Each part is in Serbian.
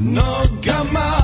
no gamma.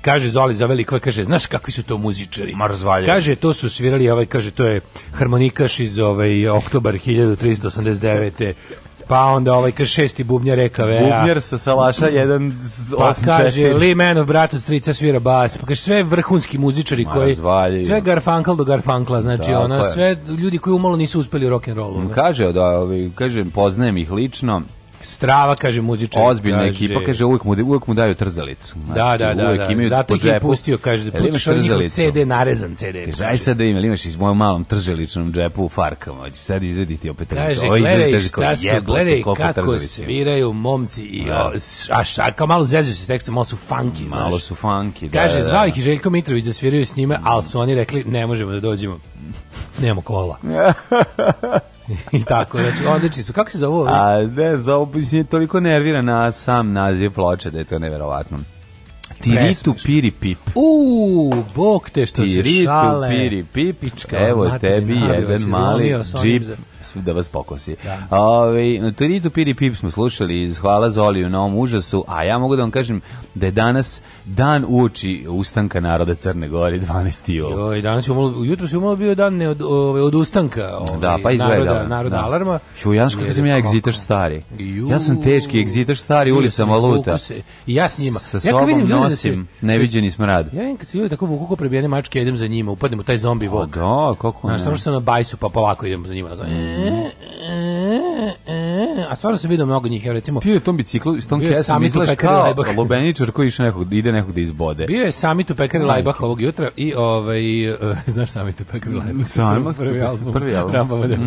Kaže Zoli za veliko, kaže, znaš kakvi su to muzičari? Marzvalje. Kaže, to su svirali, ovaj, kaže, to je harmonikaš iz ovaj, oktobar 1389. Pa onda ovaj kaže šesti bubnjar reka Vea. Bubnjar sa Salaša jedan Pa kaže Lee Manov brat od strica svira bas. Pa kaže sve vrhunski muzičari Ma, koji razvaljuju. sve Garfunkel do Garfunkla, znači da, ona sve ljudi koji umalo nisu uspeli u rock and rollu. Kaže da, ali kaže poznajem ih lično Strava, kaže muzičar. Ozbiljna kaže, ekipa, kaže, uvek mu, uvek mu daju trzalicu. Da, znači, da, da. da. Imaju Zato ih je pustio, kaže, da pustiš CD, narezan CD. Kaže, aj sad da ima, imaš iz mojom malom trzaličnom džepu u farkama, hoćeš sad izvediti opet Kaže, Ovo, gledaj šta su, gledaj kako sviraju momci i, da. a, a kao malo zezuju se s tekstom, malo su funky, znaš. Malo su funky, da. Kaže, da, zvao da. ih i Željko Mitrović da sviraju s njima, al su oni rekli, ne možemo da dođemo. Nemamo kola. I tako, znači odlični su. Kako se zove? A ne, za mislim toliko nervira na sam naziv ploče da je to neverovatno. Tiritu piri pip. U, bog te što Tiritu, se šale. Tiritu piri pipička. Evo tebi jedan mali džip. Za da vas pokosi. Da. Ove, ovaj, Turitu Piri Pip smo slušali iz Hvala Zoli u novom užasu, a ja mogu da vam kažem da je danas dan uoči ustanka naroda Crne Gore 12. Jo, i danas je umalo, jutro se umalo bio dan ne od, ove, ovaj, od ustanka ove, da, ovaj, pa izgleda, naroda, da. naroda da. alarma. Jo, ja što sam ja egzitaš stari. Ju, ja sam teški egzitaš stari, ulica maluta. I ja s njima. Sa sobom ja vidim, da nosim se, neviđeni smrad. Ja vidim kad se ljudi tako vuku ko prebijene mačke, idem za njima, upadnem u taj zombi vod. Da, kako ne. Znaš, samo što sam na bajsu, pa polako idem za njima. Tako, da- mm a stvarno se vidio mnogo njih, evo recimo. Ti je tom biciklu i s tom kesom izgledaš kao lobeničar koji išne nekog, ide nekog da izbode. Bio je samit u pekari Lajbah ovog jutra i ovaj, uh, znaš samit u pekari Lajbah? Samit, prvi album. Prvi album. Rambama mhm.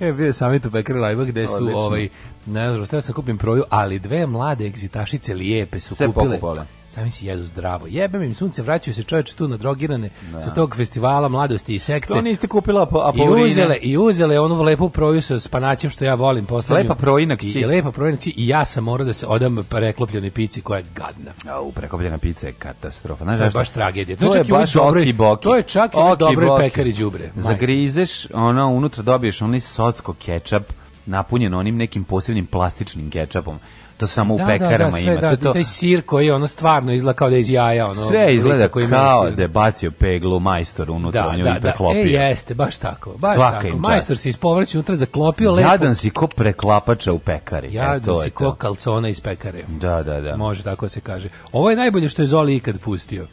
e, bio je samit u pekari Lajbah gde su, Odlično. ovaj, ne znam, stavio da sam kupim proju, ali dve mlade egzitašice lijepe su Sve kupile. Sve pokupale sami si jedu zdravo. Jebem im sunce, vraćaju se čoveče tu na drogirane da. sa tog festivala mladosti i sekte. To niste kupila a I uzele, i uzele onu lepu proju sa spanaćem što ja volim poslednju. Lepa projina kći. I, lepa projina kći i ja sam morao da se odam preklopljenoj pici koja je gadna. A, u preklopljena pica je katastrofa. Znaš, to je baš tragedija. To, to je, je baš oki boki. To je čak i u dobroj pekari đubre. Zagrizeš, ono, unutra dobiješ onaj socko kečap napunjen onim nekim posebnim plastičnim kečapom to samo da, u da, pekarama da, da, sve, ima. Da, to, da, taj sir koji ono stvarno izgleda kao da je iz jaja. Ono, sve izgleda koji kao da je bacio peglu majstor unutra, da, nju da, i preklopio. Da. E, jeste, baš tako. Baš Svaka tako. Majstor se ispovraća unutra, zaklopio lepo. Jadan si ko preklapača u pekari. E, Jadan e, to si je ko to. kalcona iz pekare. Da, da, da. Može tako se kaže. Ovo je najbolje što je Zoli ikad pustio.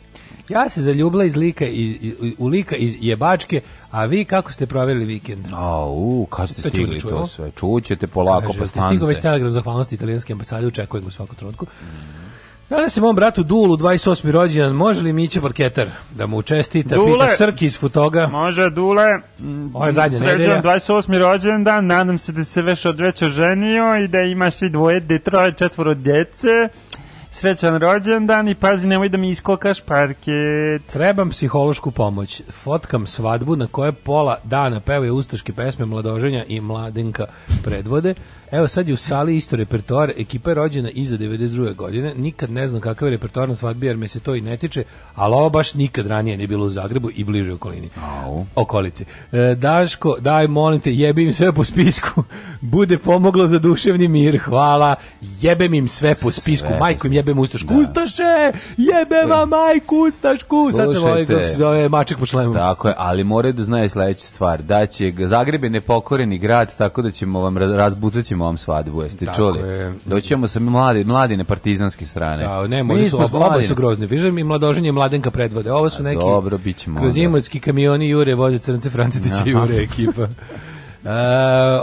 Ja se zaljubila iz lika iz, u lika iz jebačke, a vi kako ste proveli vikend? A, u, kad ste stigli to sve? Čućete polako Kaže, pa stante. Stigao već telegram zahvalnosti italijanske ambasade, očekujem u svakom trenutku. Danas je mom bratu Dulu 28. rođendan, može li Miće Parketar da mu čestita, Dule, pita Srki iz Futoga? Može, Dule, mm, Ovo je zadnja srećan 28. rođendan, nadam se da se već odveć ženio i da imaš i dvoje, troje, četvoro djece srećan rođendan i pazi nemoj da mi iskokaš parket. Trebam psihološku pomoć. Fotkam svadbu na koje pola dana pevaju ustaške pesme Mladoženja i Mladenka predvode. Evo sad je u sali isto repertoar, ekipa je rođena iza 92. godine, nikad ne znam kakav je repertoar na svadbi jer me se to i ne tiče, ali ovo baš nikad ranije nije bilo u Zagrebu i bliže okolini. Au. Okolici. E, Daško, daj molim te, jebim im sve po spisku, bude pomoglo za duševni mir, hvala, jebem im sve po spisku, sve, majku im jebem ustašku, da. ustaše, jebem vam e. majku ustašku, sad se ovaj kako se zove mačak po šlemu. Tako je, ali moraju da znaju sledeću stvar, da će Zagreb je nepokoreni grad, tako da ćemo vam razbucat ćemo mom svadbu, jeste Tako čuli? Je. Doćemo se mladi, mladi na partizanske strane. Da, ne, oni su, oba su grozni. Viže mi mladoženje mladenka predvode. Ovo su neki... dobro, bit Kroz imotski kamioni Jure voze crnce Francetića i Jure ekipa. Uh,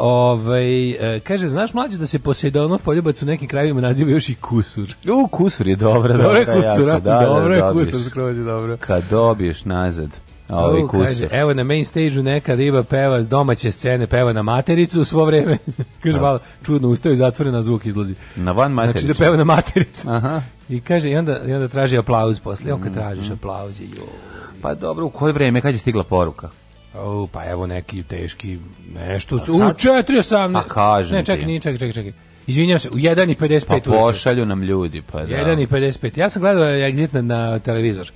ovaj, uh, kaže, znaš mlađe da se Posejdonov poljubac u nekim krajevima naziva još i kusur. U, kusur je dobro. Dobro je kusur, da, da, dobro je da, da, kusur, skroz je dobro. Kad dobiješ nazad. Ovi uh, kaže, evo na main stage neka riba peva s domaće scene, peva na matericu u svo vreme. kaže, da. malo čudno, ustao i zatvorena zvuk izlazi. Na van matericu. Znači da peva na matericu. Aha. I kaže, i onda, i onda traži aplauz posle. Evo kad mhm. tražiš aplauz, joj. Pa dobro, u koje vreme, kad je stigla poruka? O, pa evo neki teški nešto. Pa su, u 4.18. A pa kažem Ne, čekaj, nije, čekaj, čekaj, čekaj. Izvinjam se, u 1.55. Pa pošalju nam ljudi, pa da. 1.55. Ja sam gledao Exit na, na televizor.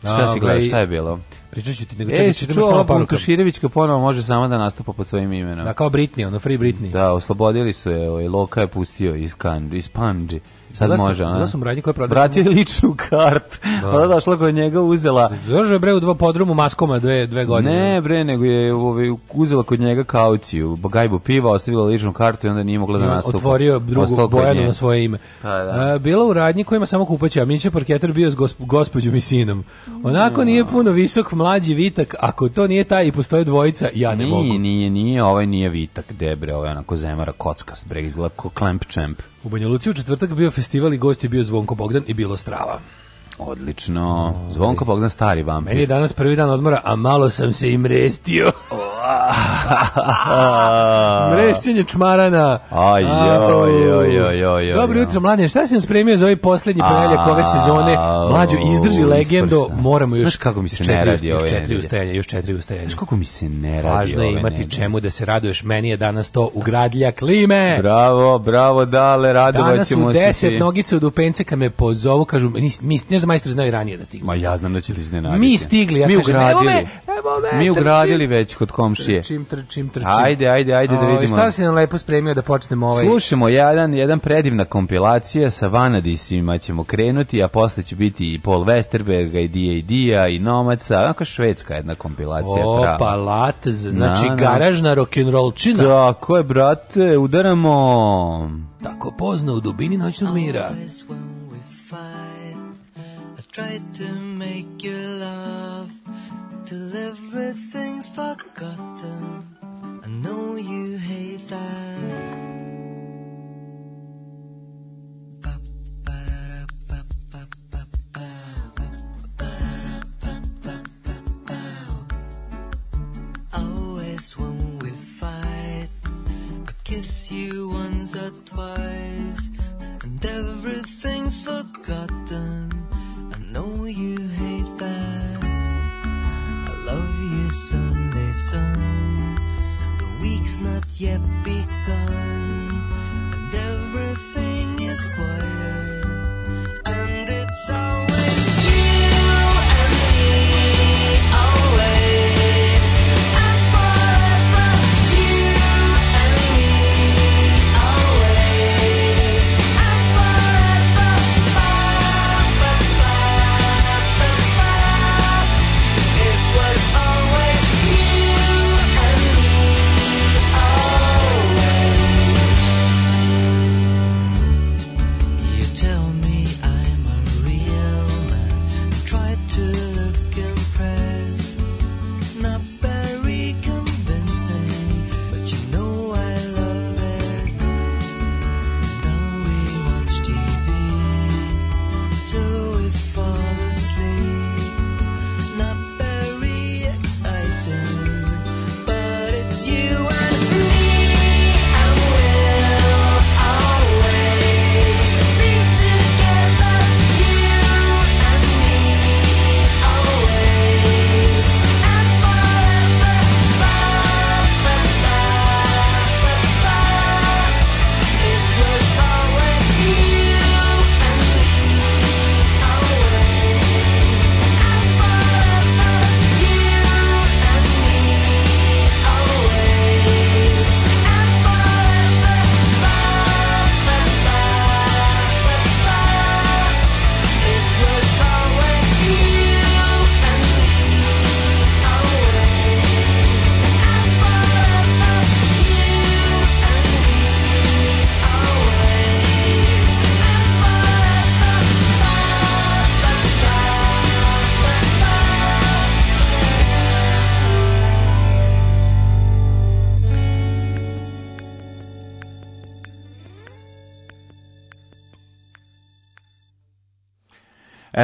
Šta si gledao, ovaj- šta je bilo? Pričat ću ti nego e, čekaj, čekaj, čuo, Buntuširevićka ponovo može sama da nastupa pod svojim imenom. Da, kao Britney, ono Free Britney. Da, oslobodili su je, ovaj, Loka je pustio iz Kanđi, iz Panđi. Sad bila može, ona. Bila sam radnji koja prodaje. Vratio je ličnu kart. Da. Ona došla kod njega, uzela. Zašto bre u dva podrumu maskoma dve dve godine? Ne, bre, nego je ovaj uzela kod njega kauciju, bagajbu piva, ostavila ličnu kartu i onda nije mogla da nastupa. Otvorio drugu Bojanu na svoje ime. Pa, da. A, bila u radnji ima samo kupaća, a Mića parketer bio s gospo, gospođom i sinom. Onako nije mm. puno visok, mlađi vitak, ako to nije taj i postoje dvojica, ja ne nije, mogu. Nije, nije, nije, ovaj nije vitak, debre, ovaj onako zemara kockast, bre, izgleda ko klemp čemp. U Banja Luci u četvrtak bio festival i gost je bio Zvonko Bogdan i bilo strava. Odlično. Zvonko Bogdan stari vam. Meni je danas prvi dan odmora, a malo sam se i mrestio. Mrešćenje čmarana. Aj, joj, Dobro jutro, mladine. Šta si nam spremio za ovaj posljednji ponedeljak ove sezone? Mlađu, izdrži legendo. Moramo još... kako mi se ne radi ove Četiri ustajanja, još četiri ustajanja. Znaš kako mi se ne radi Važno je imati čemu da se raduješ. Meni je danas to ugradlja klime. Bravo, bravo, dale, radovat ćemo se. Danas u deset nogice od upence kad me pozovu, kažu, mi, mi, brzo majstori znaju ranije da stignu. Ma ja znam da će ti da iznenaditi. Mi stigli, ja mi ugradili. evo me, evo me, Mi ugradili već kod komšije. Trčim, trčim, trčim. Ajde, ajde, ajde o, da ovaj, vidimo. Šta si nam lepo spremio da počnemo ovaj... Slušamo jedan, jedan predivna kompilacija sa Vanadisima ćemo krenuti, a posle će biti i Paul Westerberga, i D.A.D.-a, i Nomaca, onako švedska jedna kompilacija. O, palatez, znači na, na. garažna rock'n'rollčina. Tako je, brate, udaramo. Tako pozno u dubini noćnog mira. tried to make you laugh till everything's forgotten. I know you hate that.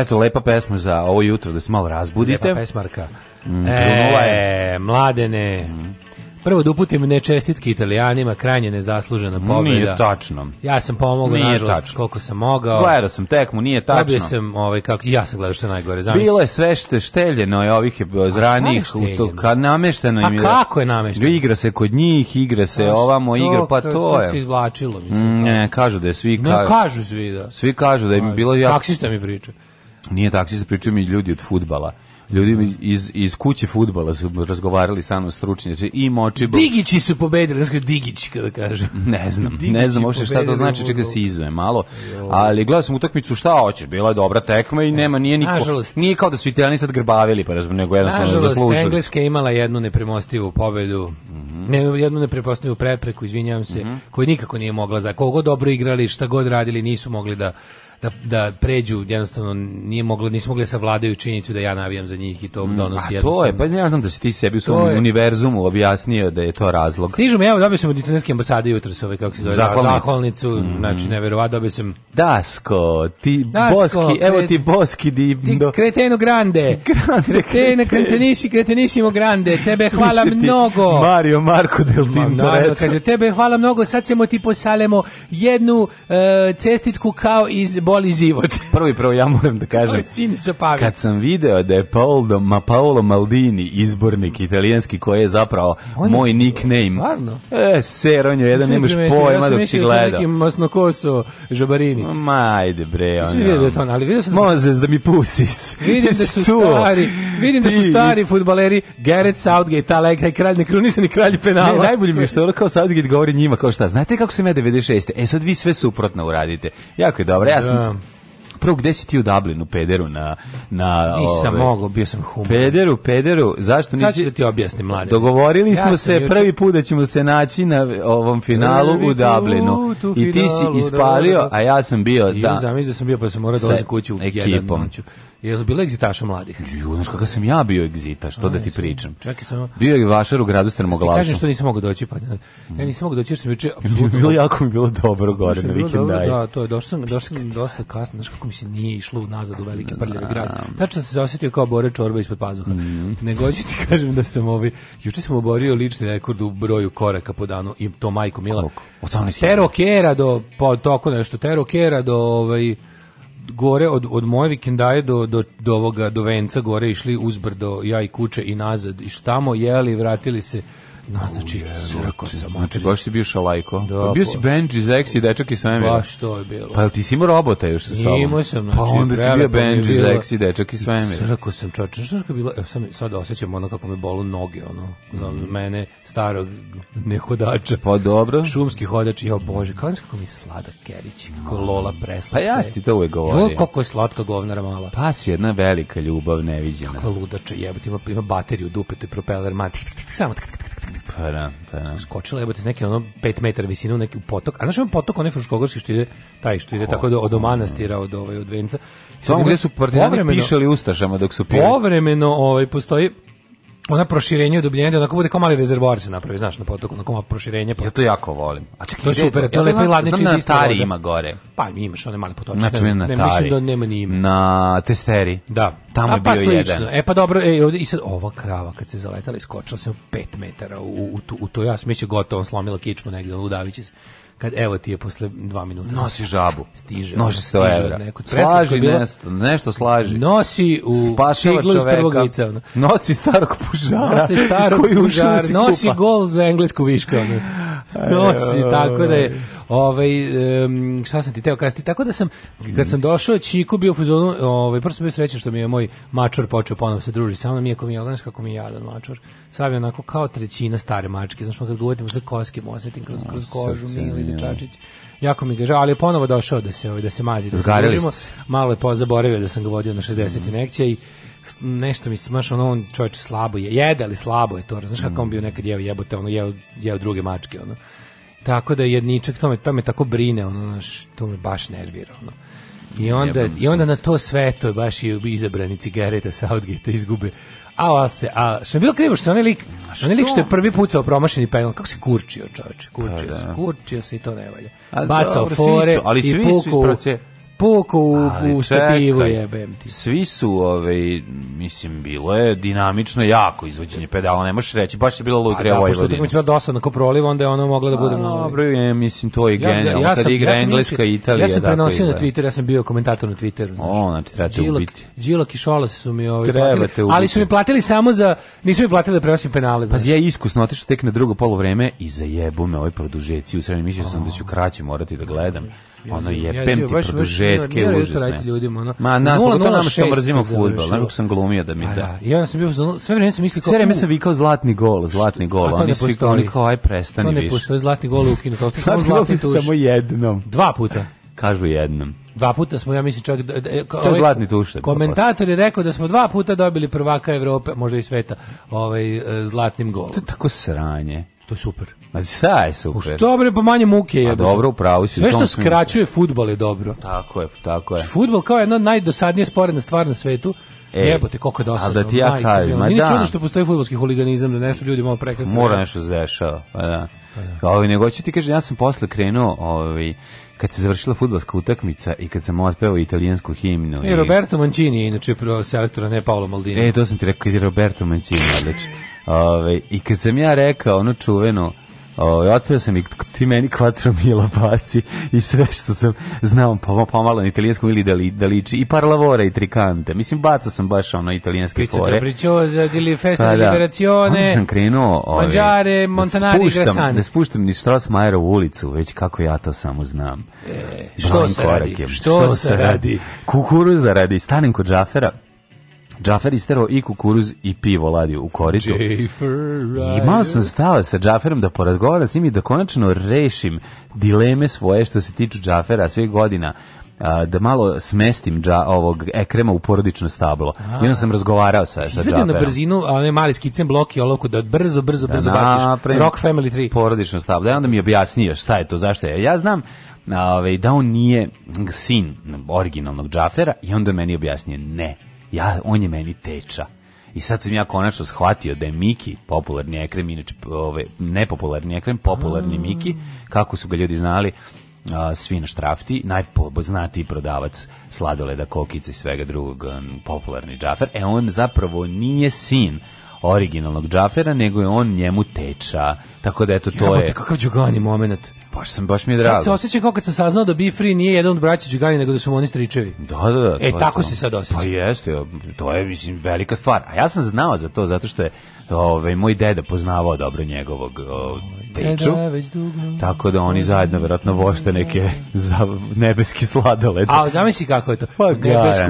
eto, lepa pesma za ovo jutro, da se malo razbudite. Lepa pesmarka. Mm, e, mladene, mm. Prvo da uputim nečestitke italijanima, krajnje nezaslužena pobjeda. Nije tačno. Ja sam pomogao, nije nažalost, koliko sam mogao. Gledao sam tekmu, nije tačno. Dobio sam, ovaj, kako, ja sam gledao što najgore. Zamislim. Bilo je sve što šteljeno je ovih zranih, kad namešteno im je. A kako je namešteno? Igra se kod njih, igra se Znaš, ovamo, igra, pa to, je. To se izvlačilo, mislim. Mm, da. ne, kažu da je svi... Ka... Ne, kažu svi, da. Svi kažu da je bilo... Taksista mi priča. Nije taksista, pričaju mi ljudi od futbala ljudi iz, iz kuće futbala su razgovarali sa mnom stručnjaci i moči... Digići su pobedili, ne znam Digić kada kažem. Ne znam, Digići ne znam uopšte šta to znači, čekaj da se izujem malo, ali gledao sam utakmicu šta hoćeš, bila je dobra tekma i e, nema, nije niko, Nažalost, nije kao da su Italijani sad grbavili, pa razum, nego jednostavno Nažalost, zaslužili. Engleska je imala jednu nepremostivu pobedu, mm -hmm. ne, jednu nepremostivu prepreku, izvinjavam se, mm -hmm. koju nikako nije mogla, za kogo dobro igrali, šta god radili, nisu mogli da da, da pređu jednostavno nije moglo nisu mogli da savladaju činjenicu da ja navijam za njih i to mm, donosi a to je pa ja znam da si ti sebi u svom je. univerzumu objasnio da je to razlog stižemo ja dobio sam od italijanske ambasade jutros ove kako se zove zahvalnicu, zahvalnicu mm. znači neverovatno dobio sam Dasko ti Dasko, boski evo ti boski di ti kreteno grande grande kreteno kretenisi kretenissimo grande tebe hvala mnogo Mario Marko del Tinto Ma, kaže tebe hvala mnogo sad ćemo ti posalemo jednu uh, cestitku kao iz Bo boli život. Prvo i prvo ja moram da kažem. Kad sam video da je Paolo, ma Paolo Maldini izbornik italijanski koji je zapravo On moj je, nickname. Stvarno? E, je jedan nemaš pojma ja dok si da gledao. Ja sam neki žabarini. Ma, ajde bre. Ono. Vidio da je to, ali vidio sam... Da Mozes, da mi pusis. Vidim da su stari, vidim da su stari futbaleri Gareth Southgate, ta leg, taj kralj, ni kralj penala. Ne, najbolje mi je što ono kao Southgate govori njima, kao šta, znate kako sam ja 96. E sad vi sve suprotno uradite. Jako je dobro, ja sam Da. Prvo, gde si ti u Dublinu, pederu, na... na Nisam mogao, bio sam human. Pederu, pederu, zašto nisi... Sad ću da ti objasnim, mlade. Dogovorili ja smo se juče... prvi put da ćemo se naći na ovom finalu u Dublinu. u I ti si finalu, ispalio, da, da, da. a ja sam bio... I da, da sam bio, pa sam morao da kući u ekipom. Jedan noću. Je li bilo egzitaša mladih? Ju, znaš kakav sam ja bio egzitaš, to da ti pričam. Čekaj samo. Bio je vašar u gradu Strmoglavcu. Kažeš što nisam mogao doći, pa ja nisam mogao doći jer sam juče bilo jako mi bilo dobro gore na vikend Da, to je došao sam, došao dosta kasno, znaš kako mi se nije išlo nazad u veliki prljavi grad. Da. Tačno se osetio kao bore čorba ispod pazuha. Mhm. Nego ću ti kažem da sam ovi juče sam oborio lični rekord u broju koraka po danu i to Majko Mila. 18. kera do pa tako nešto, terokera do ovaj gore od, od moje vikendaje do, do, do, ovoga, do venca gore išli uzbrdo, ja i kuče i nazad. I tamo jeli, vratili se No, da, znači, srko sam. Znači, baš si bio šalajko. Da, pa bio si Benji, Zex i dečak i svemira. Baš to je bilo. Pa jel ti si imao robota još sa sobom? Imao sam, pa znači. Pa onda si bio Benji, Zex i dečak i svemira. Srko sam, čoče, znaš kako je bilo? Evo, sam, sad osjećam ono kako me bolu noge, ono. Mm. Mene, starog nehodača. Pa dobro. Šumski hodač, jo bože, kako, kako mi slada kerić, kako Lola presla. Pa ja ti to uvek govorim. Jo, kako je slatka govnara mala. Pa si jedna velika ljubav, neviđena. Kako ludača, jebati, ima, ima bateriju dupe, to i propeler, mati, samo, tik, tik, Pa da, pa da. Skočila je s neke ono 5 metara visine u neki potok. A znaš ima potok onaj fruškogorski što ide taj što ide oh, tako do od manastira od ovaj od Venca. Samo gde su partizani pišali ustašama dok su pili. Povremeno ovaj postoji ona proširenje i dubljenje, da onako bude kao mali rezervoar se napravi, znaš, na potoku, na koma proširenje. Pa... Ja to jako volim. A čekaj, to je super, to je lepo i ladnički. Znam da na ima gore. Pa imaš one male potočne. Znači, ne, na ne, mislim da nema ni ima. Na Testeri. Da. Tamo A, je bio pa slično. jedan. E pa dobro, e, ovdje, i sad ova krava kad se zaletala, iskočila se 5 metara u, u, u, u to ja mi će gotovo slomila kičmu negde udavići se kad evo ti je posle dva minuta. Nosi žabu. Stiže. Nosi 100 evra. Neko, slaži bila, nešto, nešto slaži. Nosi u Spašava ciglu iz prvog lica. Ono. Nosi starog pužara. Nosi starog koji pužara. Nosi gol za englesku višku. Ono. Nosi, tako da je ovaj um, šta sam ti teo kazati tako da sam kad sam došao Čiku bio u fazonu ovaj prvo sam bio srećan što mi je moj mačor počeo ponovo se druži sa mnom iako mi je ogledaš kako mi je jadan mačor sav je onako kao trećina stare mačke znači kad uvetim sve koske mosetim kroz kroz kožu mili dečačić. Jako mi ga žao, ali je ponovo došao da se ovaj da se mazi, da se družimo. Malo je pozaboravio da sam ga vodio na 60 mm. inekcija i nešto mi smaš, ono, on čovječe slabo je, jede, ali slabo je to, znaš kako on mm. bio nekad jeo jebote, ono, jeo, jeo druge mačke, ono. Tako da jedničak, tome me, to me tako brine, ono, naš, to me baš nervira, ono. I onda, Jebam I onda na to sve to je baš i izabrani cigareta sa Southgate izgube a, a se, a što je bilo krivo što je onaj lik, onaj lik što je prvi put sa promašeni penal, kako se kurčio čoveče, kurčio pa se, da. kurčio se i to ne valja. Bacao dobro, fore su, ali i svi puku. Su spoko u, ali u stativu čekaj, jebem ti. Svi su, ovaj, mislim, bilo je dinamično jako izvođenje pedala, ne možeš reći, baš je bilo bila lutrija Vojvodina. Da, pošto utakmica dosadna ko proliv, onda je ona mogla da bude... malo. dobro, je, mislim, to je ja, ja, kad igra ja Engleska i Italija. Ja sam prenosio na Twitter, ja sam bio komentator na Twitteru. O, znači, treba te ubiti. Džilak i Šolas su mi ovaj, platili, ali su mi platili samo za, nisu mi platili da prenosim penale. Znači. Pa ja iskusno otišao tek na drugo polovreme i zajebu me ovaj produžeci u srednjem, mislio sam da ću kraće morati da gledam ono je pem ti produžetke užasne. ljudima, ono. Ma nas, to nam što mrzimo futbol, znaš sam glumio da mi da. da. Ja sam bio, sve vreme sam mislio kao... Sve vreme sam vikao zlatni gol, zlatni gol, oni svi oni kao, aj prestani više. To ne postoji, zlatni gol u kinu, kao što samo zlatni tuš. Samo jednom. Dva puta. Kažu jednom. Dva puta smo, ja mislim, čak... Ovaj, zlatni tuš. Komentator je rekao da smo dva puta dobili prvaka Evrope, možda i sveta, ovaj, e, zlatnim golom. To je tako sranje. To je super. Ma šta je super? Što bre, pa manje muke pa je. A dobro, upravo si. Sve što skraćuje futbol je dobro. Tako je, tako je. Znači, futbol kao jedna najdosadnije sporedna stvar na svetu. E, Jebote, koliko je dosadno. A da ti ja kažem, ma da. čudo što postoji futbolski huliganizam, da nešto ljudi malo prekrati. Mora nešto se dešava, pa da. Pa da. Pa ovi, nego ću ti kažem, ja sam posle krenuo, ovi, kad se završila futbolska utakmica i kad sam otpeo italijansku himnu. I, i... Roberto Mancini je inače selektora, ne Paolo Maldini. E, to sam ti rekao, kad je Roberto Mancini, odlično. Ove, I kad sam ja rekao ono čuveno, Ovaj oteo sam i ti meni kvatro mila baci i sve što sam znao pomalo, pomalo na italijanskom ili da, li, da liči i parlavore i trikante. Mislim bacao sam baš ono italijanske Pizza fore. Capricciosa pa da. dili Festa pa, da. Liberazione. Onda sam krenuo ove, Mangiare, da Montanari, da spuštam, Grasani. Da spuštam ni Strossmayera u ulicu, već kako ja to samo znam. E, što, se radi? Što, što se radi? Što, se radi? Kukuruza radi. Stanem kod Džafera Džafer istero i kukuruz i pivo ladio u koritu. Imao sam stava sa Džaferom da porazgovaram s njim i da konačno rešim dileme svoje što se tiču Džafera svih godina da malo smestim dža, ovog ekrema u porodično stablo. I onda sam razgovarao sa sa Džaferom. na brzinu, a ne mali skicem blok i olovku da brzo brzo brzo da, baciš Rock Family 3. Porodično stablo. I e, onda mi objasnio šta je to, zašto je. Ja znam ovaj, da on nije sin originalnog Džafera i onda meni objasnio ne ja, on je meni teča. I sad sam ja konačno shvatio da je Miki popularni ekrem, inače ove, nepopularni ekrem, popularni mm. Miki, kako su ga ljudi znali, a, svi na štrafti, najpoznatiji prodavac sladoleda, kokice i svega drugog, um, popularni džafer, e on zapravo nije sin originalnog Džafera, nego je on njemu teča. Tako da eto to Jebote, je. kakav Đugani momenat. Baš sam baš mi je drago. Sad se osjećam kao kad sam saznao da Bifri nije jedan od braća Đugani nego da su oni stričevi. Da, da, da. E tako to. se sad osjećam. Pa jeste, to je mislim velika stvar. A ja sam znao za to zato što je ovaj moj deda poznavao dobro njegovog teču. Tako da oni zajedno verovatno vošte neke za nebeski sladoled. A zamisli kako je to? Pa,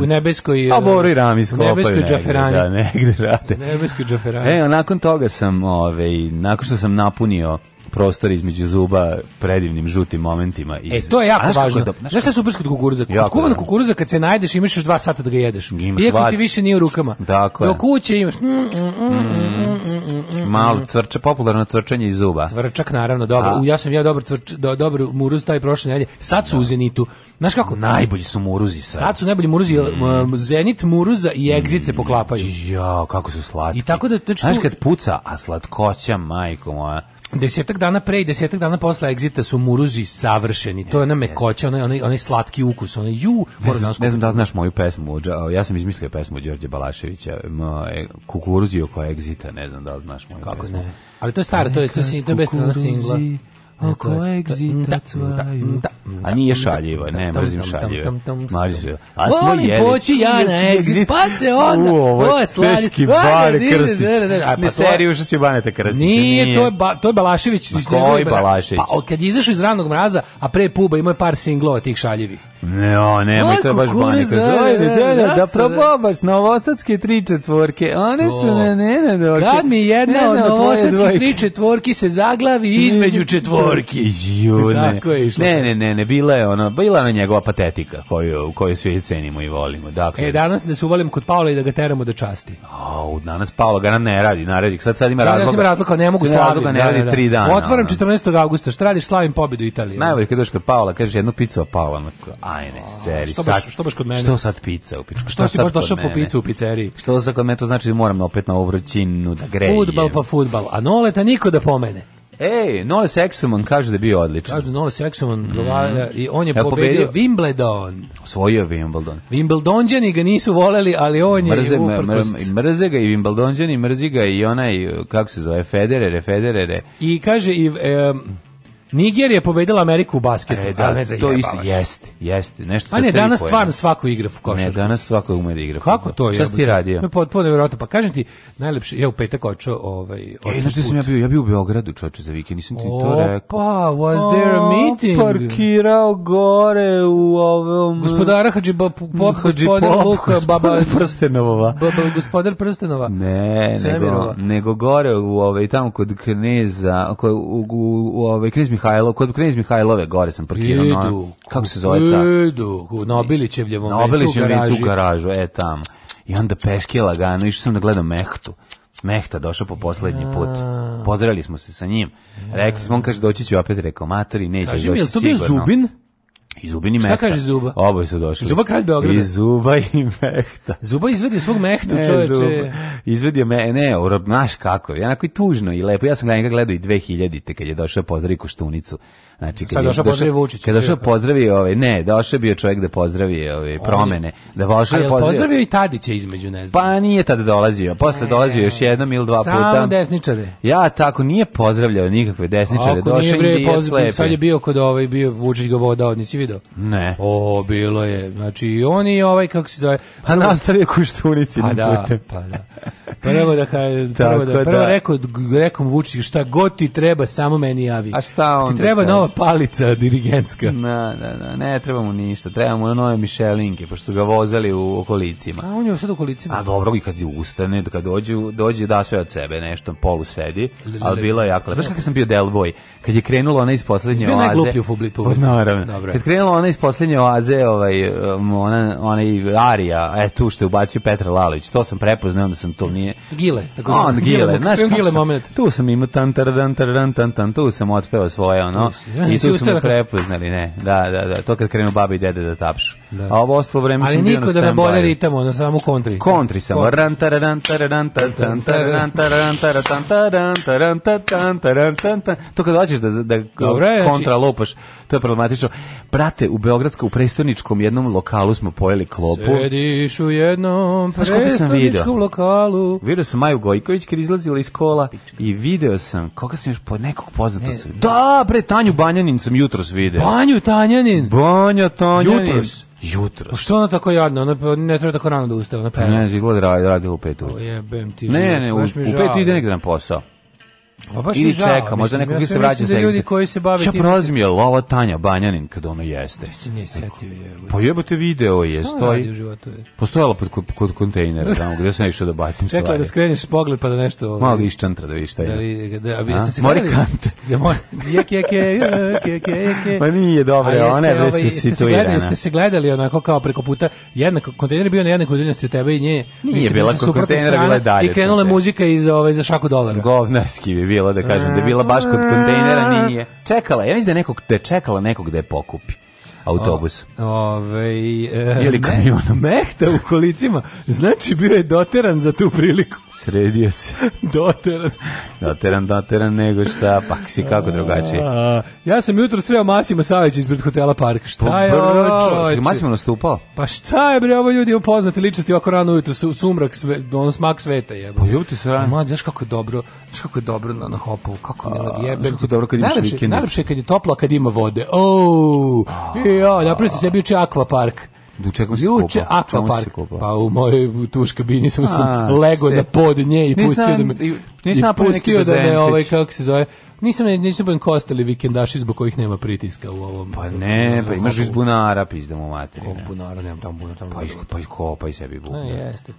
u nebeskoj, a Boro i Rami nebeskoj džaferani. Da, negde rade. Nebeskoj džaferani. E, nakon toga sam, ovaj, nakon što sam napunio prostor između zuba predivnim žutim momentima. E, iz... E, to je jako znaš važno. Znaš, znaš šta je super kod kukuruza? Kod kuvanog kukuruza kad se najdeš imaš još dva sata da ga jedeš. Imaš Iako ti više nije u rukama. Dakle. Do kuće imaš... Mm, mm, mm, mm, Malo cvrče, popularno cvrčanje iz zuba. Cvrčak, naravno, dobro. A. U, ja sam ja dobro, cvrč, do, dobar muruz taj prošle nedelje. Sad su da. u Zenitu. Znaš kako? Najbolji su muruzi sad. Sad su najbolji muruzi. Zenit, muruza i egzit se poklapaju. Ja, kako su slatki. I tako da... Znači, znaš kad puca, a slatkoća, majko moja Desetak dana pre i desetak dana posle egzita su muruzi savršeni. to je na mekoća, onaj, onaj, onaj slatki ukus, onaj ju. Ne, ne znam da znaš moju pesmu, ja sam izmislio pesmu Đorđe Balaševića, e, kukuruzi oko egzita, ne znam da znaš moju Kako pesmu. ne? Ali to je stara, to je, to je, to je, to je bestana singla. Oko da, da, egzita da, cvaju. A nije šaljivo, ne, mrzim šaljive. Mrzim. A smo jeli. poći ja na egzit, pa se onda... U, ovo je teški bare Krstić. A pa seriju što si Banete Krstić. Nije, to je, to je Balašević. Ma koji Balašević? Pa kad je izašao iz ranog mraza, a pre puba imao je par singlova tih šaljivih. No, nema, to je baš Banete Krstić. Da probobaš novosadske tri četvorke. One su ne, ne, ne, Kad mi jedna od novosadskih tri četvorki se zaglavi između četvorke. Yorkie. Ju, Tako je išlo. Ne, ne, ne, ne, bila je ona, bila ona njegova patetika koju, koju svi cenimo i volimo. Dakle, e, danas da se uvalim kod Paola i da ga teramo do časti. Au, danas Paolo ga ne radi, ne radi. Sad sad ima razloga. Danas ima razloga, ne mogu slaviti. Razloga ne da, radi da, da. tri dana. Otvaram 14. augusta, šta radiš, slavim pobedu Italije. Najbolje kad dođeš kod Paola, kažeš jednu picu, a Paola, Ajne, ne, seri, što baš, što baš kod mene? Što sad pizza u pičku? Što, što si baš došao po picu u pizzeriji? Što za kod mene to znači da moram opet na ovu vrućinu da grejem. Fudbal pa fudbal, a noleta niko da pomene. Ej, Nole Sexman kaže da je bio odličan. Kaže Nole Sexman grovalja mhm. mm. i on je, je pobedio, pobedio Wimbledon. Osvojio Wimbledon. Wimbledonđani ga nisu voleli, ali on mrze, je mrze, mrze ga i Wimbledonđani, mrzi ga i onaj, kako se zove, Federer, Federer. I kaže i... E, Niger je pobedila Ameriku u basketu. E, da, ne to isto jeste, jeste. Nešto pa ne, danas stvarno svako igra u košarku. Ne, danas svako ume da igra. Kako to je? Šta si ti radio? Me potpuno verovatno. Pa kažem ti, najlepše, ja u petak očo, ovaj, očo e, znaš sam ja bio? Ja bio u Beogradu, čoče, za vikend, nisam ti to rekao. Pa, was there a meeting? Parkirao gore u ovom... Gospodara Hadži Bop, gospodar Luka, baba... Prstenova. Baba, gospodar Prstenova. Ne, nego, nego gore u ovaj, tamo kod kneza, u, u, u, u ovaj, knez Mihajlov, kod Knez Mihajlove gore sam parkirao. Idu, no, kako se zove ta? Idu, na Obilićevljevom na Obilićevljevom u garažu, e tamo. I onda peške lagano, išao sam da gledam mehtu. Mehta došao po poslednji put. Pozdravili smo se sa njim. Rekli smo, on kaže, doći ću opet, rekao, matori, neće doći sigurno. Kaže mi, je to bio Zubin? I zubini mehta. Šta kaže Zuba? Oboje su došli. Zuba kralj Beograda. I Zuba i mehta. Zuba izvedio svog mehtu, ne, čoveče. Zuba. Izvedio me, ne, orob, znaš kako, jednako i tužno i lepo. Ja sam gledao, gledao i 2000-te kad je došao pozdravi Koštunicu. Znači, kad Sad je došao pozdravi Vučić. Kad došao pozdravi, ove, ne, došao bio čovjek da pozdravi ove, promene. Da došao je pozdravio. pozdravio i Tadića između, ne znam. Pa nije tad dolazio, posle e. dolazio još jednom ili dva Samo puta. Samo desničare. Ja tako nije pozdravljao nikakve desničare. Ako došao nije, bre, pozdravio, sad je bio kod ovaj, bio Vučić ga voda odnisi video? Ne. O, bilo je. Znači, i on i ovaj, kako se zove... Pa nastavio kuštunici pa da, putem. Pa da, Prvo da kažem, prvo da, prvo da. rekao, rekom Vučić, šta god ti treba, samo meni javi. A šta onda? Ti treba nova palica dirigentska. Na, na, na, ne treba mu ništa, treba mu nove mišelinke, pošto su ga vozali u okolicima. A on je sad u okolicima. A dobro, i kad ustane, kad dođe, dođe da sve od sebe, nešto, polu sedi, ali bilo je jako. Znaš kako sam bio delboj? Kad je krenulo ona iz poslednje oaze... Bio najgluplji u publici. Pa naravno. Kad krenula ona iz poslednje oaze, ovaj, um, ona, onaj Arija, e, tu što je ubacio Petra Lalović, to sam prepoznao, onda sam to nije... Gile. Tako on, gile, gile, znaš, gile sam, moment. tu sam imao tan, tar, dan, tar, dan, tan, tan, tu sam otpeo svoje, ono, i tu smo da- prepoznali, ne, da, da, da, to kad krenu babi i dede da tapšu. Da. A ovo ostalo vreme Ali sam Ali niko da ne bolje ritam, ono, samo kontri. Kontri sam. Ran, tar, ran, tar, ran, tar, tan, tar, ran, tar, ran, tar, tan, tar, ran, tar, ran, tar, tan, tar, ran, tan, tan. To kad hoćeš da, da znači- kontra lupaš, to je problematično. Pra brate, u Beogradskom, u prestoničkom jednom lokalu smo pojeli klopu. Sediš u jednom Znaš video? lokalu. Vidio sam Maju Gojković kad izlazila iz kola i video sam, koga sam još po nekog poznata ne, sam. Da, bre, Tanju Banjanin sam jutros video. Banju Tanjanin? Banja Tanjanin. Jutros? Jutro. Što ona tako jadna? Ona pa ne treba tako rano da ustaje, ona peva. Ne, radi, radi u pet ujutru. Jebem ti. Ne, ne, u, u pet ide negde na posao. Pa ili čekamo za nekog ja se da vraća sa ljudi koji se bave tim. prolazim je lova Tanja Banjanin kad ono jeste. Se ne setio je. Pa jebote video je, stoji. Postojalo pod kod, kod kontejnera tamo gde sam išao da bacim stvari. Čekaj da skreneš pogled pa da nešto ovaj, Malo iščantra da vidiš taj. šta je. Da vi ste se Mori kant. Da ke Jek jek jek jek Pa nije dobro, ona je već ovaj, situirana. Jeste se gledali onako kao preko puta, jednako kontejner bio na jednakoj udaljenosti od tebe i nje. Nije bila kontejnera, bila je dalje. I krenula muzika iz ove ovaj, za šaku dolara. Govnarski bila, da kažem, da je bila baš kod kontejnera, nije. Čekala, ja mislim da je, nekog, da je čekala nekog da je pokupi autobus. O, ove, e, Ili kamionom. Mehta u kolicima, znači bio je doteran za tu priliku sredio se. doteran. doteran, doteran, nego šta, pa si kako drugačije. ja sam jutro sreo Masimo Savić ispred hotela Park. Šta pa, je ovo? Masimo nastupao? Pa šta je bre, ovo ljudi upoznati ličnosti ovako rano ujutro, su, sumrak, sve, on smak sveta je. Pa jubiti se rano. Mlađe, znaš kako je dobro, znaš kako je dobro na, na hopu, kako je jebe. Znaš kako je dobro kad imaš vikend. Najlepše je kad je toplo, kad ima vode. Oh, i ja, napravite sebi uče Park. U čemu se Juče Akvapark. Pa u mojoj tuška bini sam A, lego na pod nje i pustio da me... Nisam i pustio da me, ovaj, kako se zove, nisam ne nisam ben kostali vikendaši zbog kojih nema pritiska u ovom. Pa ne, pa imaš iz bunara pizdemo materine. Kog bunara nemam tamo bunara. tamo. Pa, pa, pa i sebi bunar. Ne, jeste.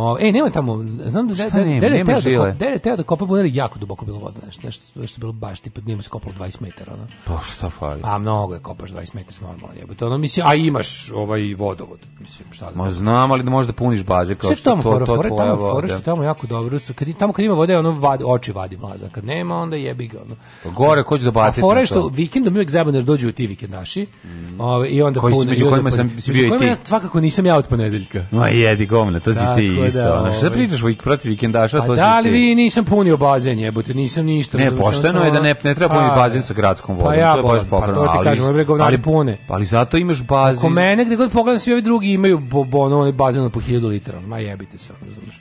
O, e, nema tamo, znam da dede, nema, dede, nema teo, da, dede teo da kopa bunari jako duboko bilo voda, nešto, nešto, nešto bilo baš, tipa, njemu se kopalo 20 metara, ono. Pa šta fali? A mnogo je kopaš 20 metara, normalno jebate, ono, mislim, a imaš ovaj vodovod, mislim, šta da... Ma znam, ali da možeš da puniš baze, kao što tamo, to, fora, to fora, tvoja tamo, voda. Fora što tamo jako dobro, kad, tamo kad ima vode, ono, vad, oči vadi mlaza, kad nema, onda jebi ga, ono. Pa gore, ko će da baciti? A fora je što vikendom uvijek zajebano, jer da dođu u ti vikendaši, mm. ove, ovaj, i onda Koji pune, među kojima sam, si bio i ti. Ja, svakako nisam ja od ponedeljka. Ma jedi gomle, to si ti, isto. Da, znači, ovaj. Šta pričaš protiv vikendaša? Pa da, ali vi nisam punio bazen, jebote, nisam ništa. Ne, pošteno je da ne, ne treba puniti pa- bazen sa gradskom vodom, pa ja, to je baš pokrano. Pa to ti kažem, ali, ali, pune. Ali zato imaš bazen. Ko mene, gde god pogledam, svi ovi drugi imaju bono, onaj bazen po 1000 litara, ma jebite se, razumiješ.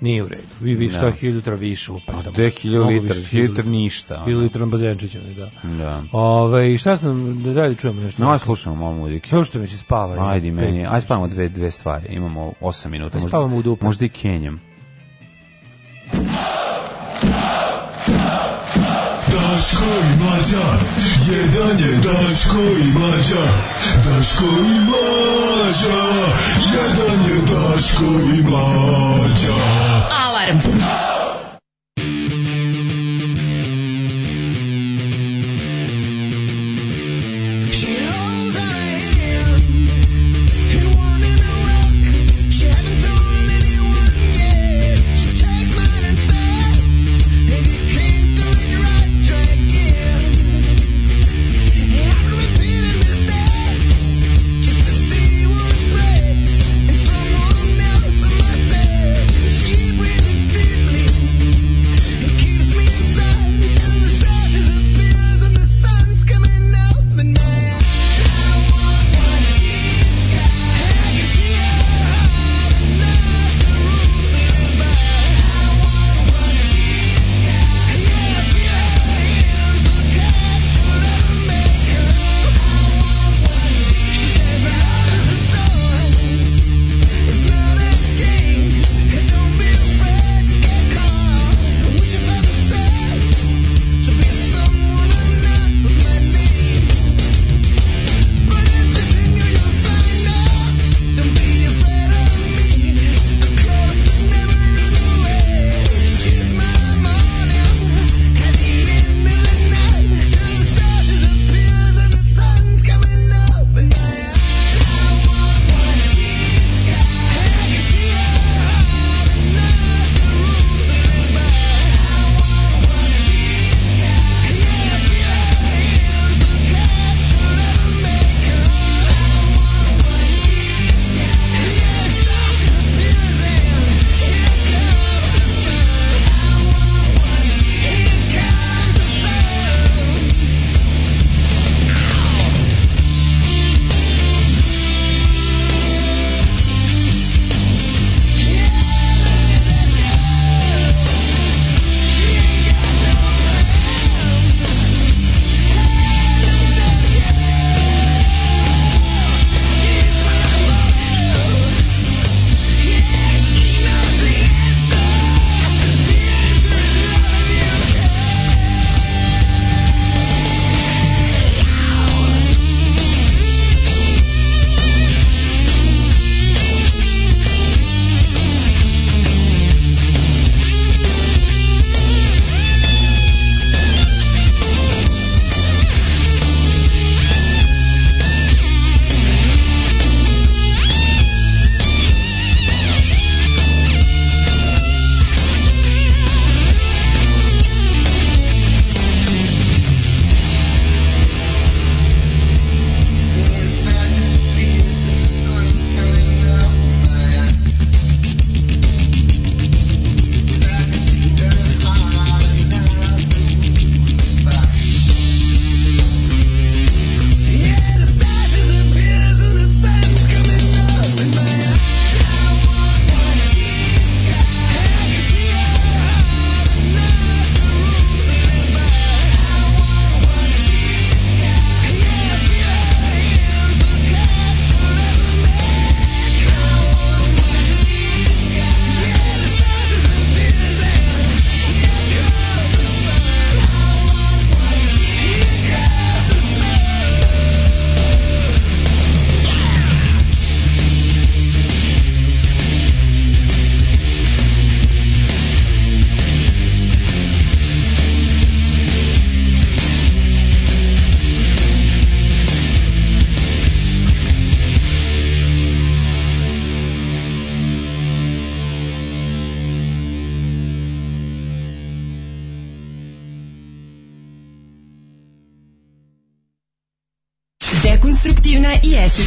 Nije u redu. Vi vi da. šta 1000 litra više lupaj tamo. 2000 litra, 1000 litra ništa. 1000 litra bazenčića, da. Da. Ove, ovaj, šta sam, da dalje čujemo nešto? No, aj slušamo malo muzike. Još što mi se spava. Pa ajde meni, aj spavamo dve, dve stvari. Imamo 8 minuta. Spavamo u dupu. Možda i kenjam. Daško i Mlađa, jedan je Daško i Mlađa, Daško i Mlađa, jedan je Daško i Mlađa. Alarm! Alarm!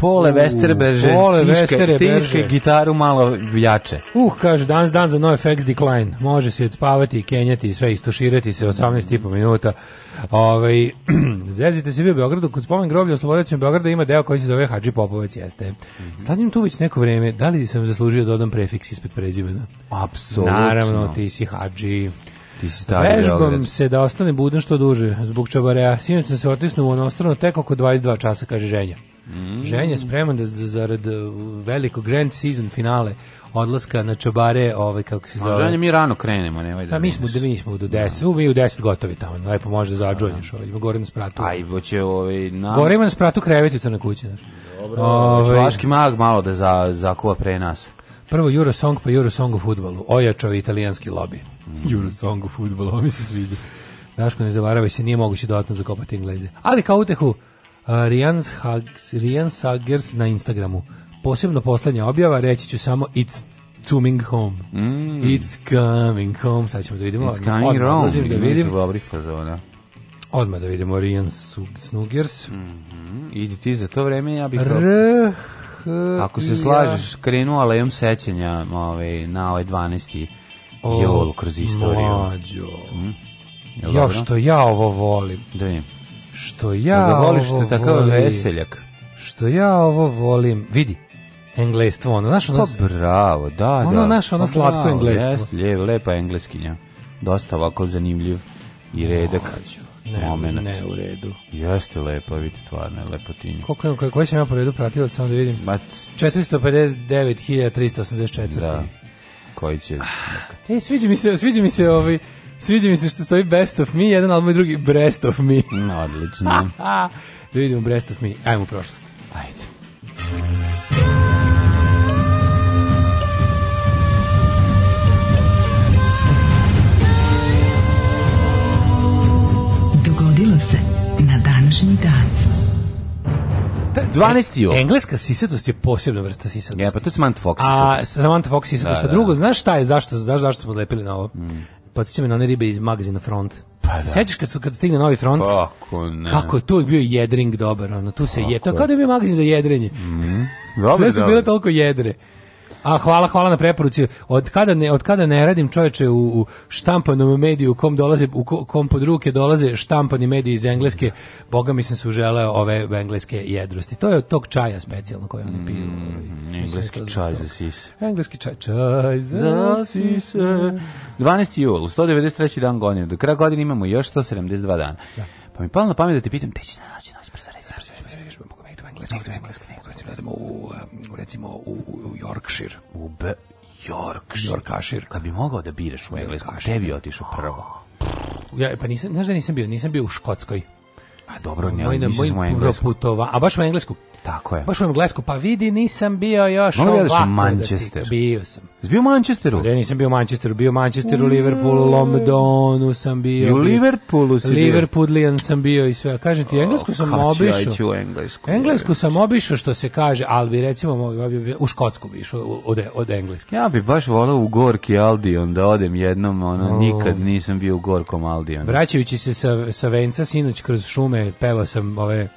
Pole Westerberger, Pole stiška, Westerberger. gitaru malo jače. Uh, kaže, danas dan za NoFX Decline. Može se spavati i kenjati i sve, istuširati se 18,5 minuta. Ove, ovaj, zezite se vi u Beogradu, kod spomen groblja oslobodacima Beograda ima deo koji se zove Hadži Popovac, jeste. Mm -hmm. tu već neko vreme, da li sam zaslužio da dodam prefiks ispred prezimena? Apsolutno. Naravno, ti si Hadži. Ti si Vežbam se da ostane budan što duže, zbog čabareja. Sinac sam se otisnuo u onostrano tek oko 22 časa, kaže ženja. Mm. Žen je spreman da, da zarad uh, velikog grand season finale odlaska na čobare, ovaj kako se zove. Žanje mi rano krenemo, nemoj da. Pa mi smo da mi smo do 10. No. Mi u 10 gotovi tamo. Lepo može da zađonješ, da, da. ovaj gore na spratu. Aj, hoće ovaj na Gore na spratu kreveticu na kući, znaš. Dobro. Ovaj vaški mag malo da za za zakuva pre nas. Prvo Song pa Eurosong u fudbalu. Ojačao italijanski lobi. Mm. Eurosong u fudbalu, mi se sviđa. Daško, ne zavaravaj se, nije moguće dodatno zakopati Engleze. Ali kao utehu, Rian, Hugs, Rian Huggers na Instagramu. Posebno poslednja objava, reći ću samo it's coming home. Mm. It's coming home. Sad ćemo da vidimo. It's coming home. Da vidimo. Dobrih fazona. Odmah da vidimo Rian Snugers. Mm -hmm. Idi ti za to vreme, ja bih... R Ako se slažeš, krenuo alejom sećanja ovaj, na ovaj 12. jol kroz istoriju. Mlađo. Mm? Jo, što ja ovo volim. Da vidim. Što ja da voliš što je takav veseljak. Što ja ovo volim, vidi, englestvo, ono, znaš, ono... Pa bravo, da, ono, da. Ono, naš, ono pa slatko bravo, englestvo. Jes, lepa engleskinja. Dosta ovako zanimljiv i redak. Mođu. Ne, moment. ne u redu. Jeste lepo, vidite stvarno je lepotinje. Koliko je, koji sam ja po redu pratilac, samo da vidim. 459.384. Da, koji će... Ah, e, sviđa mi se, sviđa mi se ovaj... Sviđa mi se što stoji Best of Me, jedan album i drugi Breast of Me. No, mm, odlično. da vidimo Breast of Me. Ajmo u prošlost. Ajde. Dogodilo se na današnji dan. 12. Da, e, jula. Engleska sisatost je posebna vrsta sisatosti. Ja, pa to je Samantha Fox. Sisatost. A Samantha Fox sisatost. Da, da. Drugo, znaš šta je, zašto, zašto, zašto smo lepili na ovo? Mm podsjeća me na one ribe iz magazina Front. Pa da. Sećaš kad, su, kad stigne novi front? Kako ne. Kako je tu bio jedring dobar, ono, tu se Kako je, to je kao da je bio magazin za jedrenje. Mm -hmm. Dobre, Sve su bile toliko jedre. A hvala, hvala na preporuci. Od kada ne, od kada ne radim čoveče u, u štampanom mediju kom dolaze u kom pod ruke dolaze štampani mediji iz engleske, boga mi sam se uželeo ove engleske jedrosti. To je od tog čaja specijalno koji oni piju. Mm, engleski čaj za sis. Engleski čaj, čaj za sis. 12. jul, 193. dan godine. Do kraja godine imamo još 172 dana. Da. Pa mi palo na pamet da te pitam, te ćeš naći noć, brzo reći, brzo reći, brzo reći, brzo reći, brzo reći, brzo reći, recimo, recimo u, recimo u, u Yorkshire. U B Yorkshire. Yorkshire. Kad bi mogao da biraš u Englesku, gde bi otišao prvo? Ja, pa nisam, znaš da nisam bio, nisam bio u Škotskoj. A dobro, ne, moj, nisam moj englesku. Putova, a baš u englesku. Tako je. Baš u englesku, pa vidi, nisam bio još Mogu da ovako. Mogu da si Manchester. Da ti, bio sam. Zbio Manchesteru? Ja nisam bio u Manchesteru, bio u Manchesteru, mm. Liverpoolu, Londonu sam bio. I u Liverpoolu si Liverpoolian sam bio i sve. Kažem ti, Englesku sam oh, obišao. u Englesku. Englesku sam obišao, što se kaže, ali bi recimo u Škotsku bi išao od, od Engleske. Ja bi baš volao u Gorki Aldion da odem jednom, ono, oh. nikad nisam bio u Gorkom Aldion. Vraćajući se sa, sa Venca, sinoć kroz šume, pevao sam ove,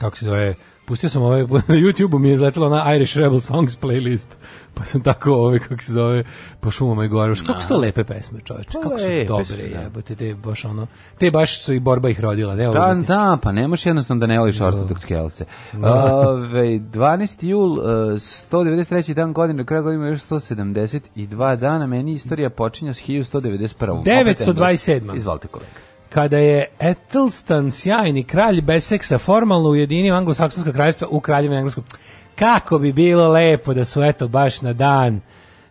kako se zove, pustio sam ovaj, na YouTube-u mi je izletela na Irish Rebel Songs playlist, pa sam tako ove, ovaj, kako se zove, po šumama i goraš. Kako su to lepe pesme, čoveče, pa kako su dobre, da. jebote, te baš ono, te baš su i borba ih rodila. Ne, da, da, da, pa ne možeš jednostavno da ne voliš da. ortodokske jelce. Da. Ove, 12. jul, uh, e, 193. dan godine, do kraja godine još 172 dana, meni istorija počinja s 1191. 927. Opet, izvolite kolega kada je Ethelstan sjajni kralj Beseksa formalno ujedinio anglosaksonska kraljstva u kraljevinu engleskom. Kako bi bilo lepo da su eto baš na dan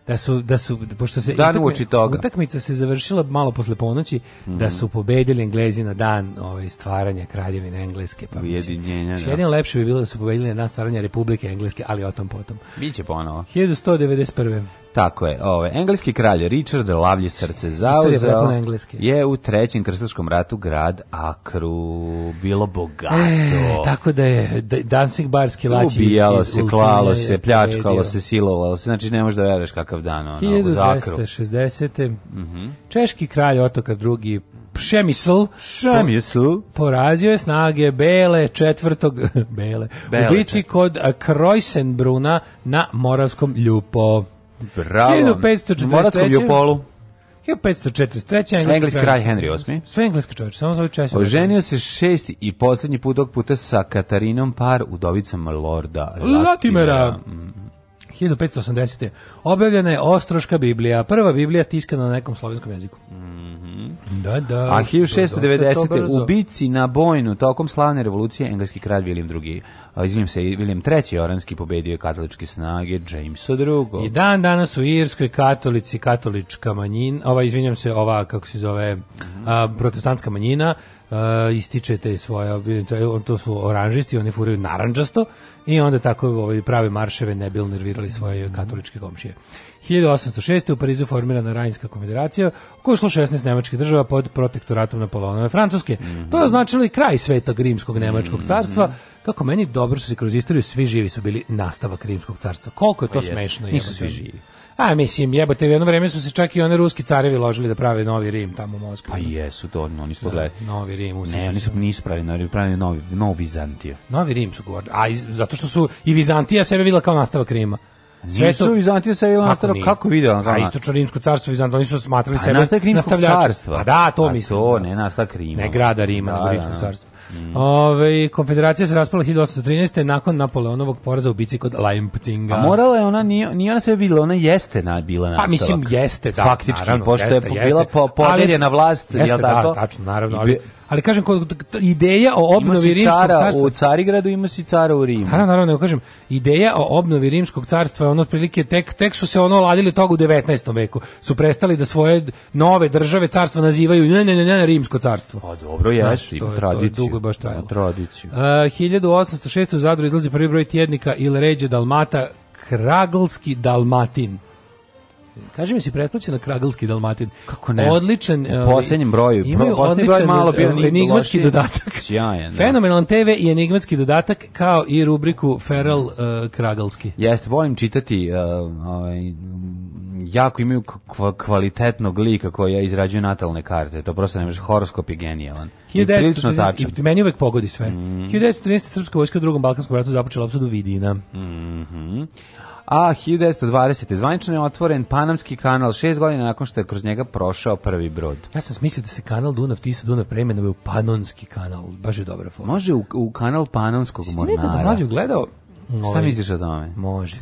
da su da su pošto se dan uoči toga utakmica se završila malo posle ponoći mm. da mhm. su pobedili Englezi na dan ovaj stvaranja kraljevine Engleske pa ujedinjenja znači, da. jedino lepše bi bilo da su pobedili na dan stvaranja Republike Engleske ali o tom potom biće ponovo 1191 Tako je, Ove, engleski kralj Richard Lavlje srce zauzeo je u trećem krstaškom ratu grad Akru bilo bogato. E, tako da je Danzig barski lači ubijalo iz, iz, se, klalo se, pljačkalo se, silovalo se, znači ne možeš da veruješ kakav dan ono 1260. uz Akru. 1960. Mm Češki kralj Otoka II Šemisl, Šemisl porazio je snage Bele četvrtog Bele, Bele u bici kod Krojsenbruna na Moravskom Ljupo. Bravo. 1543. Moratskom Jopolu. 1543. Engleski, engleski kraj Henry VIII. Sve engleski čovječ, samo zove česi. Oženio se šesti i poslednji put dok puta sa Katarinom par udovicom Lorda Latimera. 1580. Objavljena je Ostroška Biblija, prva Biblija tiskana na nekom slovenskom jeziku. Mm. Da, da. A 1690. u bici na Bojnu tokom slavne revolucije engleski kralj William II. Izvinim se, William III. Oranski pobedio je katoličke snage Jamesa II. I dan danas u Irskoj katolici, katolička manjina, ova, izvinjam se, ova, kako se zove, a, protestantska manjina, uh, ističete svoje to su oranžisti, oni furaju naranđasto i onda tako ovaj, prave marševe ne bi nervirali svoje katoličke komšije. 1806. u Parizu formirana Rajinska konfederacija, u kojoj šlo 16 nemačkih država pod protektoratom Napoleonove Francuske. Mm -hmm. To je značilo i kraj sveta rimskog nemačkog mhm. carstva, mm -hmm. kako meni dobro su se kroz istoriju svi živi su bili nastavak rimskog carstva. Koliko je to pa smešno. Nisu svi živi. A mislim, jebote, u jedno vreme su se čak i one ruski carevi ložili da prave novi Rim tamo u Moskvi. Pa jesu to, oni su to da, Novi Rim, usim. Ne, oni su nisu pravili novi, pravili novi, novi Vizantija. Novi Rim su govorili, a iz, zato što su i Vizantija sebe videla kao nastavak Rima. Sve su Vizantija se je nastalo kako video na A istočno rimsko carstvo Vizantija nisu smatrali pa sebe nastavljačima. A da, to pa mislim. To da. ne nastak Rima. Ne grada Rima, da, nego da, rimsko carstvo. Mm. Ove, konfederacija se raspala 1813. nakon Napoleonovog poraza u bici kod Lajmpcinga. A morala je ona, nije, nije ona se videla, ona jeste na, bila nastavak. Pa mislim, jeste, da. Faktički, naravno, pošto jeste, je bila po, na vlast, jeste, je tako? da, tačno, naravno. Ali, ali kažem kod ideja o obnovi rimskog carstva u Carigradu ima si cara u Rimu. Naravno, naravno, kažem, ideja o obnovi rimskog carstva je ono otprilike tek tek su se ono ladili tog u 19. veku. Su prestali da svoje nove države carstva nazivaju ne ne ne, ne rimsko carstvo. Pa dobro jeste, ima tradiciju. To je dugo baš trajalo. Tradiciju. Uh, 1806 u Zadru izlazi prvi broj tjednika Il Ređe Dalmata Kraglski Dalmatin. Kaže mi si pretplaćen na Kragalski Dalmatin. Kako ne? Odličan. U e, ovaj, poslednjem broju. Imaju Poslednji odličan malo e, bio enigmatski dodatak. Sjajan. Da. Fenomenalan TV i enigmatski dodatak kao i rubriku Feral uh, Kragalski. Jeste, volim čitati uh, ovaj, jako imaju kvalitetnog lika koji ja izrađuju natalne karte. To prosto nemaš horoskop je genijalan. I prilično tačan. I meni uvek pogodi sve. Mm. 1913. Srpska vojska u drugom Balkanskom ratu započela opsadu Vidina. Mhm. Mm a 1920. zvanično je otvoren Panamski kanal šest godina nakon što je kroz njega prošao prvi brod. Ja sam smislio da se kanal Dunav Tisa Dunav preimenuje u Panonski kanal, baš je dobra forma. Može u, u kanal Panonskog mornara. Jesi nekada mlađu gledao? Moj, Šta misliš o tome? Može,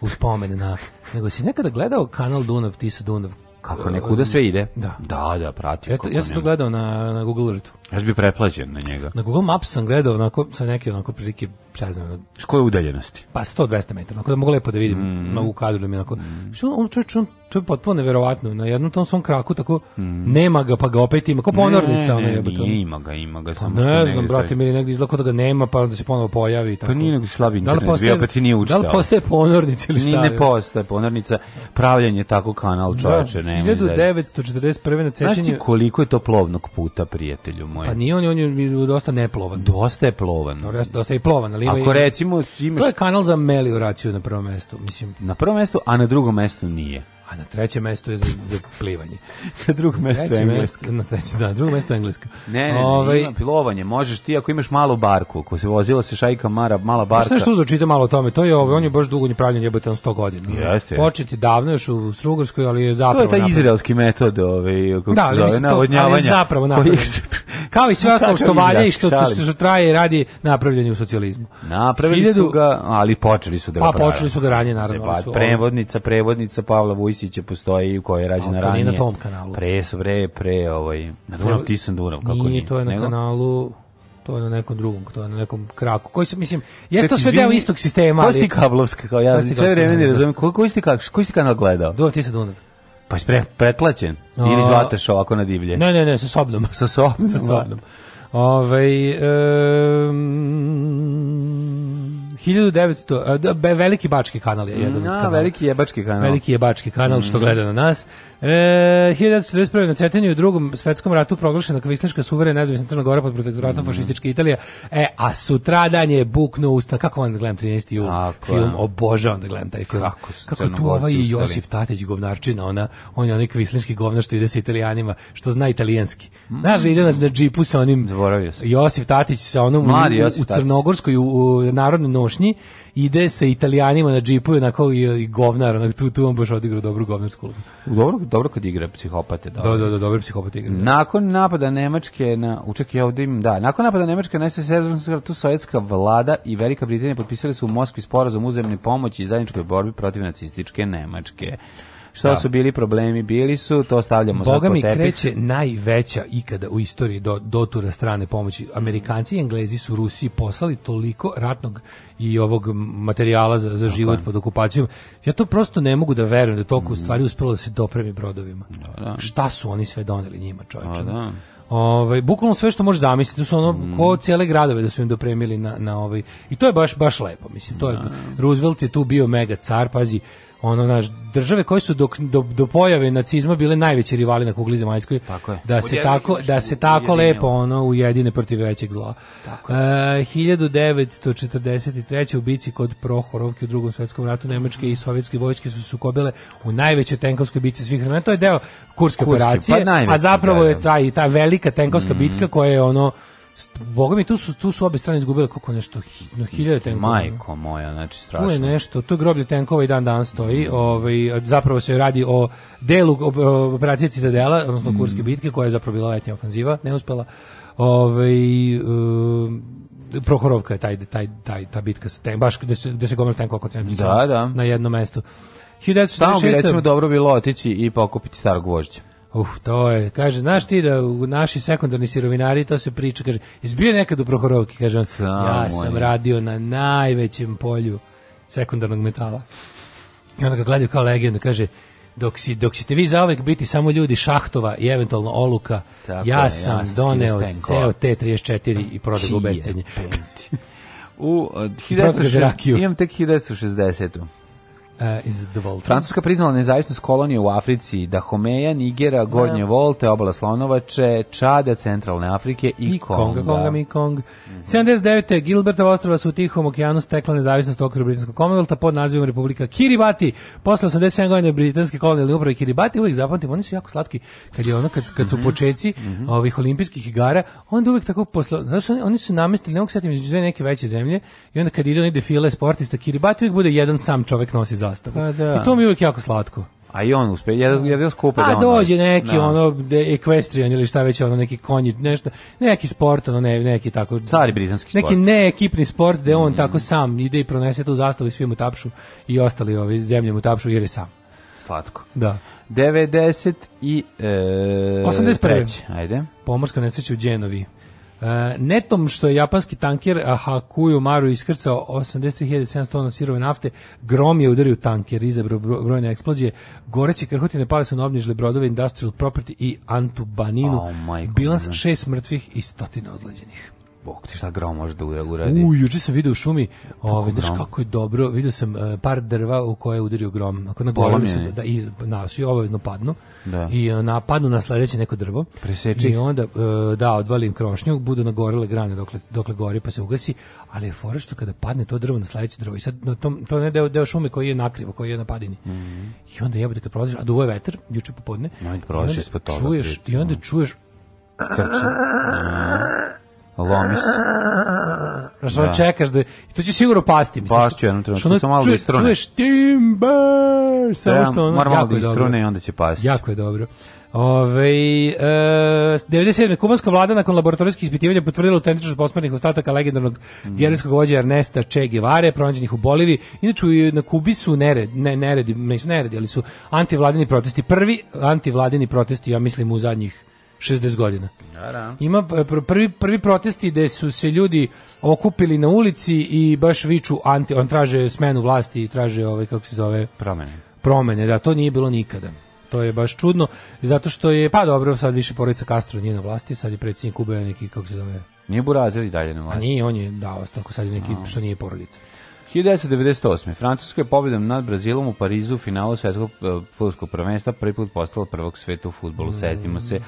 u spomen na... Nego si nekada gledao kanal Dunav Tisa Dunav? Kako nekuda sve ide? Da. Da, da, pratim. Eto, ja sam to gledao na, na Google Earthu. Ja bi preplađen na njega. Na Google Maps sam gledao onako sa neke onako prilike, šta znam. S koje udaljenosti? Pa 100-200 metara, onako da mogu lepo da vidim mm. na ovu kadru da mi onako. Mm. Što on čovječ, on, to je potpuno neverovatno, na jednom tom svom kraku tako mm. nema ga pa ga opet ima, kao ponornica ona je to. Ima ga, ima ga. Pa ne znam, brate, mi negdje izlako da ga nema, pa da se ponovo pojavi tako. Pa nije nego slabi da li postaje, opet nije učitao. Da li postaje ponornica ili šta? Ni ne postaje ponornica, pravljenje tako kanal čoveče, da, nema. 1941. na cečenju. Znaš koliko je to plovnog puta, prijatelju moje. Pa nije on, on je dosta neplovan. Dosta je plovan. Dosta, dosta je i plovan, ali ima Ako recimo imaš... To je kanal za melioraciju na prvom mestu, mislim. Na prvom mestu, a na drugom mestu nije a na trećem mestu je za, za plivanje. Da, na drugom mestu je engleska. na trećem, da, drugom mestu engleska. Ne, ne, Ove, ovaj- ima pilovanje, možeš ti ako imaš malu barku, ako se vozila se šajka mara, mala pa barka. Sve što začita malo o tome, to je ovaj, on je baš dugo nepravljen jebote 100 godina. Jeste. Početi davno još u Strugarskoj, ali je zapravo To je taj napravljen. izraelski metod, ovaj, kako da, ali, zove, navodnjavanja. Da, ali je zapravo napravljen. Kao i sve ostalo što valja i što, što, što traje i radi napravljanje u socijalizmu. Napravili Hiljadu, su ga, ali počeli su da ga Pa počeli su ga da ranije, naravno. Pa, prevodnica, prevodnica Pavla Vujs Ivisića postoji u kojoj je rađena ranije. To nije na tom kanalu. Pre, pre, pre, ovaj, na Dunav, Tisan Dunav, kako nije. Nije, to je na Nego? kanalu to je na nekom drugom, to je na nekom kraku. Koji se mislim, jeste to sve deo istog sistema, ali kablovska, kao ja sve vreme ne razumem koji koji ste kako, koji ste kanal gledao? ti se Dunav. Pa je pre, pretplaćen A... ili zvataš ovako na divlje? Ne, ne, ne, sa sobnom. Sa sobnom. Sa da. sobnom. Ovaj ehm 1900, eh, da, veliki bački kanal je jedan. A, kanal. veliki jebački kanal. Veliki jebački kanal, mm što mhm. gleda na nas. E, 1941. na Cetinju u drugom svetskom ratu proglašena kvisliška suverena nezavisna Crna Gora pod protektoratom mm. fašističke Italije. E, a sutradan je bukno usta. Kako vam da gledam 13. jul film? Obožavam da gledam taj film. Kako, su Kako tu ovaj i Josif Tatić govnarčina, ona, on je onaj kvisliški govnar što ide sa italijanima, što zna italijanski. Mm. Znaš, ide na, na džipu sa onim... Zaboravio sam. Josif Tatić sa onom u, u, u Crnogorskoj u, u narodnoj nošnji ide se Italijanima na džipu onako i, i govnar, onako, tu, tu on baš odigrao dobru govnarsku ulogu. Dobro, dobro kad igra psihopate. Da, dobro, Da, da, da, dobro psihopate igra. Nakon napada Nemačke na, učak je ovdje, da, nakon napada Nemačke na da, SSR, tu sovjetska vlada i Velika Britanija potpisali su u Moskvi sporazum uzemne pomoći i zajedničkoj borbi protiv nacističke Nemačke. Šta da. su bili problemi? Bili su, to stavljamo Boga mi kreće najveća ikada u istoriji do, dotura strane pomoći. Amerikanci i Englezi su Rusiji poslali toliko ratnog i ovog materijala za, za život okay. pod okupacijom. Ja to prosto ne mogu da verujem da toliko u mm. stvari uspelo da se dopremi brodovima. Da, da. Šta su oni sve doneli njima, čovječe? Pa da, Ovaj bukvalno sve što možeš zamisliti, to su ono mm. ko cele gradove da su im dopremili na na ovaj. I to je baš baš lepo, mislim. To je da. Roosevelt je tu bio mega car, pazi ono naš države koje su dok, do, do pojave nacizma bile najveći rivali na kugli zemaljskoj tako da se tako da se tako lepo ono ujedine protiv većeg zla. Tako. E, je. 1943. u bici kod Prohorovke u Drugom svjetskom ratu nemačke i sovjetske vojske su sukobile u najvećoj tenkovskoj bici svih vremena. To je deo kurske, kurske pa operacije, pa a zapravo da, je da. ta i ta velika tenkovska mm bitka koja je ono Boga mi, tu su, tu su obe strane izgubile koliko nešto, no, hiljade tenkova. Majko moja, znači strašno. Tu je nešto, to groblje tenkova i dan dan stoji. Mm. Ovaj, zapravo se radi o delu operacije Citadela, odnosno mm. Kurske bitke, koja je zapravo bila letnja ofanziva, neuspela. Ovaj, um, Prohorovka je taj, taj, taj, ta bitka, ten, baš gde se, gde se gomila tenkova koncentrica da, da. na jednom mestu. Tamo bi recimo dobro bilo otići i pokupiti starog vožđa. Uf, to je, kaže, znaš ti da u naši sekundarni sirovinari to se priča, kaže, izbio nekad u Prohorovki, kaže on, ja sam radio na najvećem polju sekundarnog metala. I onda ga gledaju kao legendu, kaže, dok, si, dok ćete vi zaovek biti samo ljudi šahtova i eventualno oluka, Tako ja, sam ja doneo ceo T34 i prodao u becenje. u 1960, imam tek 1960. E, izvolite. Francuska priznala nezavisnost kolonije u Africi, Dahomeja, Nigera, Gornje da. Volte, Obala Slonovače, Čada, Centralne Afrike i, I Konga. Konga, mi Kong. Mm -hmm. 79. Gilberta ostrava su u Tihom okijanu stekla nezavisnost u okviru Britanskog Commonwealtha pod nazivom Republika Kiribati. Posle 87 godina britanske kolonijalne uprave Kiribati, uvijek zapamtim, oni su jako slatki kad je ono kad, kad su mm -hmm. počeci mm -hmm. ovih olimpijskih igara, onda uvijek tako posle, znači oni, oni su namestili, ne mogu setim između dve neke veće zemlje i onda kad ide oni defile sportista Kiribati uvijek bude jedan sam čovek nosi za zastavu. Pa da. I to mi je uvijek jako slatko. A i on uspe, ja jedan da. jedan skupa pa da. A dođe neki da. ono equestrian ili šta već ono neki konji, nešto, neki sport, ono ne, neki tako stari britanski neki sport. Neki ne ekipni sport da on mm. tako sam ide i pronese tu zastavu i svi mu tapšu i ostali ovi zemlje mu tapšu jer je sam. Slatko. Da. 90 i e, 83. Ajde. Pomorska nesreća u Đenovi. E, netom što je japanski tanker Hakuyu Maru iskrcao 83.700 tona sirove nafte, grom je udario tanker, izabrao brojne eksplozije, goreće krhotine pale su na obnižile brodove Industrial Property i Antubaninu, oh, bilans šest mrtvih i stotina ozleđenih. Bog ti šta grom može da uradi. U, juče sam video u šumi, ovaj, znaš kako je dobro, video sam uh, par drva u koje je udario grom. Ako na gore su, da, i, na, svi obavezno padnu. Da. I uh, e, napadnu na sledeće neko drvo. Preseči. I onda, uh, da, odvalim krošnju, budu nagorele grane dokle, dokle gori pa se ugasi, ali je fora što kada padne to drvo na sledeće drvo. I sad, na tom, to ne deo, deo šume koji je nakrivo, koji je na padini. Mm -hmm. I onda jebate kad prolaziš, a duvo je vetar, juče popodne. No, i, i onda, čuješ, I onda čuješ... Krči. Mhm lomi se. Znaš, da. čekaš da... I to će sigurno pasti. Baš ću jednom trenutku, samo malo da istrune. Čuješ timber, samo što ono... Moram malo da istrune i onda će pasti. Jako je dobro. Ove, e, 97. kubanska vlada nakon laboratorijskih ispitivanja potvrdila autentičnost posmrtnih ostataka legendarnog mm. vjerijskog vođa Ernesta Che Guevare, pronađenih u Boliviji. Inače, na Kubi su nered, ne, neredi, ne su neredi, ali su antivladini protesti. Prvi antivladini protesti, ja mislim, u zadnjih 60 godina. Da, da. Ima e, prvi, prvi protesti gde su se ljudi okupili na ulici i baš viču anti, on traže smenu vlasti i traže ovaj kako se zove promene. Promene, da to nije bilo nikada. To je baš čudno, zato što je, pa dobro, sad više porodica Castro nije na vlasti, sad je predsjednik Kube neki, kako se zove... Nije Burazil i dalje na vlasti. A nije, on je dao ostanku, sad je neki, no. što nije porodica. 1998. Francuska je pobjedom nad Brazilom u Parizu u finalu svetskog e, futbolskog prvenstva prvi put postala prvog sveta u futbolu. Mm. Sjetimo se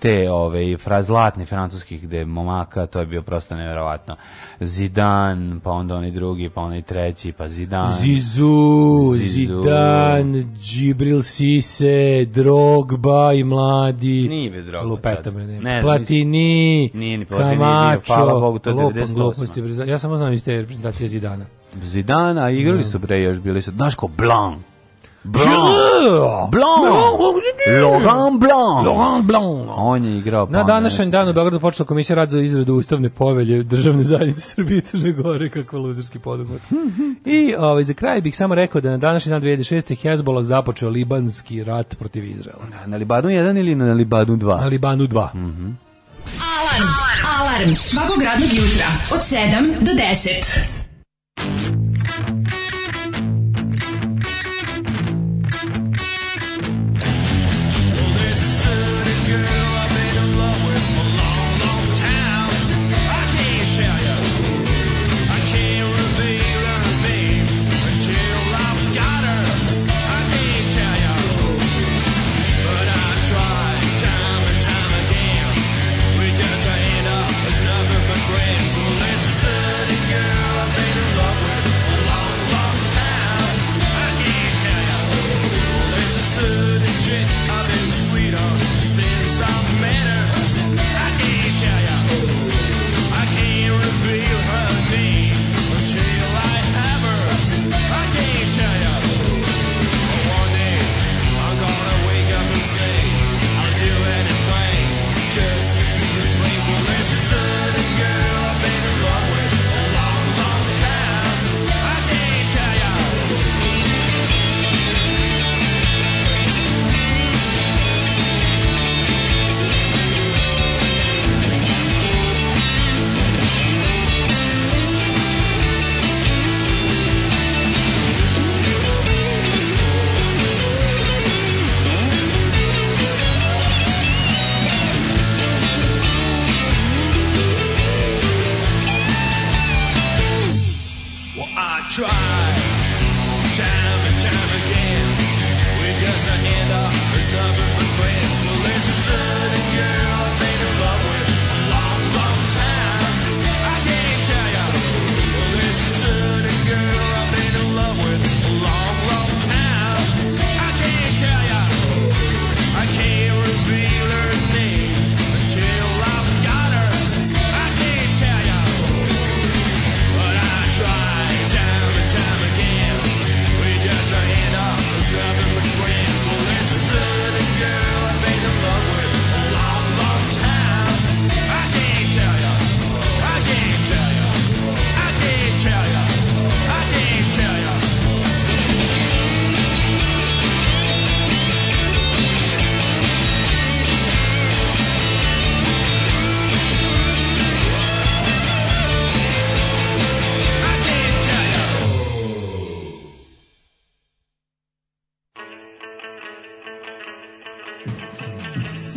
te ove fra zlatni francuskih gde momaka to je bio prosto neverovatno Zidane pa onda oni drugi pa oni treći pa Zidane Zizu, Zidane Gibril Sise Drogba i mladi nije Drogba lupeta me ne, ne Platini nije ni Platini Kamacho, hvala Bogu to je 98 ja samo znam iz te reprezentacije Zidana Zidana igrali da. su bre još bili su Daško Blanc Blanc. Laurent Blanc. Laurent Blanc. On je igrao. Na današnjem danu u Beogradu počela komisija rad za izradu ustavne povelje državne zajednice Srbije i Crne Gore, kako luzerski poduhvat. I ovaj, za kraj bih samo rekao da na današnji dan 2006. Hezbollah započeo libanski rat protiv Izraela. Na Libanu 1 ili na Libanu 2? Na Libanu 2. Mhm. Mm Alarm. Alarm svakog radnog jutra od 7 do 10.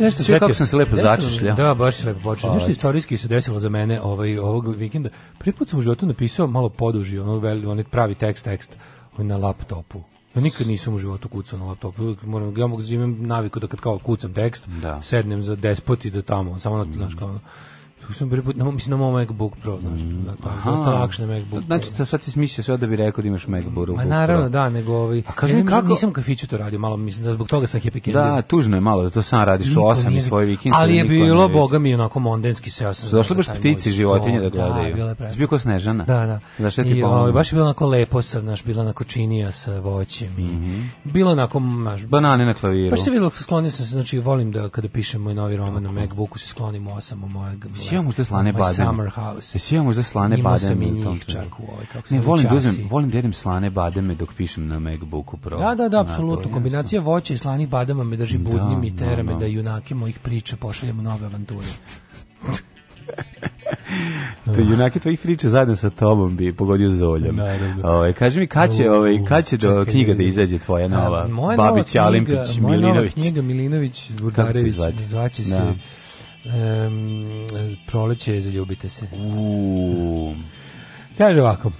nešto sve kako sam se lepo začešljao. Da, baš se lepo počeo. Nešto ovaj. istorijski se desilo za mene ovaj ovog vikenda. Prvi put sam u životu napisao malo poduži, ono veli, onaj pravi tekst, tekst ovaj, na laptopu. Ja nikad nisam u životu kucao na laptopu. Moram, ja mogu da imam naviku da kad kao kucam tekst, da. sednem za despot i da tamo, samo na, mm. znaš, kao, Tu sam prvi put, no, mislim na da moj MacBook Pro, znaš, mm. tako, da, da, dosta lakše MacBook MacBook Znači, sad si smislio sve da bi rekao da imaš MacBook Pro. Ma naravno, da, nego ovaj, A kaži ja, kako... nisam kafiću to radio, malo mislim da zbog toga sam happy candy. Da, tužno je malo, da to sam radiš niko u 8 i svoj vikindice. Ali je bilo, boga mi, onako mondenski seo sam. Došlo baš ptici životinje da gledaju. Da, bila je Zbio ko snežana. Da, da. Znaš, ti ovaj, baš je bilo onako lepo sam, znaš, bila onako činija sa voćem i mhm. bilo onako, znaš, banane na klaviru. Baš se videlo, sklonio sam se, znači volim da kada pišem moj novi roman na MacBooku se sklonim osam mojeg Jesi ja možda slane My baden? Summer house. Jesi ja možda slane Imao baden? Imao sam i njih čak u ovaj, kako ne, volim da, uzmem, volim da jedem slane bademe dok pišem na Macbooku Pro. Da, da, da, apsolutno. Kombinacija voća i slanih badema me drži da, budnim da, i tera me no, da. da junake mojih priča pošaljemo nove avanture. to junaki tvojih priča zajedno sa tobom bi pogodio zoljem. Da, ovaj kaži mi kad će ovaj kad će do knjiga da izađe tvoja nova Babić Alimpić Milinović. Moja nova knjiga Milinović Burdarević zvaće se Um, proleće, zaljubite se. Uuu. Kaže ovako.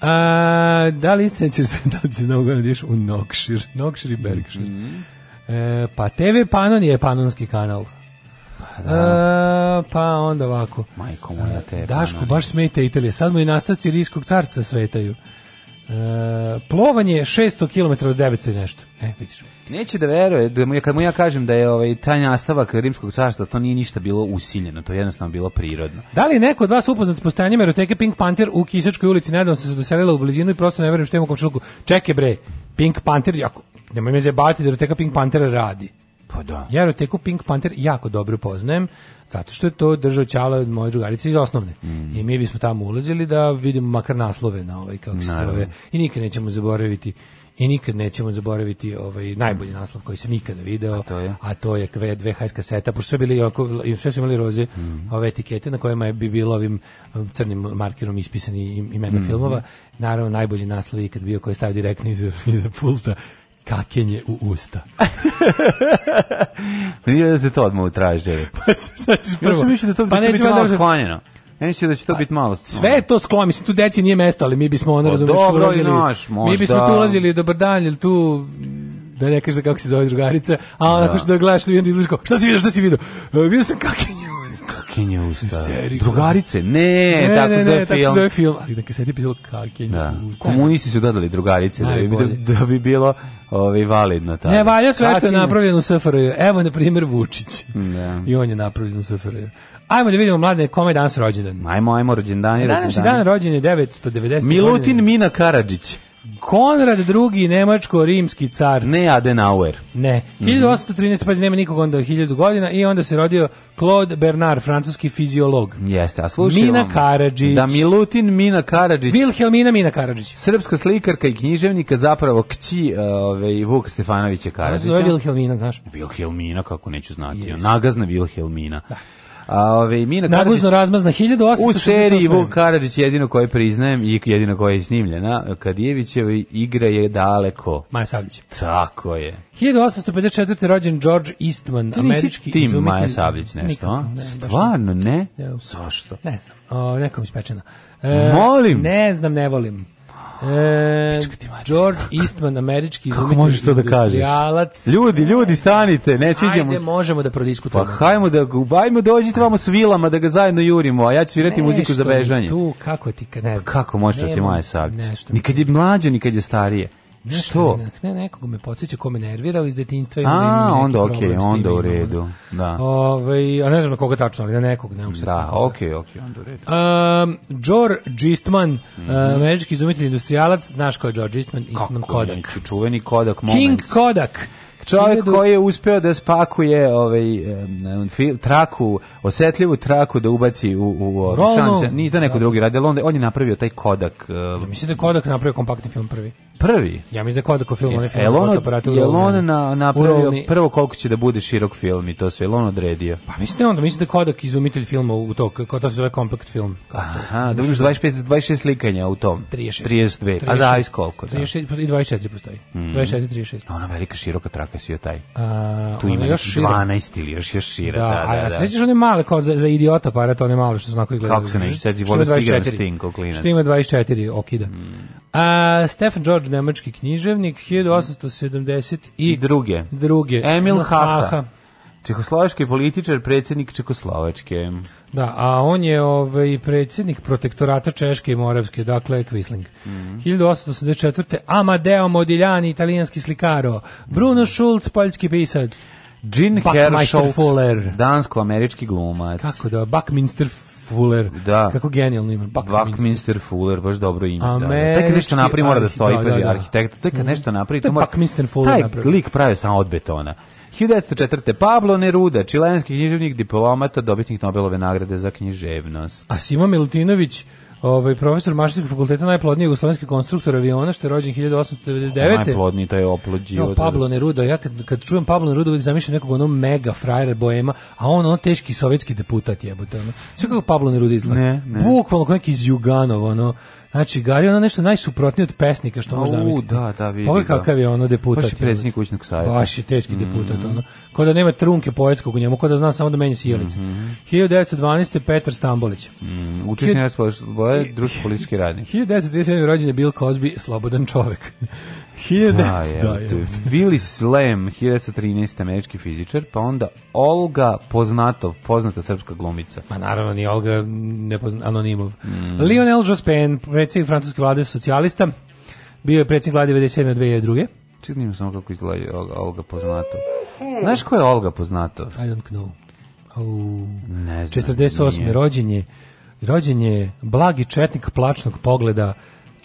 A, da li istina da ćeš da li ćeš na u Nokšir? Nokšir i Bergšir. Mm -hmm. e, pa TV Panon je panonski kanal. Pa da. A, e, pa onda ovako. Majko moja te. Daško, baš smeta Italije. Sad mu i nastaci Rijskog carstva svetaju. E, plovanje 600 km od 9 nešto. E, vidiš. Neće da veruje, da mu, kad mu ja kažem da je ovaj, taj nastavak Rimskog carstva, to nije ništa bilo usiljeno, to je jednostavno bilo prirodno. Da li je neko od vas upoznat s postajanjem eroteke Pink Panther u Kisačkoj ulici? Nedavno se doselila u blizinu i prosto ne verujem što ima u komšiluku. Čekaj bre, Pink Panther, jako, nemoj me zebati da eroteka Pink Panther radi. Pa da. Ja eroteku Pink Panther jako dobro poznajem. Zato što je to držao Ćala od moje drugarice iz osnovne. Mm. I mi bismo tamo ulazili da vidimo makar naslove na ovaj, kako se zove. I nikad nećemo zaboraviti i nikad nećemo zaboraviti ovaj najbolji naslov koji sam ikada video, a to je, a to je dve, dve hajs kaseta, pošto sve bili oko, sve su imali roze mm. ove etikete na kojima je bi bilo ovim um, crnim markerom ispisani imena mm. filmova. Naravno najbolji naslov je ikad bio koji je stavio direktno iza, iza pulta kakenje u usta. Nije da se to odmah utražili. pa, znači, prvo, ja sam da to, pa da neće biti malo da... sklonjeno. Ja mislim da će to pa, biti malo. Sve je to sklo, mislim tu deci nije mesto, ali mi bismo ono pa razumeš ulazili. Naš, možda. Mi bismo tu ulazili dobar dan, jel tu da ne kažeš da kako se zove drugarica, a da. onako što da gledaš, vidim da izliško. Šta si vidio, šta si vidio? Uh, vidio sam kakenje Kakinja usta. Seriju. Drugarice, ne, ne tako ne, zove ne, film. Tako zove film, ali neka sedi pisalo Kakinja da. usta. Komunisti su dodali drugarice, da bi, da bi bilo ovaj, validno. Tada. Ne, valja sve Kakinja. što je napravljeno u SFRJ. Evo, na primjer, Vučić. Da. I on je napravljen u SFRJ. Ajmo da vidimo mlade kome je danas rođendan. Ajmo, ajmo rođendan je rođendan. Danas je dan rođen je 990. Milutin godine. Mina Karadžić. Konrad II, nemačko-rimski car. Ne Adenauer. Ne. 1813, mhm. pa nema nikog onda 1000 godina i onda se rodio Claude Bernard, francuski fiziolog. Jeste, a slušaj Mina Karadžić. Da Milutin Mina Karadžić. Vilhelmina Mina Karadžić. Srpska slikarka i književnika, zapravo kći ovaj, Vuka Stefanovića Karadžića. Ona se zove Vilhelmina, znaš? Vilhelmina, kako neću znati. Yes. Nagazna Wilhelmina. Da. A ove ovaj, Mina Naguzno Karadžić, razmazna 1800 u seriji Vuk Karadžić jedino koji priznajem i jedino koja je snimljena, Kadijevićeva igra je daleko. Maja Savlić. Tako je. 1854. rođen George Eastman, Ti američki tim izumitelj. Maja Savlić nešto, Nikako, ne, Stvarno ne? Zašto? Ne znam. O, nekom ispečena. E, Molim. Ne znam, ne volim. E, George Eastman, američki izumitelj. Kako možeš to da kažeš? Ljudi, ljudi, stanite, ne sviđamo. Ajde, možemo da prodiskutujemo. Pa hajmo da, ajmo dođite vamo s vilama da ga zajedno jurimo, a ja ću svirati muziku za bežanje. tu, kako ti, ne znam. Pa kako možeš da ti Maja Savić? Nikad je mlađe, nikad je starije. Nešto, što? Ne, nekog me podsjeća ko me nervirao iz detinjstva. A, onda okej, okay, onda u redu. Da. Ove, ovaj, a ne znam na koga tačno, ali na nekog. Ne da, da okej, okej, okay, okay, onda u redu. Um, George Eastman, mm -hmm. američki izumitelj industrijalac, znaš ko je George Eastman? Eastman Kako Kodak. Kako čuveni Kodak moment. King Kodak. Čovjek koji je uspeo da spakuje ovaj um, traku, osetljivu traku da ubaci u u, u Rolno, Ni to neko da. drugi radi, on, on je napravio taj Kodak. Uh, ja, mislim da je Kodak napravio kompaktni film prvi. Prvi? Ja mislim da je Kodako film, oni film za fotoaparate u Jel on na, napravio prvo koliko će da bude širok film i to sve, jel on odredio? Pa mislite onda, mislite da Kodak izumitelj filma u to, kako to se zove kompakt film. Aha, da vidiš 25, 26 slikanja u tom. 36. 32, a zavis koliko? Da. 36 pa i 24 postoji. Mm. 24, 36. Ona velika široka traka si joj taj. A, tu ima još 12 ili još, još šira. Da, da, da, a, da. sećaš one male kao za, za idiota aparat, one male što se onako izgledali. Kako se ne, sećaš, volim s igram s tim, Što ima 24 da okida. Mm. A, Stefan George pokretač nemački književnik 1870 i druge. druge. Emil Haha. Čehoslovački političar, predsjednik Čehoslovačke. Da, a on je ovaj predsjednik protektorata Češke i Moravske, dakle Quisling. Mm -hmm. 1884. Amadeo Modigliani, italijanski slikaro. Bruno mhm. Schulz, poljski pisac. Gene Herschel, dansko-američki glumac. Kako da, Buckminster Fuller. Da. Kako genijalno ime. Buckminster Fuller, baš dobro ime. Američki, da, da. Taj nešto napravi mora da stoji, da, paži, da, arhitekt. Tek mhm. nešto napravi, to mora... Buckminster Fuller Taj napravi. lik pravi samo od betona. 1904. Pablo Neruda, čilenski književnik, diplomata, dobitnik Nobelove nagrade za književnost. A Simo Milutinović, Ovaj profesor Mašinskog fakulteta najplodniji jugoslovenski konstruktor aviona što je rođen 1899. O, najplodniji taj oplođio. No, Pablo Neruda, ja kad, kad čujem Pablo Neruda uvijek zamišljam nekog onog mega frajera boema, a on ono teški sovjetski deputat jebote. Ono. Sve kako Pablo Neruda izgleda. Ne, ne. Bukvalno kao neki iz Juganova, ono Znači, Gari je ono nešto najsuprotnije od pesnika, što možda misliti. da, da, vidi. Ovo je da. kakav je ono deputat. Baš je predsjednik kućnog savjeta. Baš je teški mm deputat, ono. Ko da nema trunke poetskog u njemu, ko da zna samo da menja sjelice. Mm -hmm. 1912. Petar Stambolić. Mm, Učešnje Hid... društvo politički radnik. 1937. rođen je Bill Cosby, slobodan čovek. Da, da, Willis Lem, 1913. američki fizičar, pa onda Olga Poznatov, poznata srpska glumica. Pa naravno, ni Olga mm, ne anonimov. Mm. Lionel Jospin, predsjednik francuske vlade socijalista, bio je predsjednik vlade 97. 2002. Činim samo kako izgleda Olga, Poznatov. Znaš ko je Olga Poznatov? I don't know. U... Ne znam. 48. Nije. rođenje. Rođenje blagi četnik plačnog pogleda,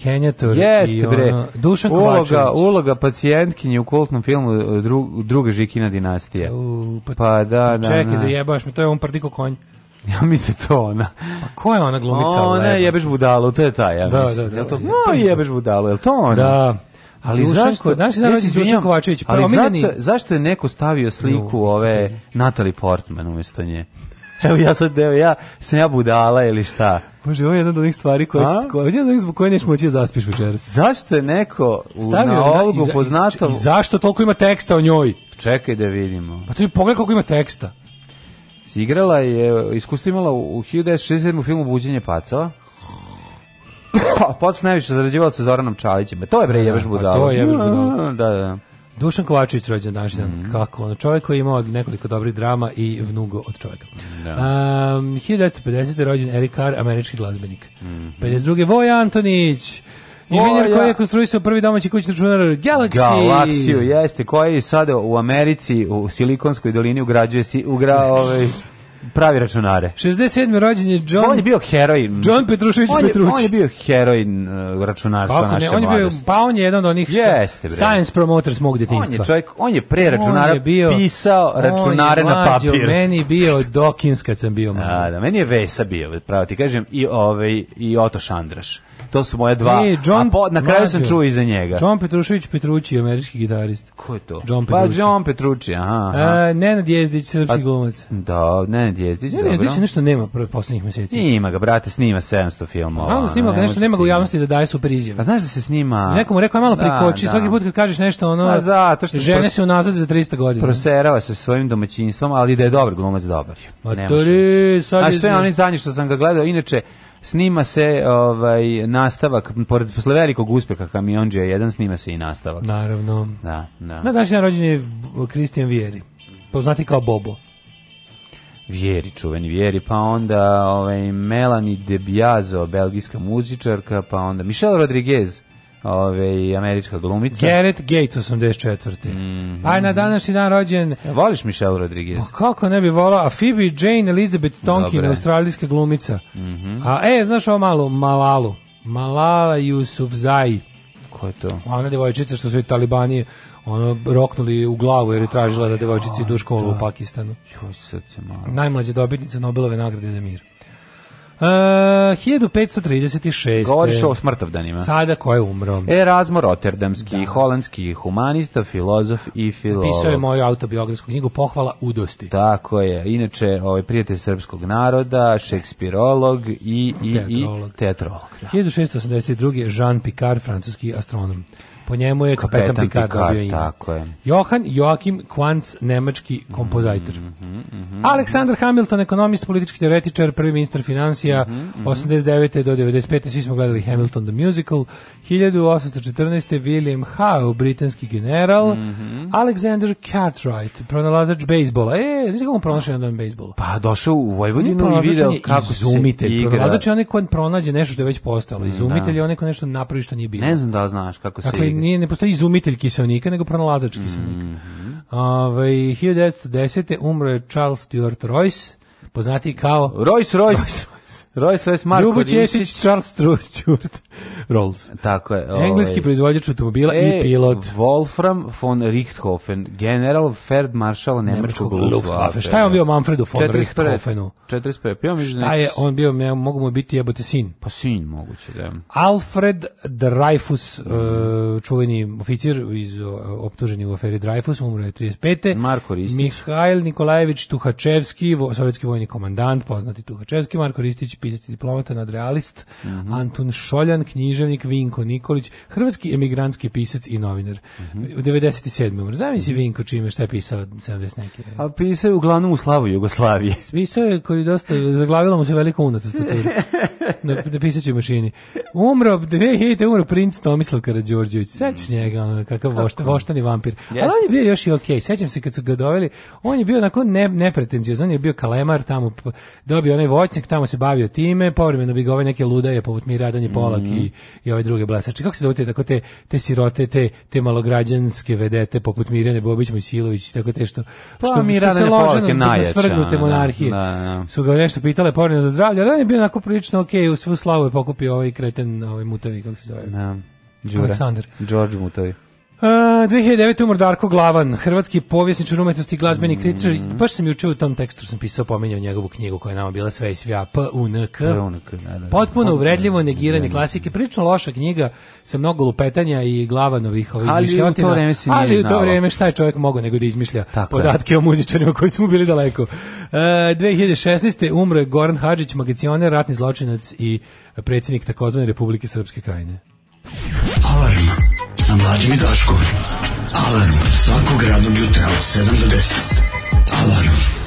Kenjator Jeste, i bre. Dušan Kovačević. Uloga uloga pacijentkinje u kultnom filmu e, dru, druga Žikina dinastija. pa, pa da, pa da. Čekaj, da. zajebaš me, to je on prdiko konj. Ja mislim da to ona. Pa ko je ona glumica? Ona je jebeš budalo, to je ta, ja da, mislim. Da, da, Jel to, je no, jebeš budalo, je to ona? Da. Ali Dušan, zašto? Znaš, da si Kovačević. Ali omiljeni... zato, zašto je neko stavio sliku no, ove Natalie Portman umjesto nje? Evo ja sad, evo ja, sam ja budala ili šta? Može, ovo je jedna od onih stvari koja će, koja, jedna od onih zbog koje nećeš moći da zaspiš večeras. Zašto je neko u, Stavio na olgu poznato... I, zašto toliko ima teksta o njoj? Čekaj da vidimo. Pa ti pogledaj koliko ima teksta. Igrala je, iskustvo imala u 1967. filmu Buđenje pacala. A posle najviše zarađivala sa Zoranom Čalićem. E, to je bre, da, jebeš budalo. To je jebeš budalo. Da, da. da. Dušan Kovačević rođen danas Mm -hmm. Kako on čovjek koji je imao nekoliko dobrih drama i vnugo od čovjeka. Da. Um, 1950. rođen Eric Carr, američki glazbenik. Mm -hmm. 52. Voj Antonić. Inženjer ja. koji je konstruisao prvi domaći kućni računar Galaxy. Galaxy jeste koji sada u Americi u Silikonskoj dolini ugrađuje si, ugra ovaj pravi računare. 67. rođen je John... On je bio heroj. John Petrušević on Petruć. On je bio heroj uh, računarstva Kako naše on je bio, mladosti. Pa on je jedan od onih Jeste, bre. science promoters mog detinjstva. On je čovjek, on je pre računara je bio, pisao računare on je na papir. meni bio Dokins kad sam bio mali. Da, da, meni je Vesa bio, pravo ti kažem, i, ovaj, i Oto Šandraš to su moje dva. E, John, a po, na kraju mađo, sam čuo iza njega. John Petrušević Petrući, američki gitarist. Ko je to? John Petrući. Pa John Petrući, aha. aha. E, Nenad Jezdić, srpski glumac. Da, Nenad Jezdić, Nenad Jezdić nešto nema poslednjih meseci. Ima ga, brate, snima 700 filmova. Znam da snima ga, nešto nema ga u javnosti da daje super izjave. A pa znaš da se snima... Nekomu rekao, je malo da, prikoči, da, svaki put kad kažeš nešto, ono, a zato što žene se unazad za 300 godina. Proserava se svojim domaćinstvom, ali da je dobar glumac, dobar. Ma to sve oni zadnji što sam ga gledao, inače, snima se ovaj nastavak pored posle velikog uspeha Kamiondžija jedan snima se i nastavak. Naravno. Da, da. Na današnji rođendan je Kristijan Vieri, poznati kao Bobo. Vieri, čuveni Vieri, pa onda ovaj, Melanie De belgijska muzičarka, pa onda Michelle Rodriguez, ove, američka glumica. Gareth Gates 84. Mm -hmm. Aj na današnji dan rođen. Ja, voliš Michelle Rodriguez? O, kako ne bi volao? A Phoebe Jane Elizabeth Tonkin, australijska glumica. Mm -hmm. A e, znaš ovo malu? Malalu. Malala Yusufzai. Ko je to? Ona devojčica što su i talibani ono roknuli u glavu jer je tražila da devojčici idu u školu u da. Pakistanu. Joj, srce malo. Najmlađa dobitnica Nobelove nagrade za mir. E, uh, 1536. Govoriš o smrtovdanima. Sada ko je umro? Erasmo Rotterdamski, da. holandski humanista, filozof i filolog. Pisao je moju autobiografsku knjigu Pohvala udosti. Tako je. Inače, ovaj prijatelj srpskog naroda, šekspirolog i, i, teatrolog. i teatrolog. Da. 1682. Jean Picard, francuski astronom po njemu je Kapetan, Kapetan Picard, dobio ime. Tako je. Johan Joachim Kvanc, nemački kompozajtor. Mm -hmm, mm -hmm. Mhm. Aleksandar Hamilton, ekonomist, politički teoretičar, prvi ministar financija, mm -hmm, 89. do 95. Svi smo gledali Hamilton the Musical. 1814. William Howe, britanski general. Mhm, mhm. Alexander Cartwright, pronalazač bejsbola. E, znaš kako on pronašao jedan bejsbola? Pa došao u Vojvodinu i video kako izumitelj. se igra. Pronalazač je onaj ko pronađe nešto što je već postalo. Da. Izumitelj da. je onaj ko nešto napravi što nije bilo. Ne znam da znaš kako se dakle, igra nije, ne postoji izumitelj kiselnika, nego pronalazač kiselnika. Mm -hmm. Ove, 1910. umro je Charles Stuart Royce, poznati kao... Royce Royce. Royce. Rolls Royce Marko Ljubo Česić, Charles Stewart Rolls. Tako je. Ovaj, Engleski proizvođač automobila e, i pilot. Wolfram von Richthofen, general Feldmaršala nemačkog Luftwaffe. Šta je on bio Manfredu von 41, Richthofenu? 45. Pio mi Šta je on bio, ne, mogu mu biti jebote sin? Pa sin moguće, da. Alfred Dreyfus, uh, čuveni oficir iz uh, optuženi u aferi Dreyfus, umro je 35. Marko Ristić. Mihajl Nikolajević Tuhačevski, sovjetski vojni komandant, poznati Tuhačevski, Marko Ristić pisac i diplomata, nadrealist, mm -hmm. Anton Šoljan, književnik, Vinko Nikolić, hrvatski emigrantski pisac i novinar. Mm -hmm. U 97. Znam si mhm. Vinko čime šta je pisao 70 neke. A pisao je uglavnom u slavu Jugoslavije. Pisao je koji dosta, zaglavilo mu se veliko unac na, na pisaćoj mašini. Umro, 2000 umro princ Tomislav Karađorđević. Sećaš mhm. njega, ono, kakav vošta, voštani vampir. Yes. Ali on je bio još i okej. Okay. Sećam se kad su ga doveli, on je bio onako ne, nepretenziozan, on je bio kalemar tamo, dobio onaj voćnjak, tamo se bavio time, povremeno bi ga ove neke ludaje poput Miradanje mhm. Polak mm -hmm. i, i ove druge blasače. Kako se zove te, tako te, te sirote, te, te malograđanske vedete poput Mirjane Bobić Mojsilović, tako te što, pa, što, što se lože na, na svrgnute da, monarhije. Da, da. Su ga nešto pitale povremeno za zdravlje, ali bi je bio onako prilično ok, u svu slavu je pokupio ovaj kreten, ovaj mutavi, kako se zove. Da. Đura. Aleksandar. George Mutavi. Uh, 2009. umor Darko Glavan, hrvatski povjesničar umetnosti glazbeni kritičar. mm. kritičar. Baš sam juče u tom tekstu sam pisao, pominjao njegovu knjigu koja je nama bila sve i svija, PUNK. Potpuno uvredljivo negiranje da. klasike, prilično loša knjiga sa mnogo lupetanja i Glavanovih ovih ali U to si nije ali u to vrijeme šta je čovjek mogao nego da izmišlja Tako podatke je. o muzičarima koji su bili daleko. Uh, 2016. umre je Goran Hadžić, magacioner, ratni zločinac i predsjednik takozvane Republike Srpske krajine. Alarm sa mlađim i Daškom. Alarm svakog radnog jutra od 7 do 10. Alarm.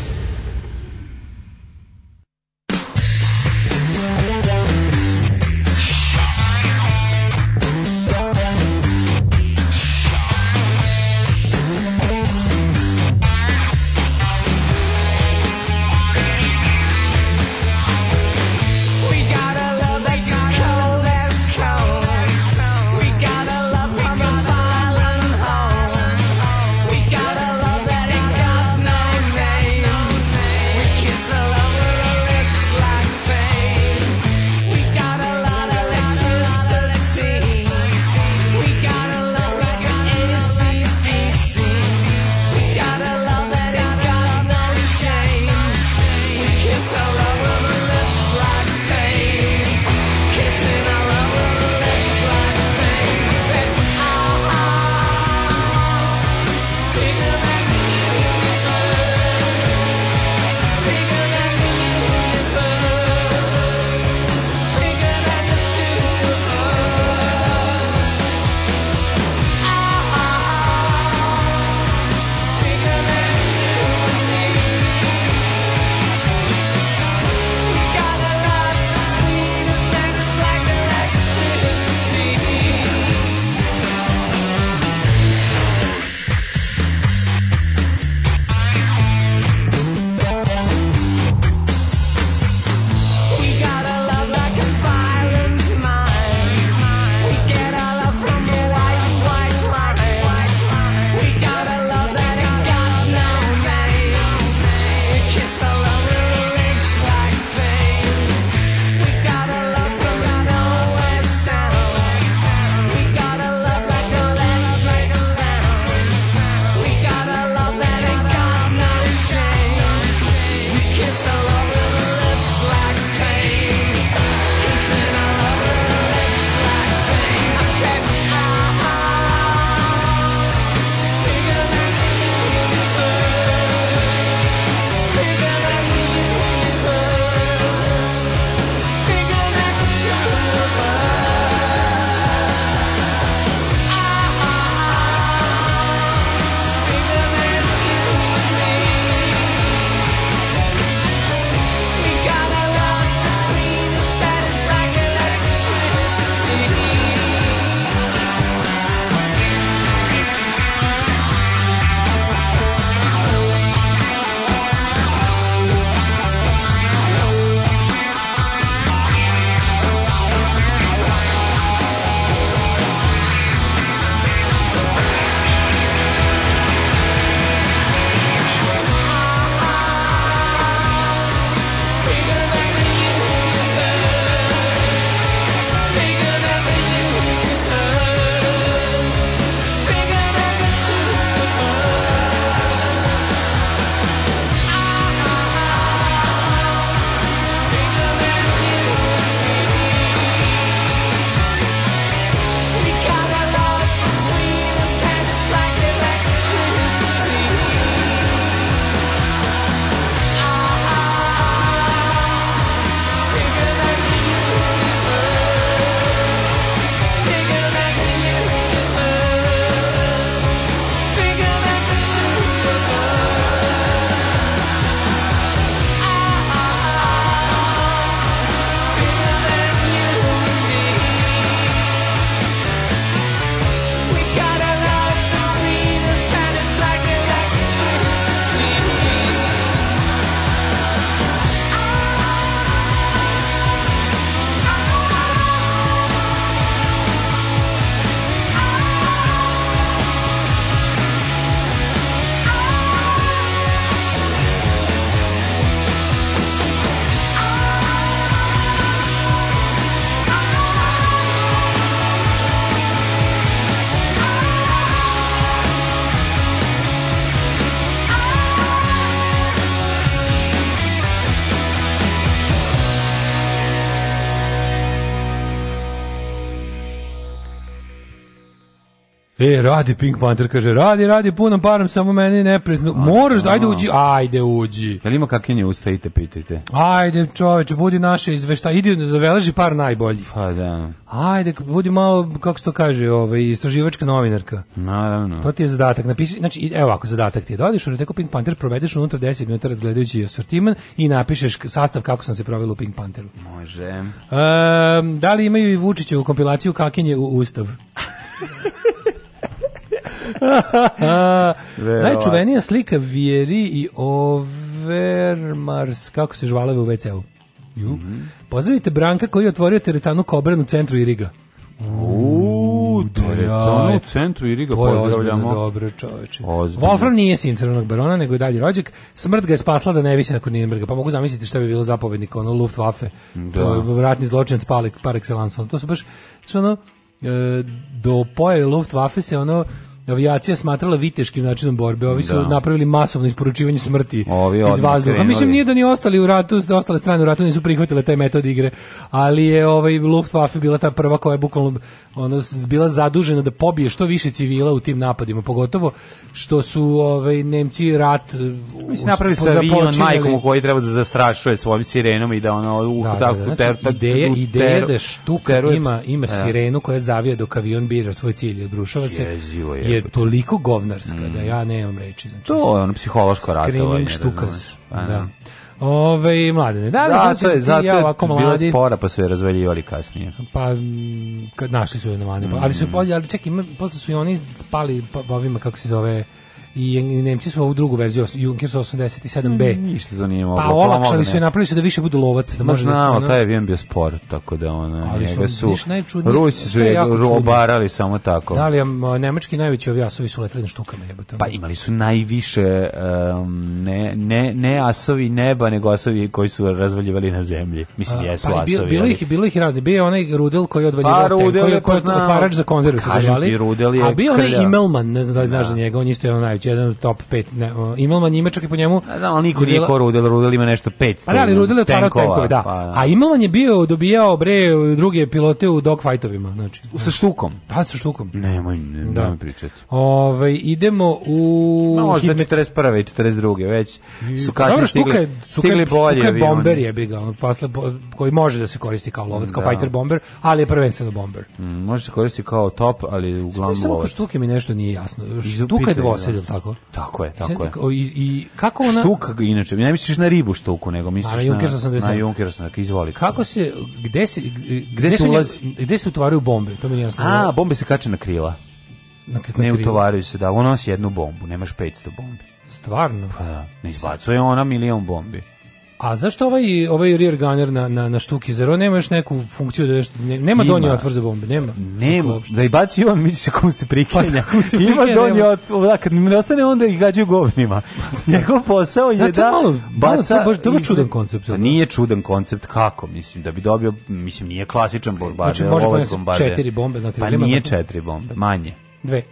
radi Pink Panther, kaže, radi, radi, punom parom, samo meni neprijatno. Možeš da, ajde uđi, ajde uđi. Jel ima kakinje ustajite, pitajte? Ajde, čoveče, budi naše izvešta, idi da zaveleži par najboljih. Pa da. Ajde, budi malo, kako se to kaže, ovaj, istraživačka novinarka. Naravno. To ti je zadatak, napiši, znači, evo ako zadatak ti je, dodiš u Reteku Pink Panther, provedeš unutra 10 minuta razgledajući asortiman i napišeš sastav kako sam se provela u Pink Pantheru. Može. Ehm, da li imaju i Vučića u kompilaciju kakinje u Ustav? Najčuvenija slika Vjeri i Overmars, kako se žvalave u WC-u. Mm -hmm. Pozdravite Branka koji je otvorio teretanu Kobran u centru Iriga. Uuu, teretanu u centru Iriga pozdravljamo. To je dobro, čoveče. Wolfram nije sin crvenog barona, nego je dalje rođak. Smrt ga je spasla da ne visi nakon Nijemberga. Pa mogu zamisliti što bi bilo zapovednik, ono Luftwaffe. Da. To je ratni zločinac par excellence. To su baš, što ono, e, do poje Luftwaffe se ono avijacija smatrala viteškim načinom borbe. Ovi su da. napravili masovno isporučivanje smrti Ovi iz vazduha. A mislim nije da ni ostali u ratu, da ostale strane u ratu nisu prihvatile taj metod igre, ali je ovaj Luftwaffe bila ta prva koja je bukvalno ono bila zadužena da pobije što više civila u tim napadima, pogotovo što su ovaj Nemci rat eh, mislim napravili sa avion majkom koji treba da zastrašuje svojim sirenom i da ono u da, da tako da, znači, da, znači, ideja, ideja da štuka ima ima e. sirenu koja zavija dok avion bira svoj cilj i obrušava se. Jezivo je je toliko govnarska da mm. da ja nemam reči. Znači, to je ono psihološko ratovanje. Screaming da štukas. Pa, da. da. Ove, mladene. Da, da, to je, zato ja, ovako mladi, bila spora, pa su je razvaljivali kasnije. Pa, m, našli su je na mlade. Mm. Ali, su, mm. ali čekaj, posle su i oni spali, pa, ovima, kako se zove, i Nemci su ovu drugu verziju Junkers 87B. Mm, ništa to nije moglo. Pa, pa olakšali su i napravili su da više bude lovac. Da može da znamo, da taj avion bio sport, tako da ona, Ali njega su, najčudni, Rusi su je obarali samo tako. Da li, je um, nemački najveći avijasovi su leteli na štukama jebote. Pa imali su najviše um, ne, ne, ne asovi neba, nego asovi koji su razvaljivali na zemlji. Mislim, A, jesu pa, asovi. Bilo, bilo, ih, bilo ih razni. Bio je onaj Rudel koji je odvaljivao pa, koji je otvarač za konzervu. Kažem ti, Rudel je... A bio onaj Imelman, ne znam da li znaš za da. njega, on isto je onaj Vučić jedan od top 5. Imao man njima i po njemu. Da, ali niko nije ko Rudel, Rudel ima nešto 5. Pa da, ali Rudel je parao tenkove, da. Pa, da. A Imelman je bio, dobijao bre druge pilote u dogfightovima. Znači, sa štukom? Da, sa štukom. Nemoj, da. nemoj da. pričati. Ove, idemo u... Ma, možda Hitmet. 41. i 42. već su kasnije Dobro, štuka, stigli, štuka, stigli bolje. Štuka je bomber je biga, posle, koji može da se koristi kao lovac, kao da. fighter bomber, ali je prvenstveno bomber. Mm, može se koristiti kao top, ali uglavnom lovac. Samo štuke mi nešto nije jasno. Štuka je dvoselj, tako? Tako je, tako je. I, i kako ona... Štuka, inače, ne misliš da na ribu štuku, nego misliš na... Junkersa sam da Na Junkersa, na dakle, izvoli. Kako se, gde se... Gde, gde se ulazi? Gde se utovaraju bombe? To mi nije jasno. A, bombe se kače na krila. Na, na ne utovaraju se, da. Ona nosi jednu bombu, nemaš 500 bombi. Stvarno? Pa da, ne izbacuje ona milion bombi. A zašto ovaj, ovaj rear gunner na, na, na štuki? zero nema još neku funkciju? Da nešto, ne, nema donji otvor za bombe? Nema. Nema. Da i baci on, misliš kako mu se pa prikenja. Pa, Ima donji otvor. Da, kad ne ostane onda ih gađaju govnima. Njegov posao je da, da malo, baca... baš, to čudan koncept. Da, nije čudan koncept. Kako? Mislim, da bi dobio... Mislim, nije klasičan znači, bombarder. Znači, može ovaj bombarder. četiri bombe. Dakle, pa nije četiri bombe. Manje. Dve.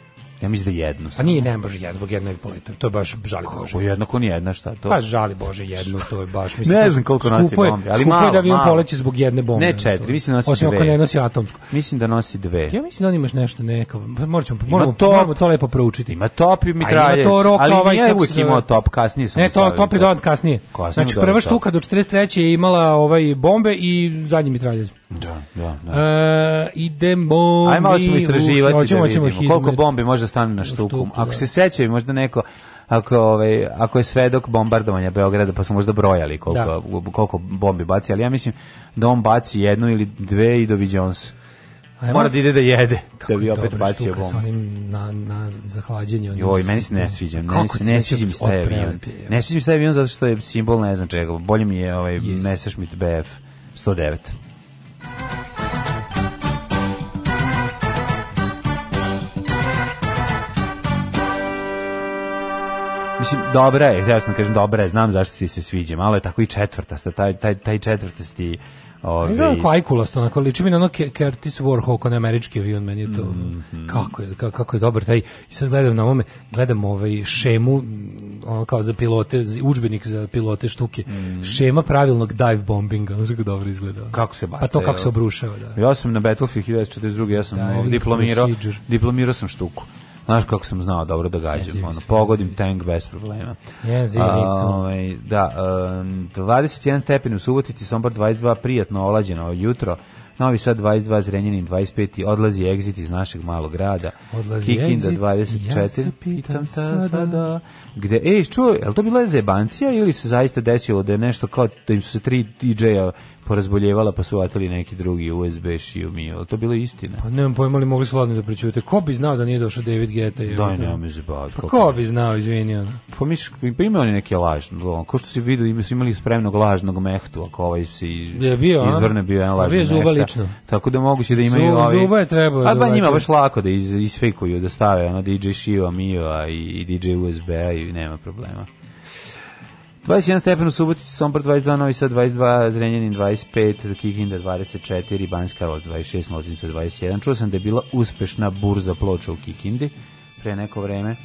Ja mislim da jednu. Pa nije, ne bože, jednu, zbog jedne polita. To je baš žali Bože. Kako jedno, ko nijedna, šta to? Pa žali Bože jednu, to je baš. Mislim, ne znam koliko nosi bombe, ali skupo malo, je da avion poleće zbog jedne bombe. Ne četiri, mislim da nosi Osim dve. Osim ako ne nosi atomsku. Mislim da nosi dve. Ja mislim da on imaš nešto neka, pa moramo, moramo, top, moramo to lepo proučiti. Ima top i mitralje, ali ovaj, nije uvijek imao top, kasnije sam Ne, to, top je dodat kasnije. kasnije znači, prva štuka do 43. je imala ovaj bombe i zadnji mitraljez. Da, da, da. E, idemo Ajmo, hoćemo istraživati hoćemo, da vidimo hoćemo koliko bombi može stane na štuku. štuku ako da. se seća, možda neko ako, ovaj, ako je svedok bombardovanja Beograda, pa smo možda brojali koliko, da. koliko bombi baci, ali ja mislim da on baci jednu ili dve i doviđe on se. Ajmo. Mora da ide da jede, Kako da bi opet bacio bombu. Kako onim na, na, za hlađenje. Onim Joj, meni se ne da. sviđa. Meni se ne sviđa mi staje avion. Ne sviđa mi staje avion zato što je simbol ne znam čega. Bolje mi je ovaj yes. Messerschmitt BF 109. Mislim, dobra je, htio sam kažem, dobra je, znam zašto ti se sviđa, malo je tako i četvrtasta, taj, taj, taj četvrtasti... Ovi... Ne ovaj. znam kako ajkulasto, onako, liči mi na ono Curtis Warhawk, onaj američki avion, meni je to, mm -hmm. kako, je, kako je dobar taj, i sad gledam na ovome, gledam ovaj šemu, ono kao za pilote, učbenik za pilote štuke, mm. šema pravilnog dive bombinga, ono kako dobro izgleda. Kako se baca. Pa to kako se obrušava, da. Ja sam na Battlefield 1942, ja sam da, diplomirao, diplomirao sam štuku. Znaš kako sam znao dobro da gađam, ono, pogodim tank bez problema. Jezivi ovaj, Da, um, 21 stepeni u Subotici, Sombar 22, prijatno olađeno jutro. Novi Sad 22, Zrenjanin 25, odlazi exit iz našeg malog grada. Odlazi Kikinda exit, 24, ja se pitam sada. sada. Gde, ej, čuo, je li to bila zebancija ili se zaista desilo da je nešto kao da im su se tri DJ-a porazboljevala pa su vatili neki drugi USB Xiaomi. Ali to bilo istina. Pa nemam pojma li mogli sladno da pričujete. Ko bi znao da nije došao David Geta? Da, nemam se baviti. Pa ko bi znao, izvini. Ono. Pa, miš, pa ima oni neke lažne. Ko što si vidio, imali su imali spremnog lažnog mehtu, ako ovaj si je bio, izvrne bio jedan lažni mehta. lično. Tako da moguće da imaju Zub, ovi... Zuba je trebao. A da ba njima baš lako da iz, isfejkuju, da stave ono DJ Xiaomi i, i DJ USB i nema problema. 21 stepen u Subotici, Sombor 22, Novi Sad 22, Zrenjanin 25, Kikinda 24, Banjska Karlovac 26, Loznica 21. Čuo sam da je bila uspešna burza ploča u Kikindi pre neko vreme.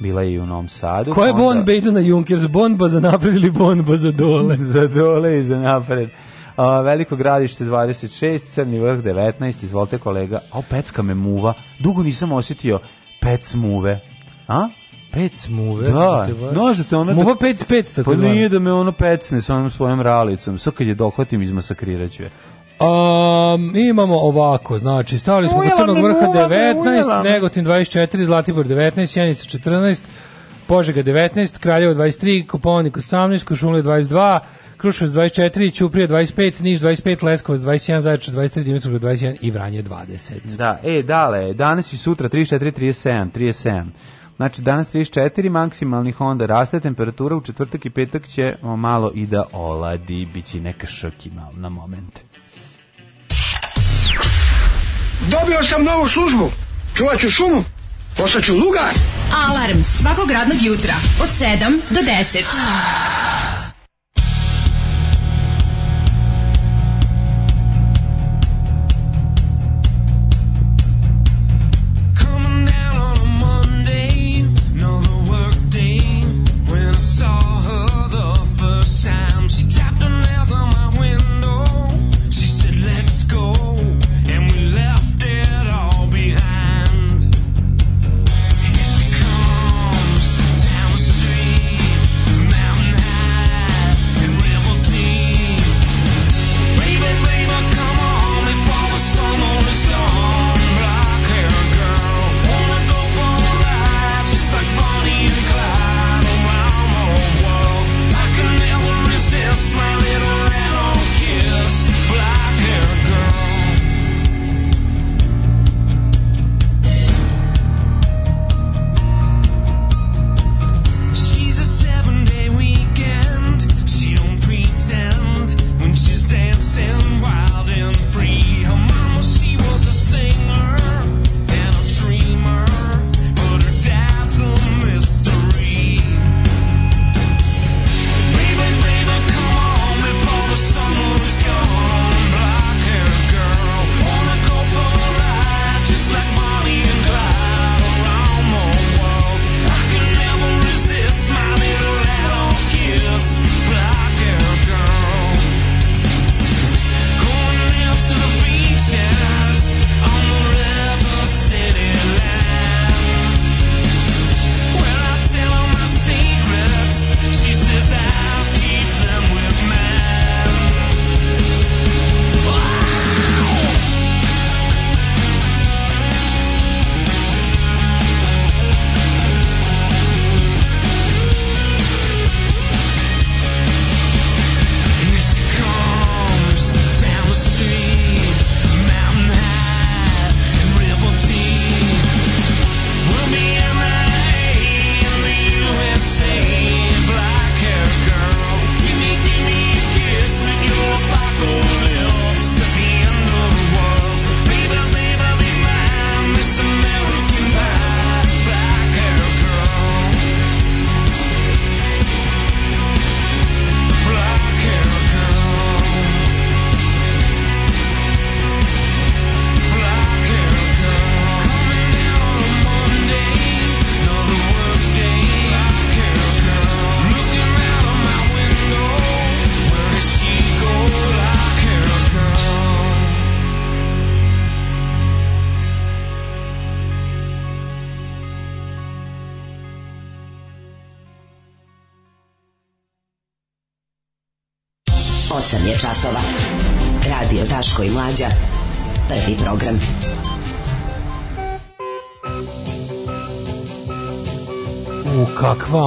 Bila je i u Novom Sadu. Ko je onda... bomba idu na Junkers? Bomba za napred ili bomba za dole? za dole i za napred. A, Veliko gradište 26, Crni vrh 19, izvolite kolega. O, pecka me muva. Dugo nisam osetio pec muve. A? Pet smuve? Da, znaš da te ona... Muva pec da- pec, tako Pa nije da me ono pecne sa onom svojom ralicom. Sad kad je dohvatim, izmasakrirat ću je. Um, imamo ovako, znači stavili smo kod Crnog vrha 19, Negotin 24, Zlatibor 19, Sjenica 14, Požega 19, Kraljevo 23, Koponik 18, Košumlje 22, Kruševac 24, Ćuprija 25, Niš 25, Leskovac 21, Zaječar 23, Dimitrovgrad 21 i Vranje 20. Da, e, dale, danas i sutra 34, 37, 37. Znači danas 34 maksimalnih onda raste temperatura u četvrtak i petak će malo i da oladi, biće neka šok malo na momente. Dobio sam novu službu. Čuvaću šumu. Postaću lugar. Alarm svakog radnog jutra od 7 do 10. so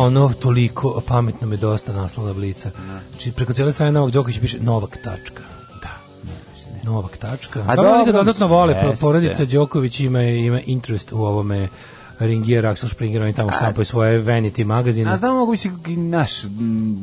ono toliko pametno me dosta naslova blica. Da. Znači preko cele strane Novak Đoković piše Novak tačka. Da. Novak tačka. A da dobro, dodatno vole porodica Đoković ima ima interest u ovome Ringier, Axel Springer, oni tamo štampaju svoje Vanity magazine. A znamo, mogu se, naš,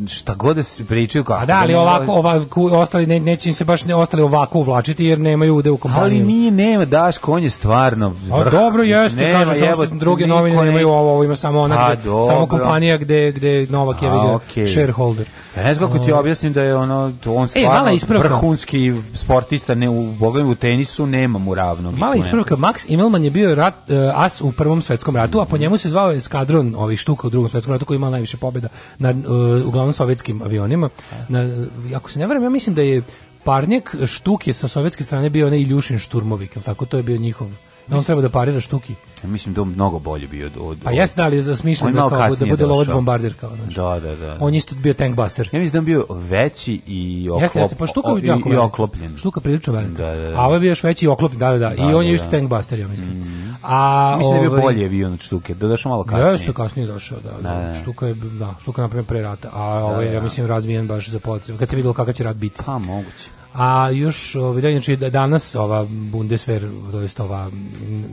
šta god da se pričaju. Kako, a da, ali da ovako, ovako, ostali, ne, neće im se baš ne, ostali ovako uvlačiti, jer nemaju ude u kompaniju. Ali nije, nema, daš, konje stvarno vrh. A dobro, jeste, nema, kažu, jebo, samo druge novine nemaju ovo, ovo ima samo ona, pa samo kompanija gde, gde Novak je okay. shareholder. Ja ne znam kako ti ovaj. objasnim da je ono on e, stvarno e, vrhunski sportista ne u bogom u tenisu nema mu ravnog. Mala ispravka Max Immelman je bio rat, eh, as u prvom svetskom ratu, a po njemu se zvao eskadron ovih štuka u drugom svetskom ratu koji imao najviše pobjeda nad eh, uglavnom sovjetskim avionima. Na, ako se ne varam, ja mislim da je Parnjak Štuk je sa sovjetske strane bio onaj Iljušin Šturmovik, tako to je bio njihov da on treba da parira štuki. Ja mislim da je mnogo bolje bio od... od pa jeste, ali je zasmišljen da, kao, da bude lovac bombarder. Kao, znači. da, da, da. On isto bio tankbuster. Ja mislim da je bio veći i, oklop, jeste, jeste, pa štuka o, i, i, i oklopljen. Štuka prilično velika. Da, da, da. A ovo je bio još veći i oklopljen, da, da, da. da I on je da, isto da. tankbuster, ja mislim. Mm. A, mislim da je bio ovaj- bolje bio od štuke, da došao malo kasnije. Jeste, kasnije došao, da. da, Štuka je, da, štuka napravljena pre rata. A ovo ovaj, je, ja mislim, razvijen baš za potrebe. Kad se videlo kakav će rat biti. Pa, moguće. A još, ovaj, znači, danas ova Bundeswehr, to jest ova mm,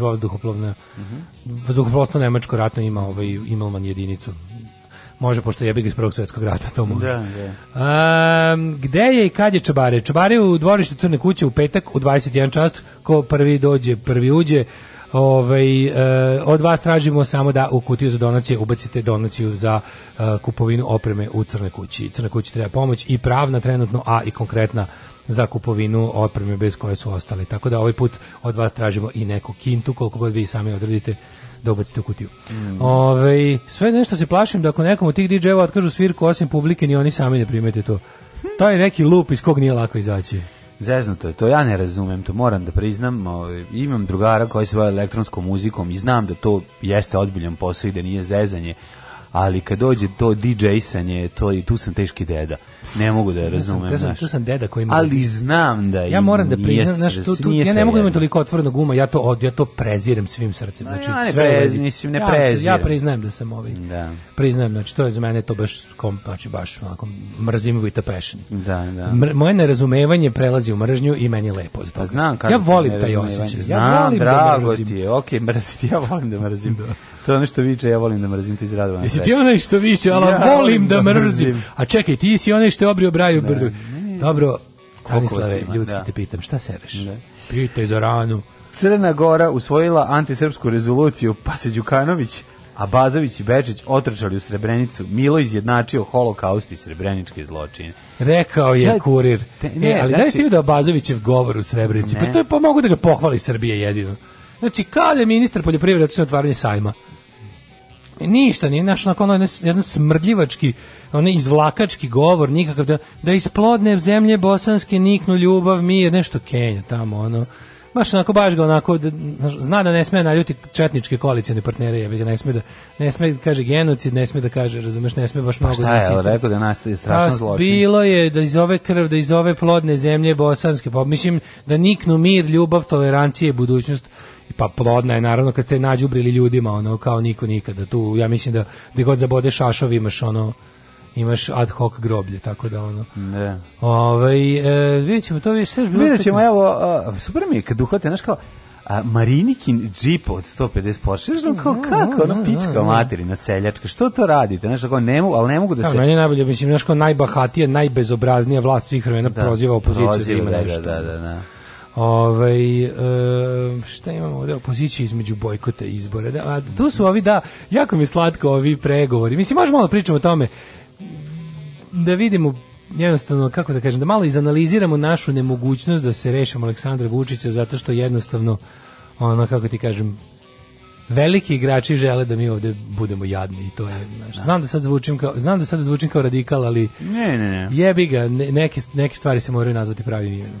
vazduhoplovna, mhm. vazduhoplovstvo Nemačko ratno ima ovaj, Imelman jedinicu, može pošto jebi ga iz prvog svjetskog rata to može. Da, da. Um, gde je i kad je Čabare? Čabare u dvorištu Crne kuće u petak u 21 čas, ko prvi dođe, prvi uđe. Ovaj e, od vas tražimo samo da u kutiju za donacije ubacite donaciju za e, kupovinu opreme u Crnoj kući. Crna kući treba pomoć i pravna trenutno, a i konkretna za kupovinu opreme bez koje su ostali. Tako da ovaj put od vas tražimo i neku kintu, koliko god vi sami odredite da ubacite u kutiju. Mm. Ove, ovaj, sve nešto se plašim da ako nekom od tih DJ-eva otkažu svirku osim publike, ni oni sami ne primete to. Hm. To je neki lup iz kog nije lako izaći. Zeznuto je to, ja ne razumem to, moram da priznam, ovaj, imam drugara koji se bavi elektronskom muzikom i znam da to jeste ozbiljan posao i da nije zezanje, ali kad dođe to DJ-sanje, to i tu sam teški deda. Ne mogu da razumem, ja sam, ja tu sam deda koji ima Ali znam da Ja moram da priznam, znaš, tu, tu ja ne mogu da imam toliko otvorenog uma, ja to od ja to prezirem svim srcem. Znači, no, ja ne, sve prez, mislim, ne prezirem. Ja priznajem da sam ovaj. Da. Priznajem, znači to je za mene to baš kom, znači baš onako mrzim with a passion. Da, da. Mr, moje nerazumevanje prelazi u mržnju i meni je lepo od pa toga. Pa znam kako. Ja volim taj osjećaj. Znam, ja volim da drago da mrzim. ti je. Okej, okay, mrziti, ja volim da mrzim. da. To je ono što viče, ja volim da mrzim, to iz Radovana. Jesi ti onaj što viče, ali ja, volim da, da mrzim. A čekaj, ti si onaj što je obrio braju brdu. Dobro, Stanislave, ljudski da. te pitam, šta sereš? Da. Pitaj za ranu. Crna Gora usvojila antisrpsku rezoluciju, pa se Đukanović, a Bazović i Bečić otrčali u Srebrenicu. Milo izjednačio holokaust i srebreničke zločine. Rekao je ja, kurir. Te, e, ne, e, ali znači, da da Bazovićev govor u Srebrenici? Pa ne. Pa to je pomogu pa da ga pohvali Srbije jedino. Znači, kada je ministar poljoprivrede otišao otvaranje sajma? E, ništa, nije naš onako ono jedan smrdljivački, ono izvlakački govor, nikakav da, da isplodne zemlje bosanske niknu ljubav, mir, nešto Kenja tamo, ono. Baš onako, baš ga onako, da, zna da ne sme na ljuti četničke koalicijne partnere, jebe ga, ne sme da, ne sme da kaže genocid, ne sme da kaže, razumeš, ne sme baš pa mnogo pa šta da je, rekao da nastaje strašno zločin. Bilo je da iz ove krv, da iz ove plodne zemlje bosanske, pa mislim da niknu mir, ljubav, tolerancije, budućnost, pa plodna je naravno kad ste nađubrili ljudima ono kao niko nikada tu ja mislim da gde god zabode šašov imaš ono imaš ad hoc groblje, tako da ono. Ne. Ovaj e, vidjet to, vidjet ćemo. Vidjet ćemo, evo, a, super mi je kad uhvate, znači kao, a Marinikin džip od 150 Porsche, znaš, kao kako, ono pička materina seljačka, što to radite, znaš, kao ne mogu, ali ne mogu da se... Ja, meni je najbolje, mislim, znaš, kao najbahatija, najbezobraznija vlast svih vremena da, proziva opoziciju da ima da, nešto. Da, da, da, da. Ovaj e, šta imamo ovde opozicije između bojkota i izbora. Da, a tu su ovi da jako mi je slatko ovi pregovori. Mislim možemo malo da pričamo o tome da vidimo jednostavno kako da kažem da malo izanaliziramo našu nemogućnost da se rešimo Aleksandra Vučića zato što jednostavno ono kako ti kažem veliki igrači žele da mi ovde budemo jadni i to je znaš, da. znam da sad zvučim kao znam da sad zvučim kao radikal ali ne ne ne jebi ga ne, neke neke stvari se moraju nazvati pravim imenom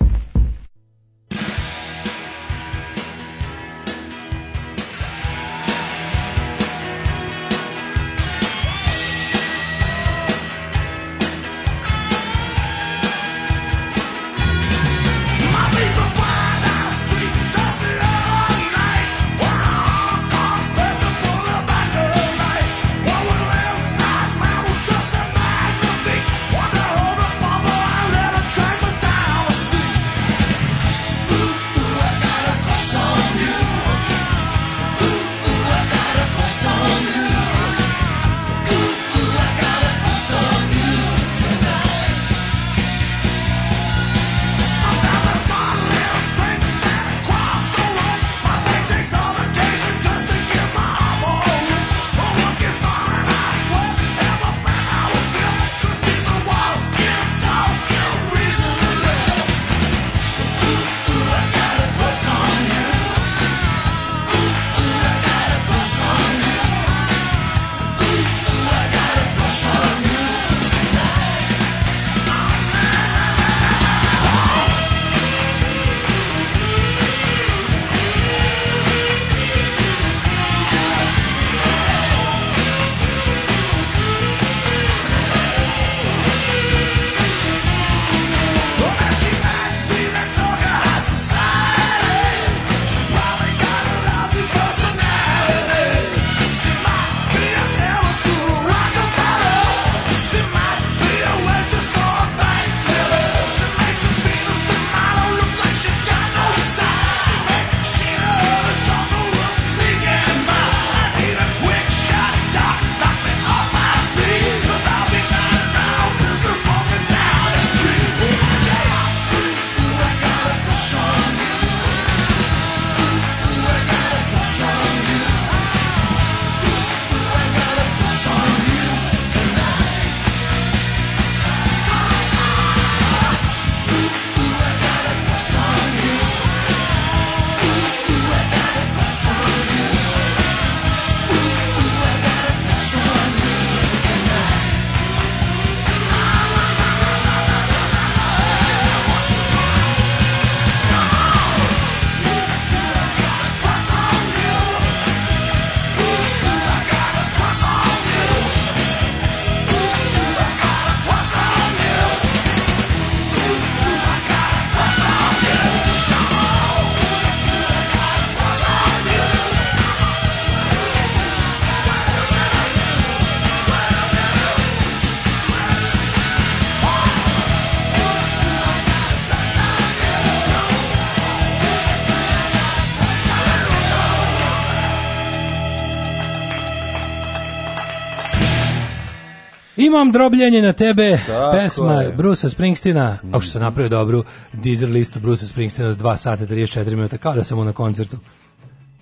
Imam drobljenje na tebe, Tako pesma je. Brusa Springsteena, mm. a što sam napravio dobru Deezer listu Brusa Springsteena 2 sata 34 minuta, kao da sam na koncertu.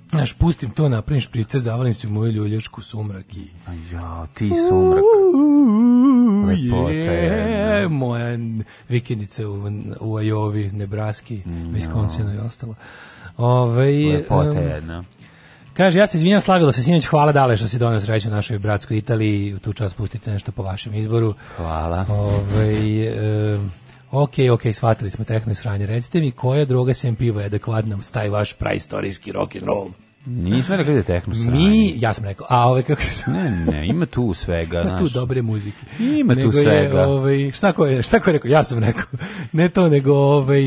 Znaš, pustim to, napravim špricer, zavalim se u moju ljuljačku sumrak i... A ja, ti sumrak. Lepota je. Yeah, moja vikendica u, u Ajovi, Nebraski, no. Mm, Wisconsinu i ostalo. Ove, ovaj, Lepota je jedna. Kaže, ja se izvinjam, slagalo se sinoć, hvala dale što si donao sreću našoj bratskoj Italiji, u tu čas pustite nešto po vašem izboru. Hvala. Ove, ovaj, e, ok, ok, shvatili smo tehno sranje, recite mi koja droga sem piva je adekvatna uz taj vaš praistorijski rock'n'roll? Nismo rekli da je tehno sranje. Mi, ja sam rekao, a ove ovaj kako se... Ne, ne, ima tu svega. Ima tu naš. dobre muzike. Ima nego tu je, svega. Ovaj, šta ko je, šta ko je rekao? Ja sam rekao. Ne to, nego ovaj,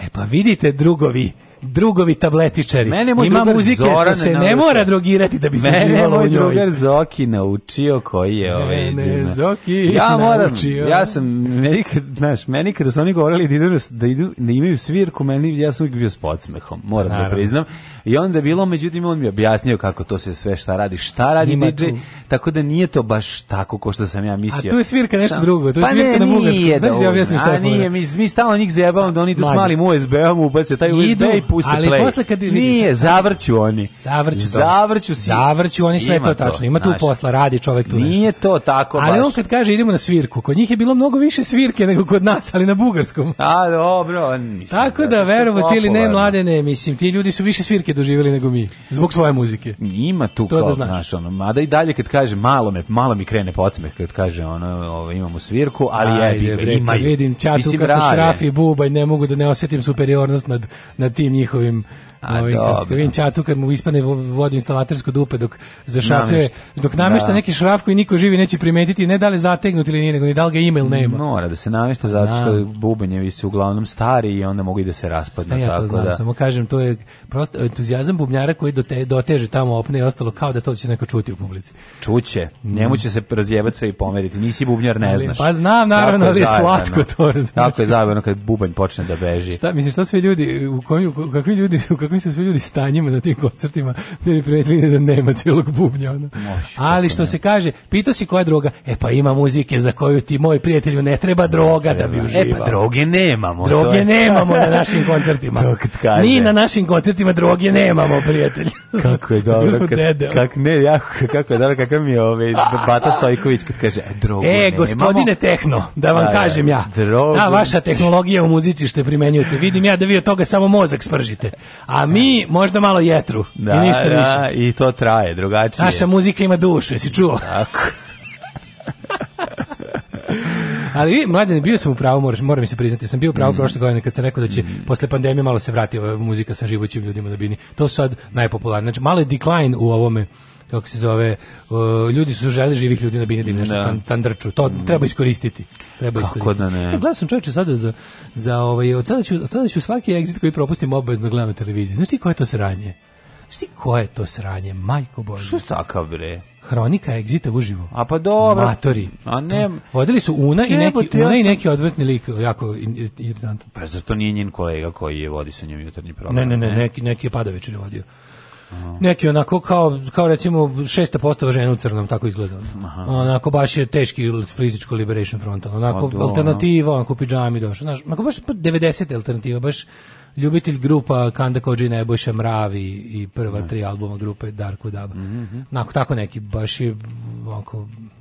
e pa vidite drugovi, drugovi tabletičari. Mene Ima muzike što se ne mora drogirati da bi se živalo u njoj. Mene moj drugar Zoki naučio koji je ovaj ne, Zoki ja moram, naučio. ja sam, meni kad, znaš, meni kada su oni govorili da idu, da, idu, da imaju svirku, meni, ja sam uvijek bio s podsmehom, moram da Naravno. da priznam. I onda je bilo, međutim, on mi objasnio kako to se sve šta radi, šta radi Ima DJ, tu. tako da nije to baš tako ko što sam ja mislio. A tu je svirka nešto sam, drugo, tu je pa svirka ne, na bugarskom. Znaš da ja objasnim šta je? A nije, mi, mi stalno njih zajebamo da oni idu s malim USB-om ubace taj USB puste ali play. posle kad vidi Nije, zavrću oni. Zavrću. Zavrću si. Zavrću oni sve to tačno. Ima tu posla, radi čovek tu nešto. Nije to tako baš. Ali on kad kaže idemo na svirku, kod njih je bilo mnogo više svirke nego kod nas, ali na bugarskom. A dobro, Tako da, da verovatno ili ne mlade ne, mislim, ti ljudi su više svirke doživeli nego mi zbog svoje muzike. Ima tu to da kao, da znaš. znaš ono, mada i dalje kad kaže malo me, malo mi krene podsmeh kad kaže ono, ovo, ovaj, imamo svirku, ali Ajde, jebi, bre, imaju. Vidim čatu mislim, kako rave. šrafi bubanj, ne mogu da ne osetim superiornost nad, nad tim njihovim A, ovaj, dobro. Vidim čatu kad mu ispane vodu instalatorsko dupe dok zašafljuje, namešta. dok namešta da. neki šraf koji niko živi neće primetiti, ne da li zategnut ili nije, nego ni da li ga email nema. Mora da se namešta zato što bubanjevi su uglavnom stari i onda mogu i da se raspadnu. Sve ja tako to znam, da. samo kažem, to je prosto entuzijazam bubnjara koji dote, doteže tamo opne i ostalo kao da to će neko čuti u publici. Čuće, njemu će se razjebati sve i pomeriti, nisi bubnjar, ne ali, znaš. Pa znam, naravno, ali je slatko to. Tako je zabavno kad bubanj počne da beži. Šta, mislim, šta sve ljudi, u, koji, u kakvi ljudi, u kakvi kakvim se svi ljudi stanjima na tim koncertima, da mi predvine da nema cijelog bubnja. Ono. Moš, Ali što ne. se kaže, pitao si koja droga? E pa ima muzike za koju ti, moj prijatelju, ne treba droga ne da bi uživao. E pa droge nemamo. Droge je... nemamo na našim koncertima. Kaže. Mi na našim koncertima droge nemamo, prijatelj. Kako je dobro. Kad, kak, ne, jako, kako je dobro, kako mi je ovaj, Bata Stojković kad kaže, e, droge e, nemamo. gospodine Tehno, da vam da, da kažem ja, drogu... da, vaša tehnologija u muzici što je primenjujete, vidim ja da vi od toga samo mozak spržite. A a mi možda malo jetru da, i ništa da, više. i to traje, drugačije. Naša muzika ima dušu, jesi čuo? Tako. Ali mladen bio sam u pravu, moram, moram se priznati, sam bio u pravu mm. prošle godine kad sam rekao da će mm. posle pandemije malo se vrati ova muzika sa živućim ljudima na bini. To sad najpopularnije. Znači malo je decline u ovome kako se zove, uh, ljudi su želi živih ljudi na bini da nešto nešto tan, tandrču. To mm. treba iskoristiti. Treba kako iskoristiti. da ne? Ja, e, gledam sam čoveče sada za, za ovaj, od sada, ću, od sada ću svaki exit koji propustim obavezno gledam na televiziji. Znaš ti koje to sranje? Znaš ti koje to sranje, majko Bože? Što stakav, bre? Hronika Exita uživo. A pa dobro. Matori. A ne. Vodili su Una i neki, Una sam... i neki odvrtni lik, jako irritantan. Pa zašto nije njen kolega koji je vodi sa njom jutarnji program? Ne, ne, ne, ne. neki, neki je Padović vodio neki onako kao, kao recimo šesta postava žena u crnom, tako izgleda. Aha. Onako baš je teški fizičko liberation front, onako o, do, alternativa, onako pidžami došao, znaš, onako baš 90 pa alternativa, baš ljubitelj grupa Kanda Koji Nebojša Mravi i prva tri albuma grupe Darko Daba. Mm -hmm. Onako tako neki, baš je onako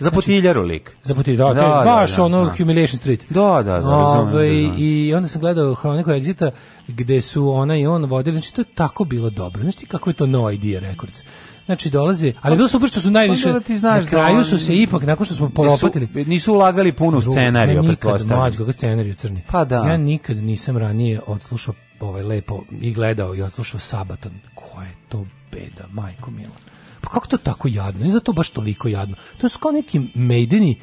Za znači, potiljaru lik. Za potiljaru, da, da, da, baš da, ono da. Humiliation Street. Da, da, da, razumem, Ove, da, da. I onda sam gledao Hroniku Exita gde su ona i on vodili, znači to je tako bilo dobro. Znači kako je to No Idea Records? znači dolaze, ali bilo super što su najviše pa, pa, da na kraju su se ipak nakon što smo polopatili. Nisu, nisu ulagali puno u scenariju, pretpostavljam. Nikad, kako scenariju crni. Pa da. Ja nikad nisam ranije odslušao ovaj lepo i gledao i odslušao Sabaton. Koja je to beda, majko mila. Pa kako to tako jadno? Ne za baš toliko jadno. To je kao neki maideni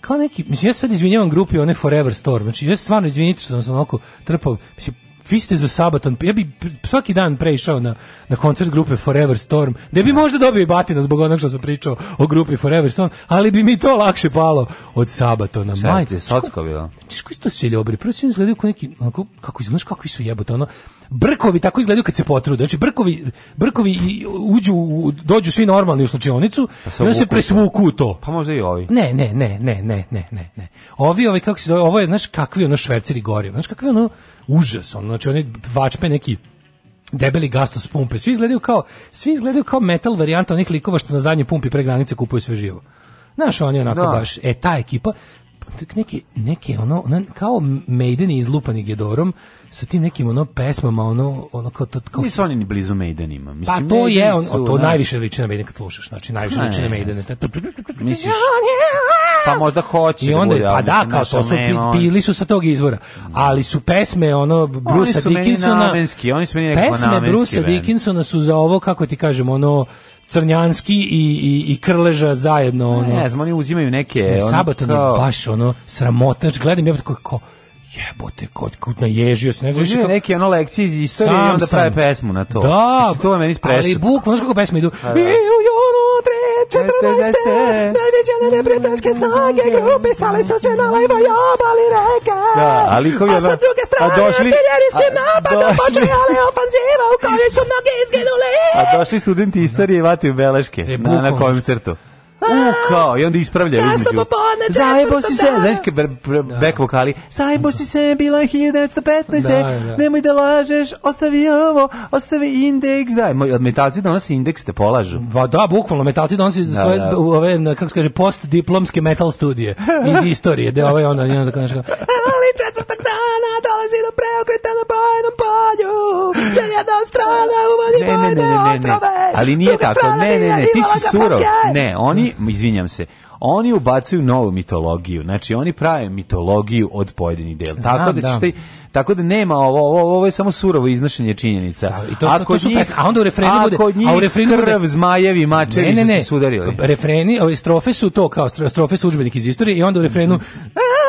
kao neki, mislim, ja sad izvinjavam grupi one Forever Storm, znači ja stvarno izvinite što sam se onako trpao, mislim, vi ste za sabaton, ja bi svaki dan prešao na, na koncert grupe Forever Storm, da bi možda dobio i batina zbog onog što sam pričao o grupi Forever Storm, ali bi mi to lakše palo od sabatona. Šta je ti, socko bilo? Češ koji su to prvo se izgledaju kao neki, onako, kako izgledaš, kakvi su jebote, ono, brkovi tako izgledaju kad se potrude. Znači brkovi brkovi uđu dođu svi normalni u slučionicu pa i onda se presvuku to. Pa možda i ovi. Ne, ne, ne, ne, ne, ne, ne, ne. Ovi, ovi kako se zove, ovo je znaš kakvi ono šverceri gori. Znaš kakvi ono užas, ono znači oni vačpe neki debeli gastos pumpe. Svi izgledaju kao svi izgledaju kao metal varijanta onih likova što na zadnje pumpi pre granice kupuju sve živo. Znaš, on je onako da. baš, e, ta ekipa, neki, neki ono, ono kao Maiden izlupani Gedorom sa tim nekim ono pesmama ono ono kao to kao nisu oni ni blizu Maidenima mislim pa to je on, su, to najviše liči na Maiden kad slušaš znači najviše liči na Maidene misliš pa možda hoće i da onda pa da kao to su pili su sa tog izvora ali su pesme ono Brusa Dickinsona oni su meni pesme Brusa Dickinsona su za ovo kako ti kažem ono Crnjanski i, i, i Krleža zajedno. Ono. Ne znam, oni uzimaju neke... Ne, ono, Sabatan kao... je baš ono sramotač. Znači, gledam ja tako kao, jebote, kod kut naježio se, ne znam više kako... neke ono lekcije iz istorije i onda prave pesmu na to. Da, Mislim, to je meni spresno. Ali bukvalno, znaš kako pesme idu? A, pa da. 14. Neviđene neprijateljske snage grupisale su se na levoj obali reke. Da, ali kao je... A sa druge strane, došli, artiljerijskim napadom počejale ofanziva u kojoj su mnogi izginuli. A došli studenti istorije i vatio beleške e, na, na koncertu. U kao, i onda ispravlja između. Zajebo si se, znaš da. ke da. back vokali. Zajebo si se, bila je 1915. Da, da. Nemoj da lažeš, ostavi ovo, ostavi indeks. Da, metalci donosi indeks te da polažu. Ba, da, bukvalno, metalci donosi svoje, ove, kako se kaže, postdiplomske metal studije iz istorije, gde je ovaj onda, onda kao nešto. Ali četvrtak dana dolazi do preokreta na bojnom polju, gdje jedna strana uvodi bojne otrove. Ali nije tako, ne, ne, ne, ti si surov. Ne, oni oni, izvinjam se, oni ubacuju novu mitologiju. Znači oni prave mitologiju od pojedinih dela. Tako da, da. tako da nema ovo, ovo, ovo je samo surovo iznošenje činjenica. Da, i to, ako to, to njih, a onda u refrenu bude, a u refrenu krv, bude, zmajevi, mačevi ne, ne, ne, se Refreni, ove strofe su to kao strofe su udžbenik iz istorije i onda u refrenu mm -hmm.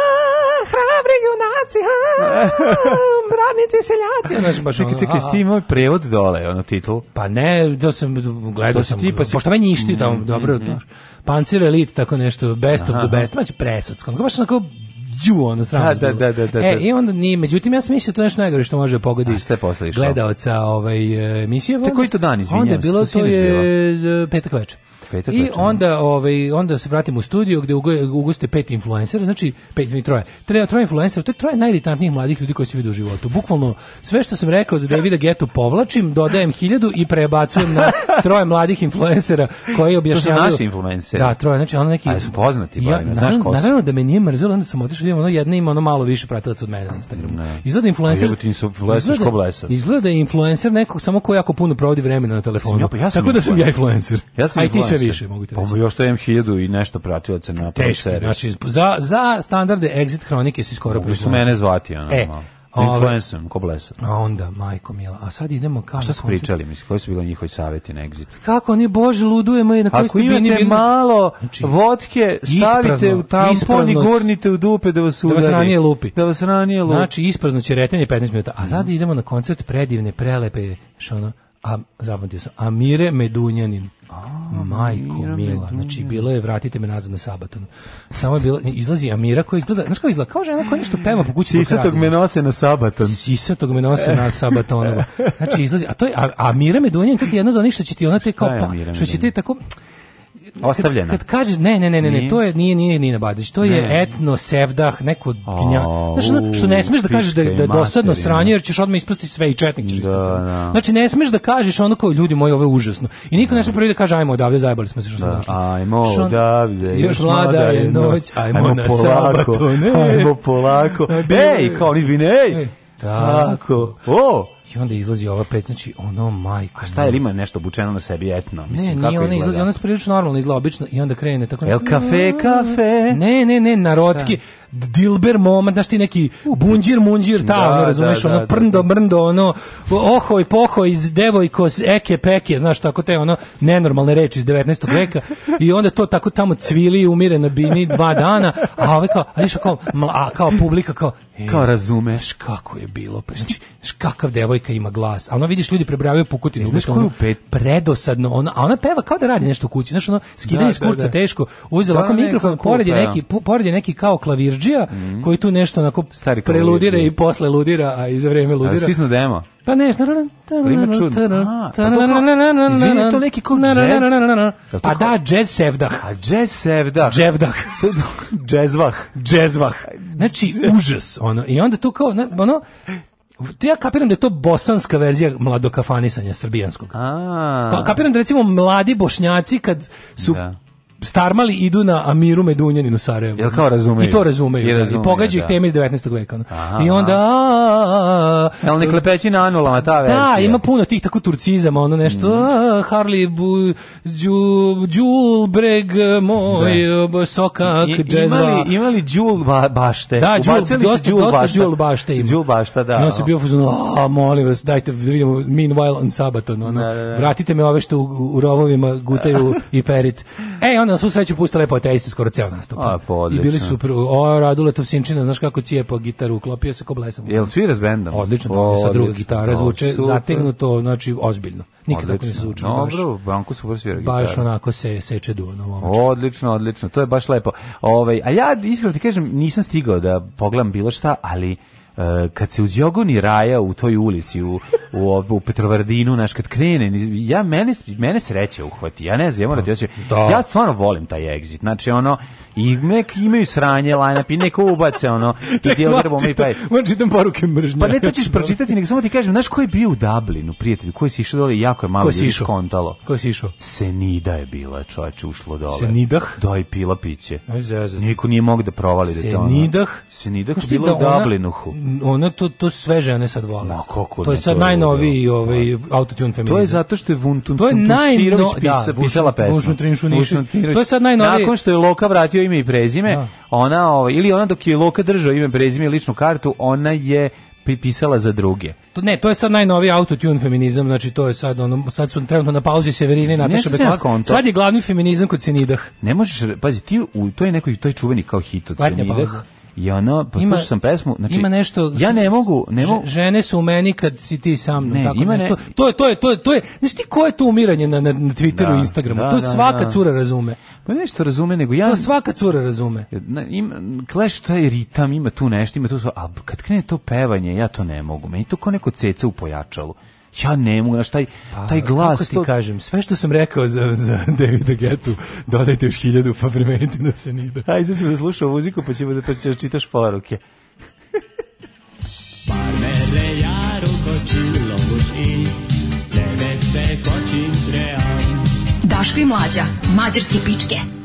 radnici i seljaci. Znaš, baš, čekaj, čekaj, ste imao prevod dole, ono titl? Pa ne, da sam da, gledao sam, ti, pa si... pošto me njišti tamo, mm, dobro, mm, mm. Pancir Elite, tako nešto, best Aha. of the best, maći presudsko, baš onako ju ono sram. Da, da, da, da, da, E, da. i onda ni, međutim ja sam mislio to nešto najgore što može pogoditi. A ste posle Gledaoca ovaj e, emisije. Te koji to dan, izvinjavam se. Onda je bilo to je e, petak večer feta. I onda, ovaj, onda se vratimo u studio gde ugoste pet influencera, znači pet mi troje. Treba troje influencera, to je troje najritantnijih mladih ljudi koji se vide u životu. Bukvalno sve što sam rekao za Davida Getu povlačim, dodajem hiljadu i prebacujem na troje mladih influencera koji objašnjavaju. To su naši influenceri. Da, troje, znači ono neki. Ali su poznati, pa ja, naravno, znaš ko su. Naravno da me nije mrzelo, onda sam otišao, da ono jedne ima ono malo više pratilaca od mene na Instagramu. Ne. Izgleda influencer. Izgleda, izgleda influencer nekog samo ko jako puno provodi vremena na telefonu. Ja, pa ja sam Tako da sam ja influencer. Ja sam a više, mogu pa reći. Pa još to M1000 i nešto pratilaca na prvom seriju. Znači, za, za standarde Exit Hronike si skoro Mogli su mene zvati, ono, e, Influencem, ko blesa. A onda, majko mila, a sad idemo kao... A šta su pričali, mislim, koji su bili njihovi savjeti na exit? Kako, oni bože, ludujemo i na koji ste imate bili... malo znači, vodke, stavite u tampon i gurnite u dupe da vas udari. Da vas ranije lupi. Da vas ranije lupi. Znači, isprazno će retanje 15 minuta. A sad mhm. idemo na koncert predivne, prelepe, što ono, a zapamtio sam, Amire Medunjanin. A, Majko mira, mila, znači bilo je vratite me nazad na sabaton. Samo je bilo izlazi Amira koja izgleda, znači kao izlazi kao žena koja nešto peva po kući. Sisatog me nose na sabaton. Sisatog me nose na sabaton. Znači izlazi, a to je a, Amira Medunjan, to je jedna od onih će ti ona te kao pa, što će ti tako Ostavljena. Kad, kad kažeš ne, ne, ne, ne, ne, to je nije nije Nina Badić, to ne. je etno sevdah, neko gnja. Znaš, ono, što ne smeš da kažeš da da dosadno sranje jer ćeš odmah ispasti sve i četnik ćeš da, da. Znači ne smeš da kažeš ono kao ljudi moji ovo je užasno. I niko ne da. sme prvi da kaže ajmo odavde, zajebali smo se što smo da, došli. Ajmo odavde. Još mlada je noć, ajmo na sabato. Ajmo polako. Da, ej, kao ni bi ne. Tako. O, I onda izlazi ova pet, znači ono majko. A šta je ima nešto obučeno na sebi etno? Mislim, ne, kako nije ona izlazi, ona se prilično normalno izgleda obično i onda krene tako. El kafe, kafe. Ne, ne, ne, narodski Dilber moment, znaš ti neki bunđir, munđir, da, ta, da, da, ono, razumeš, da, da, ono prndo, mrndo, ono, ohoj, pohoj, iz devojko, eke, peke, znaš, tako te, ono, nenormalne reči iz 19. veka, i onda to tako tamo cvili, umire na bini dva dana, a ove kao, a kao, mla, a, kao publika, kao, e, kao razumeš kako je bilo, pa, znači, kakav devoj devojka ima glas. A ona vidiš ljudi prebrajavaju pukotinu. u koju Predosadno. Ona, a ona peva kao da radi nešto u kući. Znaš ono, skida da, da, kurca da, da. teško. Uzela da, ovako mikrofon, pored je, neki, pored je neki kao klavirdžija mm. koji tu nešto onako Stari preludira i posle ludira, a i za vreme ludira. Ali stisnu demo. Pa ne, ima čudno. Izvini, to neki kao džez? Pa da, džez sevdah. A džez sevdah. Dževdah. Džezvah. Džezvah. Znači, užas. Ono. I onda tu kao, ono, ja kapiram da je to bosanska verzija mladokafanisanja srbijanskog. A. Kapiram da recimo mladi bošnjaci kad su da starmali idu na Amiru Medunjaninu Sarajevu. Jel kao razumeju? I to razumeju. I, razumeju, da, i pogađaju ih da. teme iz 19. veka. Aha, I onda... A, Jel ne klepeći na anulama ta verzija? Da, ima puno tih tako turcizama, ono nešto mm. a, Harley, bu, džu, Džulbreg, moj da. sokak, I, džezva. Imali, imali Džul ba, bašte. Da, Džul, dosta, džul dosta bašta. Džul bašte ima. Džul bašta, da. I on se bio fuzon, a, molim vas, dajte, da vidimo, meanwhile on sabaton, ono, da, da, da. vratite me ove što u, u rovovima gutaju da. i perit. Ej, on na svu sreću pustila je ateisti skoro ceo nastup. A, pa I bili su, o, Raduletov Sinčina, znaš kako cijepo gitaru, uklopio se ko blesom. Jel svira s bendom? Odlično, to sa druga gitara, da, zvuče super. zategnuto, znači, ozbiljno. Nikad tako nisu zvučili baš. Dobro, Branko super svira gitaru. Baš onako se seče duo Odlično, odlično, to je baš lepo. Ove, ovaj, a ja, iskreno ti kažem, nisam stigao da pogledam bilo šta, ali Eh, kad se uz Jogoni Raja u toj ulici u u, u Petrovaradinu naš kad krene ja mene mene sreća uhvati ja ne znam ja moram pa, da. reći ja stvarno volim taj exit znači ono I nek imaju sranje line-up i neko ubace ono. Ček, da ti odrbom i pa. Moram čitam poruke mržnje. Pa ne, to ćeš pročitati, nego samo ti kažem, znaš ko je bio u Dublinu, prijatelju, koji si išao dole, jako je malo ljudi skontalo. Ko si išao? Senida je bila, čovač, ušlo dole. Senidah? Da, i pila piće. Niko nije mog da provali da to ono. Senidah? Senidah je bila u da Dublinu. Ona, to, to sve žene sad vole. Ma, kako to je sad najnoviji ovaj, autotune feminizam. To je ovaj pa- zato što je Vuntun Tuširović da, pisala pesma. To je sad najnoviji. Nakon što je Loka vratio ime i prezime, da. ona, ovaj, ili ona dok je Loka držao ime, prezime i ličnu kartu, ona je pisala za druge. To ne, to je sad najnoviji autotune feminizam, znači to je sad ono sad su trenutno na pauzi Severine i Nataša Beklas. Sad je glavni feminizam kod Cenidah. Ne možeš, pazi, ti u toj nekoj toj čuveni kao hit od Cenidah. I ono, poslušao sam pesmu, znači ima nešto Ja ne mogu, ne mogu. Žene su u meni kad si ti sa mnom, ne, tako ima nešto. Ne, to je to je to je to je. Znaš ti ko je to umiranje na na, na Twitteru da, i Instagramu? Da, to da, svaka da. cura razume. Pa nešto razume nego ja. To svaka cura razume. Ima Clash taj ritam, ima tu nešto, ima tu, al kad krene to pevanje, ja to ne mogu. Meni to kao neko ceca u pojačalu ja ne mogu, znaš, taj, pa, taj glas... Kako ti to... kažem, sve što sam rekao za, za Davida Getu, dodajte još hiljadu pa premenite da se nida. Ajde, smo da slušao muziku pa ćemo da pa ćeš da čitaš poruke. Parmere jaru kočilo i levece kočin trean. Daško i mlađa, mađarske pičke.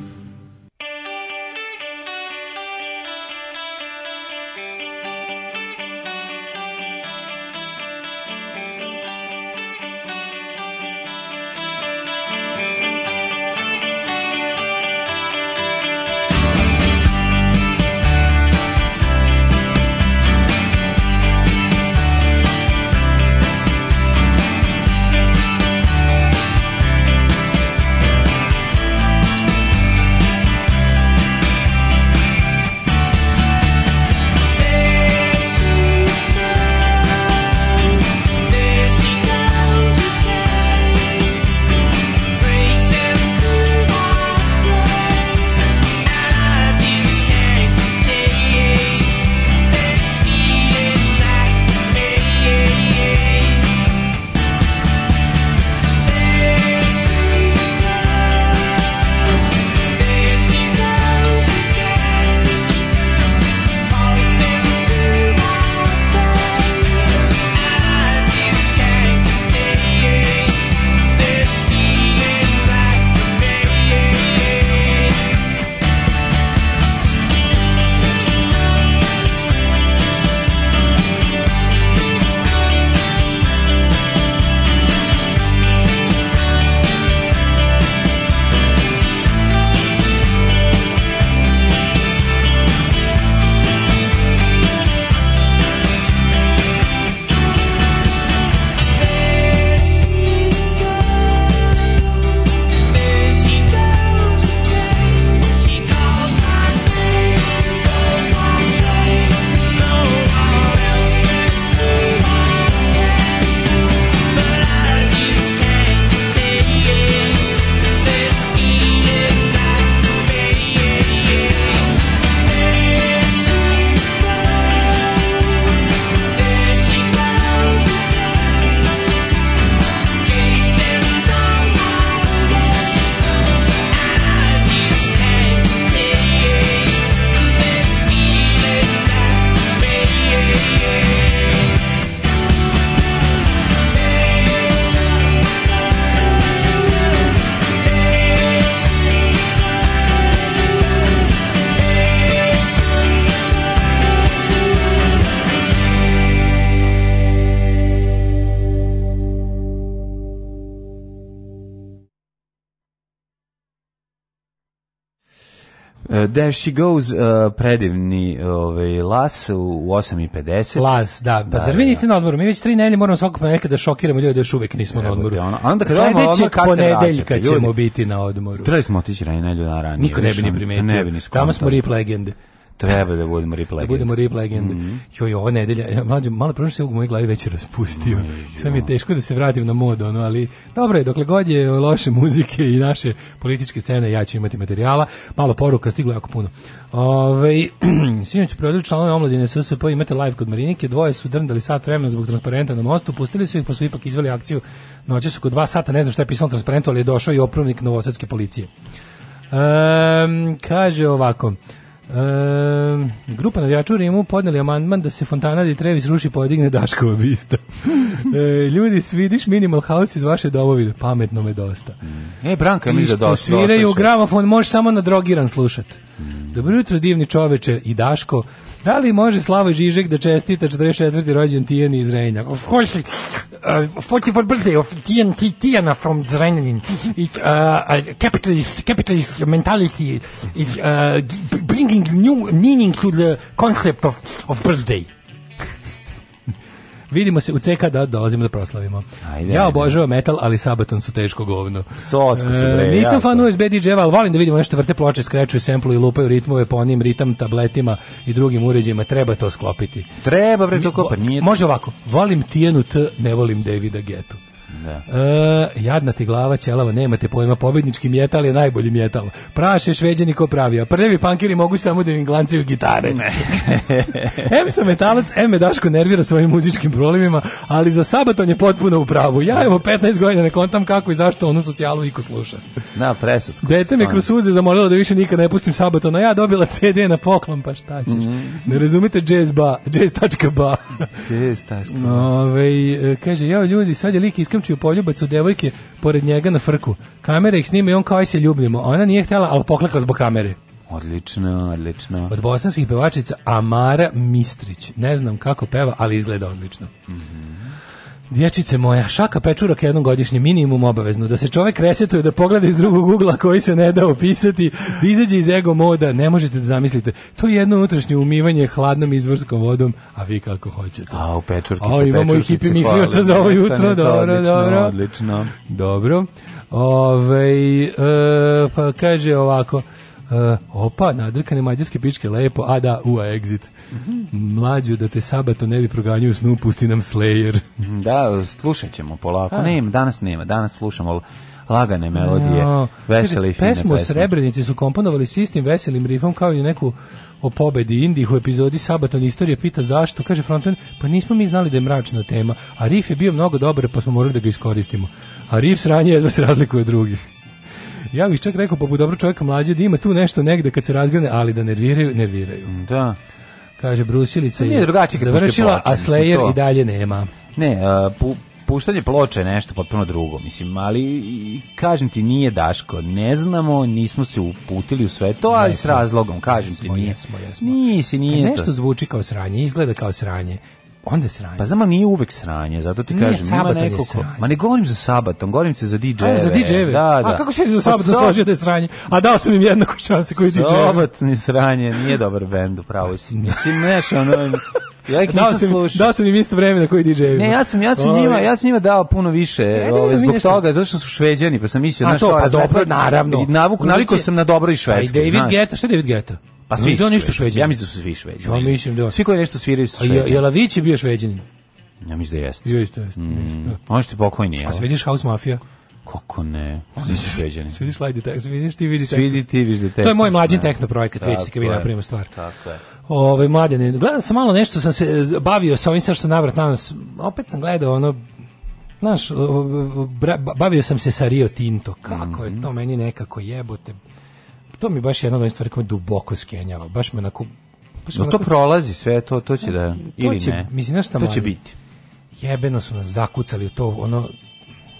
There She Goes, uh, predivni ovaj, las u, u 8.50. Las, da. Pa da, zar da, vi da. niste na odmoru? Mi već tri nedelje moramo svakog ponedjeljka da šokiramo ljude, da još uvek nismo Evo, na odmoru. Ono, onda kad Sledećeg ponedeljka ćemo biti na odmoru. Trebali smo otići ranije, nedelju na ranije. Niko ne bi ni primetio. Tamo smo rip legende. Treba da budemo rip da legend. Da budemo rip legend. Mm -hmm. Joj, ova nedelja, ja, e, mlađo, malo prvo se u mojoj glavi već raspustio. Mm, Sam je teško da se vratim na mod, ono, ali dobro je, dokle god je loše muzike i naše političke scene, ja ću imati materijala. Malo poruka, stiglo jako puno. Ove, sinoć su preodili članove omladine SSP, imate live kod Marinike, dvoje su drndali sat vremena zbog transparenta na mostu, pustili su ih, pa su ipak izveli akciju. Noće su kod dva sata, ne znam šta je pisalo transparentu, ali je došao i opravnik novosadske policije. Um, kaže ovako, Um, grupa navijača u Rimu podneli amandman da se Fontana di Trevi sruši podigne Daškova bista. e, ljudi, svidiš Minimal House iz vaše domovine. Pametno me dosta. Mm. E, Branka mi da dosta. Sviraju gramofon, možeš samo na drogiran slušat. Mm. Dobro jutro, divni čoveče i Daško. Da li može Slavoj Žižek da čestita 44. rođen Tijani iz Renja? Of course, uh, 44 birthday of Tijan, Tijana from Zrenjanin. It's uh, uh, capitalist, capitalist mentality is uh, bringing new meaning to the concept of, of birthday. Vidimo se u CK da dolazimo da proslavimo. Ajde, ja obožavam metal, ali Sabaton su teško govno. Sotsko su e, bre. E, nisam fan USB DJ-a, ali volim da vidimo nešto vrte ploče, skreću, i lupaju ritmove po onim ritam tabletima i drugim uređajima. Treba to sklopiti. Treba bre to kopati. Nije... Može ovako. Volim Tijenu T, ne volim Davida Getu. Da. E, jadna ti glava ćelava, nemate pojma, pobednički mjetal je najbolji mjetal. Praše šveđani ko pravi, a prljavi pankiri mogu samo da im glancaju gitare. Ne. em sam metalac, em me Daško nervira svojim muzičkim problemima, ali za sabaton je potpuno u pravu. Ja evo 15 godina ne kontam kako i zašto ono socijalu iko sluša. Na, presudku. Dete me kroz suze zamolilo da više nikad ne pustim sabatona, ja dobila CD na poklon, pa šta ćeš. Mm -hmm. Ne razumete jazz ba, jazz.ba. jazz.ba. Ove, e, kaže, ja ljudi, sad je lik iskreno naručio poljubac u devojke pored njega na frku. Kamera ih snima i on kao aj se ljubimo. Ona nije htjela, ali poklekla zbog kamere. Odlično, odlično. Od bosanskih pevačica Amara Mistrić. Ne znam kako peva, ali izgleda odlično. Mm Dječice moja, šaka pečurak jednom godišnje, minimum obavezno, da se čovjek resetuje, da pogleda iz drugog ugla koji se ne da opisati, da izađe iz ego moda, ne možete da zamislite. To je jedno unutrašnje umivanje hladnom izvorskom vodom, a vi kako hoćete. A, u pečurkice, o, imamo i hipi mislioca za ovo jutro, dobro, odlično, dobro. Odlično. Dobro. Ove, e, pa kaže ovako, Uh, opa, nadrkane mađarske pičke, lepo, a da, ua, exit. Mlađu, da te sabato ne bi proganjuju snu, pusti nam Slayer. Da, slušat ćemo polako. Nema, danas nema, danas slušamo lagane melodije, no, vesele i fine pesmu. Srebrenici su komponovali s istim veselim rifom kao i neku o pobedi Indih u epizodi Sabaton istorija pita zašto, kaže frontman, pa nismo mi znali da je mračna tema, a rif je bio mnogo dobar pa smo morali da ga iskoristimo. A rif sranje jedva se razlikuje od drugih ja bih čak rekao poput dobro čovjeka mlađe da ima tu nešto negde kad se razgrane, ali da nerviraju, nerviraju. Mm, da. Kaže Brusilica je završila, a Slayer i dalje nema. Ne, uh, pu, puštanje ploče je nešto potpuno drugo, mislim, ali kažem ti nije Daško, ne znamo, nismo se uputili u sve to, ali ne, s razlogom, kažem jesmo, ti nije. Jesmo, jesmo. Nisi, nije Kad nešto zvuči kao sranje, izgleda kao sranje, Onda je sranje. Pa znam, mi nije uvek sranje, zato ti kažem. Sabaton ima nekoliko... je Ma ne govorim za sabaton, govorim se za DJ-eve. za DJ-eve? Da, da. A da. kako se za pa sabaton so... složio da je sranje? A dao sam im jednako šanse koji DJ-eve. Sabaton sranje, nije dobar bend, upravo si. Mislim, neš, ono... Ja ih dao sam, dao sam im isto vreme na koji DJ-evi. Ne, ja sam, ja sam, njima, ja sam njima dao puno više ne, ove, ovaj, zbog toga, zato što su šveđani, pa sam mislio... A to, pa dobro, naravno. Navuku, navikao sam na dobro i švedski. A i David Geta, šta je David Geta? Pa svi su nešto šveđani. Ja mislim da su svi šveđani. Ja pa mislim da. Svi koji nešto sviraju su šveđani. A Jelavić je bio šveđanin. Ja mislim da jeste. Bio isto jeste. Mm. Da. On što je pokojni. A se vidiš House Mafia? Kako ne? Oni su sveđani. Svidiš Lajdi Tekst, vidiš ti vidiš Svidi ti vidiš da To je moj mlađi tehno projekat, već kako kad mi napravimo stvar. Tako je. Ove, mladene, gledam sam malo nešto, sam se bavio sa ovim sad što navrat danas. Opet sam gledao ono, znaš, bavio sam se sa Rio Tinto, kako mm -hmm. je mhm. to meni nekako jebote to mi baš jedna od onih stvari koja me duboko skenjava. Baš me onako... Baš no, to prolazi sve, to, to će da... To ili će, ne? Mislim, nešto to će biti. Jebeno su nas zakucali u to, ono,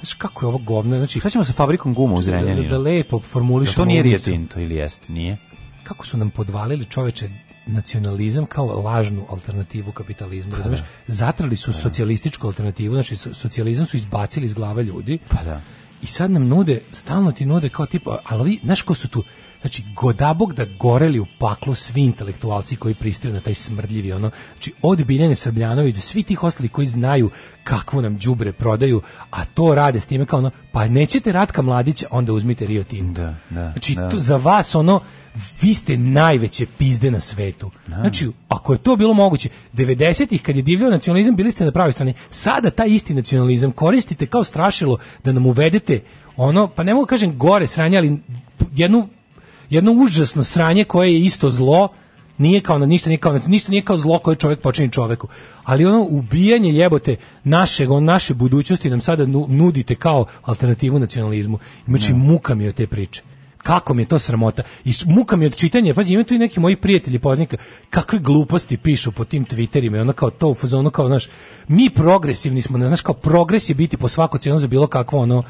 Znaš kako je ovo govno? Znači, Šta ćemo sa fabrikom guma u da, da, Zrenjaninu? Da, da lepo formulišemo... Da to nije Rio ili jeste, nije? Kako su nam podvalili čoveče nacionalizam kao lažnu alternativu kapitalizmu, pa razumiješ? Da. Zatrali su pa socijalističku alternativu, znači socijalizam su izbacili iz glave ljudi. Pa da. I sad nam nude, stalno ti nude kao tipa, ali vi, znaš ko su tu? Znači, godabog da goreli u paklu svi intelektualci koji pristaju na taj smrdljivi, ono, znači, od Biljane Srbljanović, svi tih ostali koji znaju kakvo nam đubre prodaju, a to rade s time kao ono, pa nećete Ratka Mladića, onda uzmite Rio Tinto. Da, da, znači, da. To, za vas, ono, vi ste najveće pizde na svetu. Da. Znači, ako je to bilo moguće, 90-ih kad je divljao nacionalizam, bili ste na pravoj strani. Sada taj isti nacionalizam koristite kao strašilo da nam uvedete ono, pa ne mogu da kažem gore sranje, ali jednu jedno užasno sranje koje je isto zlo, nije kao na ništa, nije kao na, ništa nije kao zlo koje čovjek počini čovjeku. Ali ono ubijanje jebote našeg, on naše budućnosti nam sada nudite kao alternativu nacionalizmu. Znači no. Da. muka mi od te priče. Kako mi je to sramota. I muka mi od čitanja, pazi, ima tu i neki moji prijatelji poznika, kakve gluposti pišu po tim Twitterima i ono kao to u fazonu kao, naš mi progresivni smo, ne znaš, kao progres je biti po svaku cenu za bilo kakvo ono,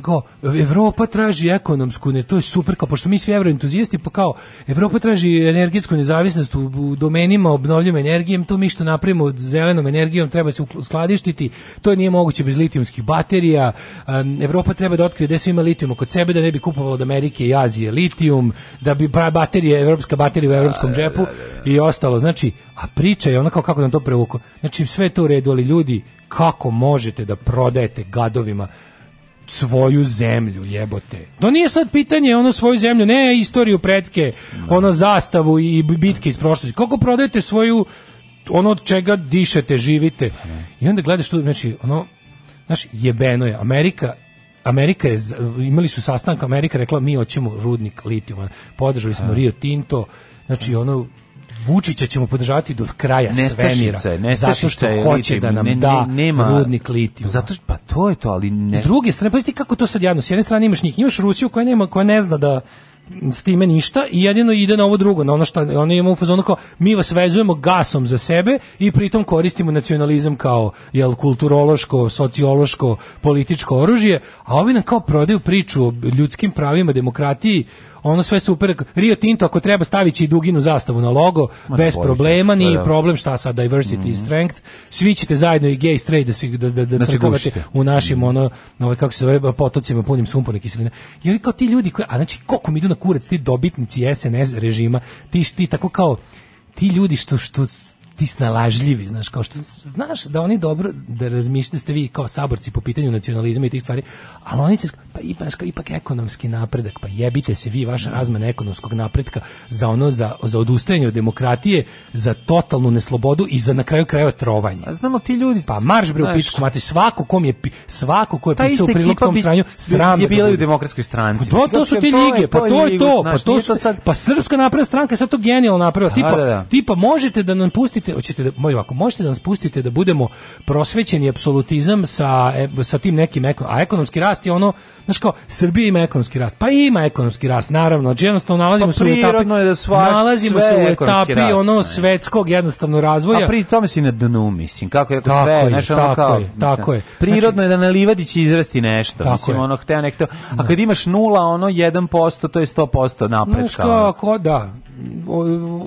kao, Evropa traži ekonomsku, ne, to je super, kao, pošto mi svi evroentuzijasti, pa kao, Evropa traži energetsku nezavisnost u, u domenima obnovljivom energijem, to mi što napravimo zelenom energijom treba se skladištiti, to nije moguće bez litijumskih baterija, Evropa treba da otkrije gde da sve ima litijum oko sebe, da ne bi kupovalo od Amerike i Azije litijum, da bi pra baterije, evropska baterija u evropskom džepu da, da, i ostalo, znači, a priča je onako kako nam to prevuko, znači sve to u redu, ali ljudi, kako možete da prodajete gadovima svoju zemlju, jebote. No nije sad pitanje ono svoju zemlju, ne istoriju pretke, da. ono zastavu i bitke iz prošlosti. Koliko prodajete svoju ono od čega dišete, živite. I onda gledaš tu, znači, ono, znaš, jebeno je. Amerika Amerika je, imali su sastanak, Amerika rekla mi hoćemo rudnik litijuma. Podržali smo da. Rio Tinto, znači ono Vučića ćemo podržavati do kraja svemira. Zato što hoće litijum, da nam ne, ne, da nema, rudnik litijuma. Zato što, pa to je to, ali ne. S druge strane, pa kako to sad javno, s jedne strane imaš njih, imaš Rusiju koja nema, koja ne zna da s time ništa i jedino ide na ovo drugo, na ono što oni imaju u fazonu kao mi vas vezujemo gasom za sebe i pritom koristimo nacionalizam kao jel kulturološko, sociološko, političko oružje, a ovi nam kao prodaju priču o ljudskim pravima, demokratiji, ono sve super. Rio Tinto ako treba stavići i duginu zastavu na logo, Ma da bez problema, ni da, da. problem šta sa diversity mm -hmm. strength. Svi ćete zajedno i gay straight da se da da, da, da u našim mm -hmm. ono, ovaj kako se zove potocima punim sumporne kiseline. I oni kao ti ljudi koji, a znači koliko mi idu na kurac ti dobitnici SNS režima, ti ti tako kao ti ljudi što što ti snalažljivi, znaš, kao što znaš da oni dobro, da razmišljate da vi kao saborci po pitanju nacionalizma i tih stvari, ali oni će, pa ipak, ipak ekonomski napredak, pa jebite se vi, vaša razmena ekonomskog napredka za ono, za, za odustajanje od demokratije, za totalnu neslobodu i za na kraju krajeva trovanje. A znamo ti ljudi. Pa marš bre u pičku, mate, svako kom je, svako ko je pisao u prilog tom sranju, sram je da bila u demokratskoj stranci. Pa to, to su ti lige, pa to je to, pa to su, pa srpska napredna stranka sad to genijalno napravila, da, tipa, tipa možete da nam pustite hoćete, hoćete da, moj, ovako, možete da nas pustite da budemo prosvećeni apsolutizam sa, e, sa tim nekim, a ekonomski rast je ono, znači kao, Srbija ima ekonomski rast, pa ima ekonomski rast, naravno, znači jednostavno nalazimo pa, se u etapi, da nalazimo se u etapi rast, ono svetskog jednostavno razvoja. A pri tome si na dnu, mislim, kako je to sve, je, znaš, ono tako kao, je, tako je. Znači- prirodno znači, je da na livadi će izrasti nešto, mislim, je. ono, hteo nekto, a da. kad imaš nula, ono, 1%, to je 100% napretka. znači kako, da,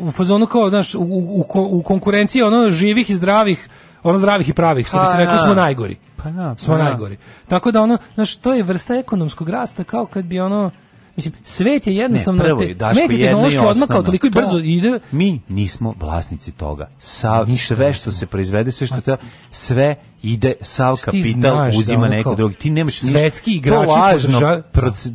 u fazonu kao, znaš, u, u, u konkurenciji ono živih i zdravih ono zdravih i pravih, što bi se pa, reklo, smo da. najgori. Pa na, da, pa smo na. Da. najgori. Tako da ono, znaš, to je vrsta ekonomskog rasta kao kad bi ono, Mislim, svet je jednostavno ne, prvo, te, svet je tehnološki odmakao toliko i brzo ide. Mi nismo vlasnici toga. Sa, sve što se proizvede, sve što pa treba, sve ide sav kapital da uzima neko drugi. Ti nemaš ništa. Svetski igrači podrža...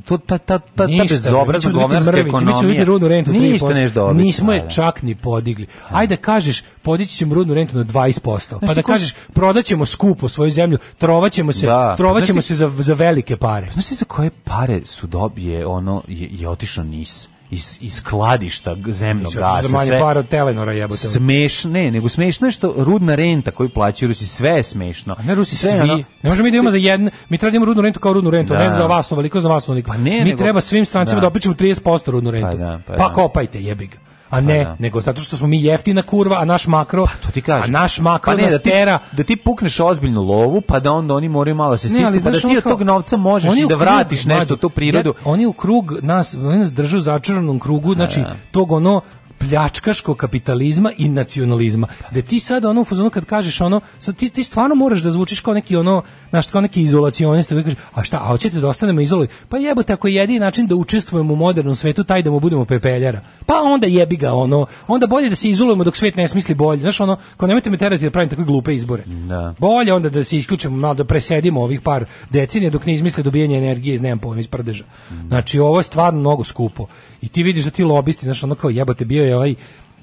to ta ta ta ta bezobrazna govnarska ekonomija. Ništa rudnu rentu 3%. Ništa neš dobiti. Da Nismo je čak ni podigli. Da. Ajde kažeš podići ćemo rudnu rentu na 20%. Pa da kažeš prodaćemo skupo svoju zemlju, trovaćemo se, pa trovaćemo se za za velike pare. Pa znaš za koje pare su dobije ono je, je otišao NIS? iz, iz skladišta zemnog gasa. Za manje par od Telenora jebote. Smešno, ne, nego smešno je što rudna renta koju plaćaju Rusi, sve je smešno. A ne Rusi, sve, svi. Ono, ne možemo mi da imamo za jedan, mi treba da imamo rudnu rentu kao rudnu rentu, da. ne za vas, ovoliko, za vas, ovoliko. Pa ne, mi nego, treba svim strancima da, da opičemo 30% rudnu rentu. Pa, da, pa, pa da. kopajte, jebiga a ne, pa da. nego zato što smo mi jeftina kurva, a naš makro, pa, to ti kažem. a naš makro pa ne, da ti, tera. Da ti pukneš ozbiljnu lovu, pa da onda oni moraju malo se stisnuti, pa da ti od tog novca možeš i da krug, vratiš nešto tu prirodu. Ja, oni u krug nas, oni nas drže u začaranom krugu, znači da. tog ono pljačkaškog kapitalizma i nacionalizma. Da ti sad ono u fazonu kad kažeš ono, sad ti, ti stvarno moraš da zvučiš kao neki ono, znaš, kao neki izolacionista, vi kaže, a šta, a hoćete da ostanemo izoloj? Pa jebote, ako je jedini način da učestvujemo u modernom svetu, taj da mu budemo pepeljara. Pa onda jebi ga ono, onda bolje da se izolujemo dok svet ne smisli bolje. Znaš ono, kao nemojte me terati da pravim takve glupe izbore. Da. Bolje onda da se isključimo, malo da presedimo ovih par decenija dok ne izmisle dobijanje energije iz nemam pojma, iz prdeža. Mm. Znači ovo je stvarno mnogo skupo. I ti vidiš da ti lobisti, znaš ono kao jebote bio je je ovaj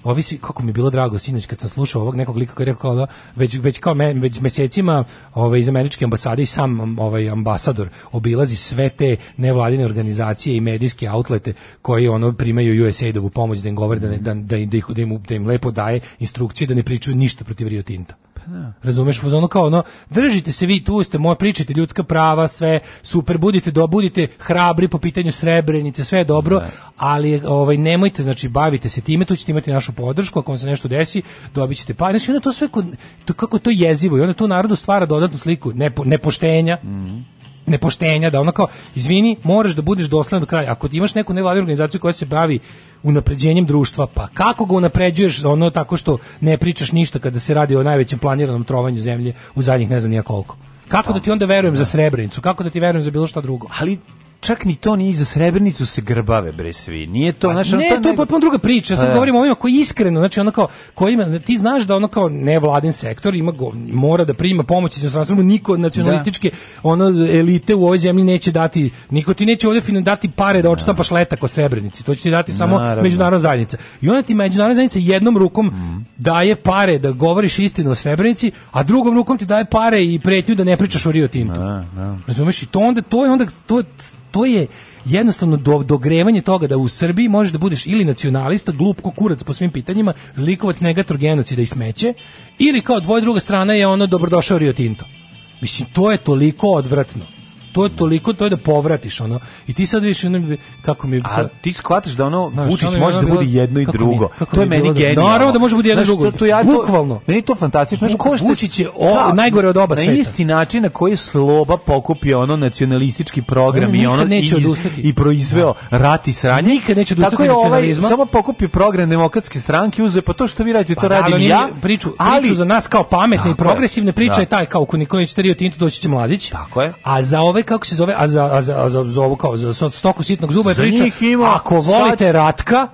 ovi svi, kako mi je bilo drago sinoć kad sam slušao ovog nekog lika koji je rekao kao da, već, već kao me, već mesecima ovaj, iz američke ambasade i sam ovaj, ambasador obilazi sve te nevladine organizacije i medijske outlete koji ono primaju USAID-ovu pomoć da im govore da, ne, da, da, da, ih, da, im, da im lepo daje instrukcije da ne pričaju ništa protiv Rio Tinta. Razumeš, ono kao ono, držite se vi tu, ste moje pričate ljudska prava, sve super, budite do, budite hrabri po pitanju srebrenice, sve je dobro, ali ovaj nemojte, znači bavite se time, tu ćete imati našu podršku, ako vam se nešto desi, dobićete pa, znači onda to sve kod, to, kako to jezivo i onda to narodu stvara dodatnu sliku nepo, nepoštenja. Mm -hmm nepoštenja, da ono kao, izvini, moraš da budeš dosledan do kraja. Ako imaš neku nevladinu organizaciju koja se bavi unapređenjem društva. Pa kako ga unapređuješ ono tako što ne pričaš ništa kada se radi o najvećem planiranom trovanju zemlje u zadnjih ne znam nija koliko. Kako pa, da ti onda verujem da. za Srebrenicu? Kako da ti verujem za bilo šta drugo? Ali čak ni to ni za Srebrenicu se grbave bre svi. Nije to, znači, ne, to je potpuno druga priča. Sad pa da. govorimo o ovima koji iskreno, znači ono kao koji ima, ti znaš da ona kao nevladin sektor ima go, mora da prima pomoć iz inostranstva, niko nacionalističke da. ono elite u ovoj zemlji neće dati, niko ti neće ovde fin dati pare da odštapaš da. letak ko srebrnici. To će ti dati samo Naravno. međunarodna zajednica. I ona ti međunarodna zajednica jednom rukom mm. daje pare da govoriš istinu o srebrnici, a drugom rukom ti daje pare i pretnju da ne pričaš o Rio Tintu. Da, Razumeš? I to onda to je onda to je, to je jednostavno do, dogrevanje toga da u Srbiji možeš da budeš ili nacionalista, glupko kurac po svim pitanjima, zlikovac, negator, genocida i smeće, ili kao dvoje druga strana je ono dobrodošao Rio Tinto. Mislim, to je toliko odvratno to je toliko, to je da povratiš ono. I ti sad više ono, kako mi... A ti shvataš da ono, Vučić može da ono da-, da, da bude jedno i drugo. Mi, to je meni genijalno. Naravno da može bude jedno i drugo. To, ja, Bukvalno. Meni to fantastično. Znaš, ko Vučić je o, da, najgore od oba sveta. Na isti način na koji Sloba pokupio ono nacionalistički program i ono i, i proizveo rat i sranje. Nikad neće odustati Tako je ovaj samo pokupi program demokratske stranke, uze pa to što vi radite, to pa radi ja. Priču, priču za nas kao pametne i progresivne priča taj kao Nikolić neće Tinto doći će mladić. Tako je. A za ove kako se zove, a za, a za, a za, za ovu kao za stoku sitnog zuba je priča, ako volite sad... ratka,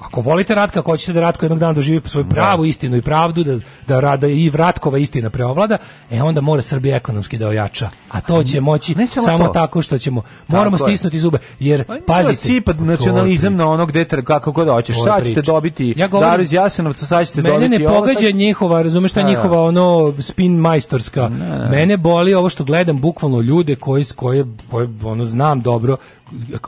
Ako volite Ratka, ako hoćete da Ratko jednog dana doživi svoju da. pravu da. istinu i pravdu, da, da, rada i Vratkova istina preovlada, e onda mora Srbija ekonomski da ojača. A to će moći ne samo, samo tako što ćemo. Moramo tako stisnuti zube, jer pa, pazite. Sipa pa nacionalizam na onog gde kako god hoćeš. Sad ćete dobiti ja govorim, Daru iz Jasenovca, sad ćete dobiti Mene ne pogađa sad... njihova, razumeš šta da. njihova ono spin majstorska. Ne, ne. Mene boli ovo što gledam bukvalno ljude koji, koje, koje ono znam dobro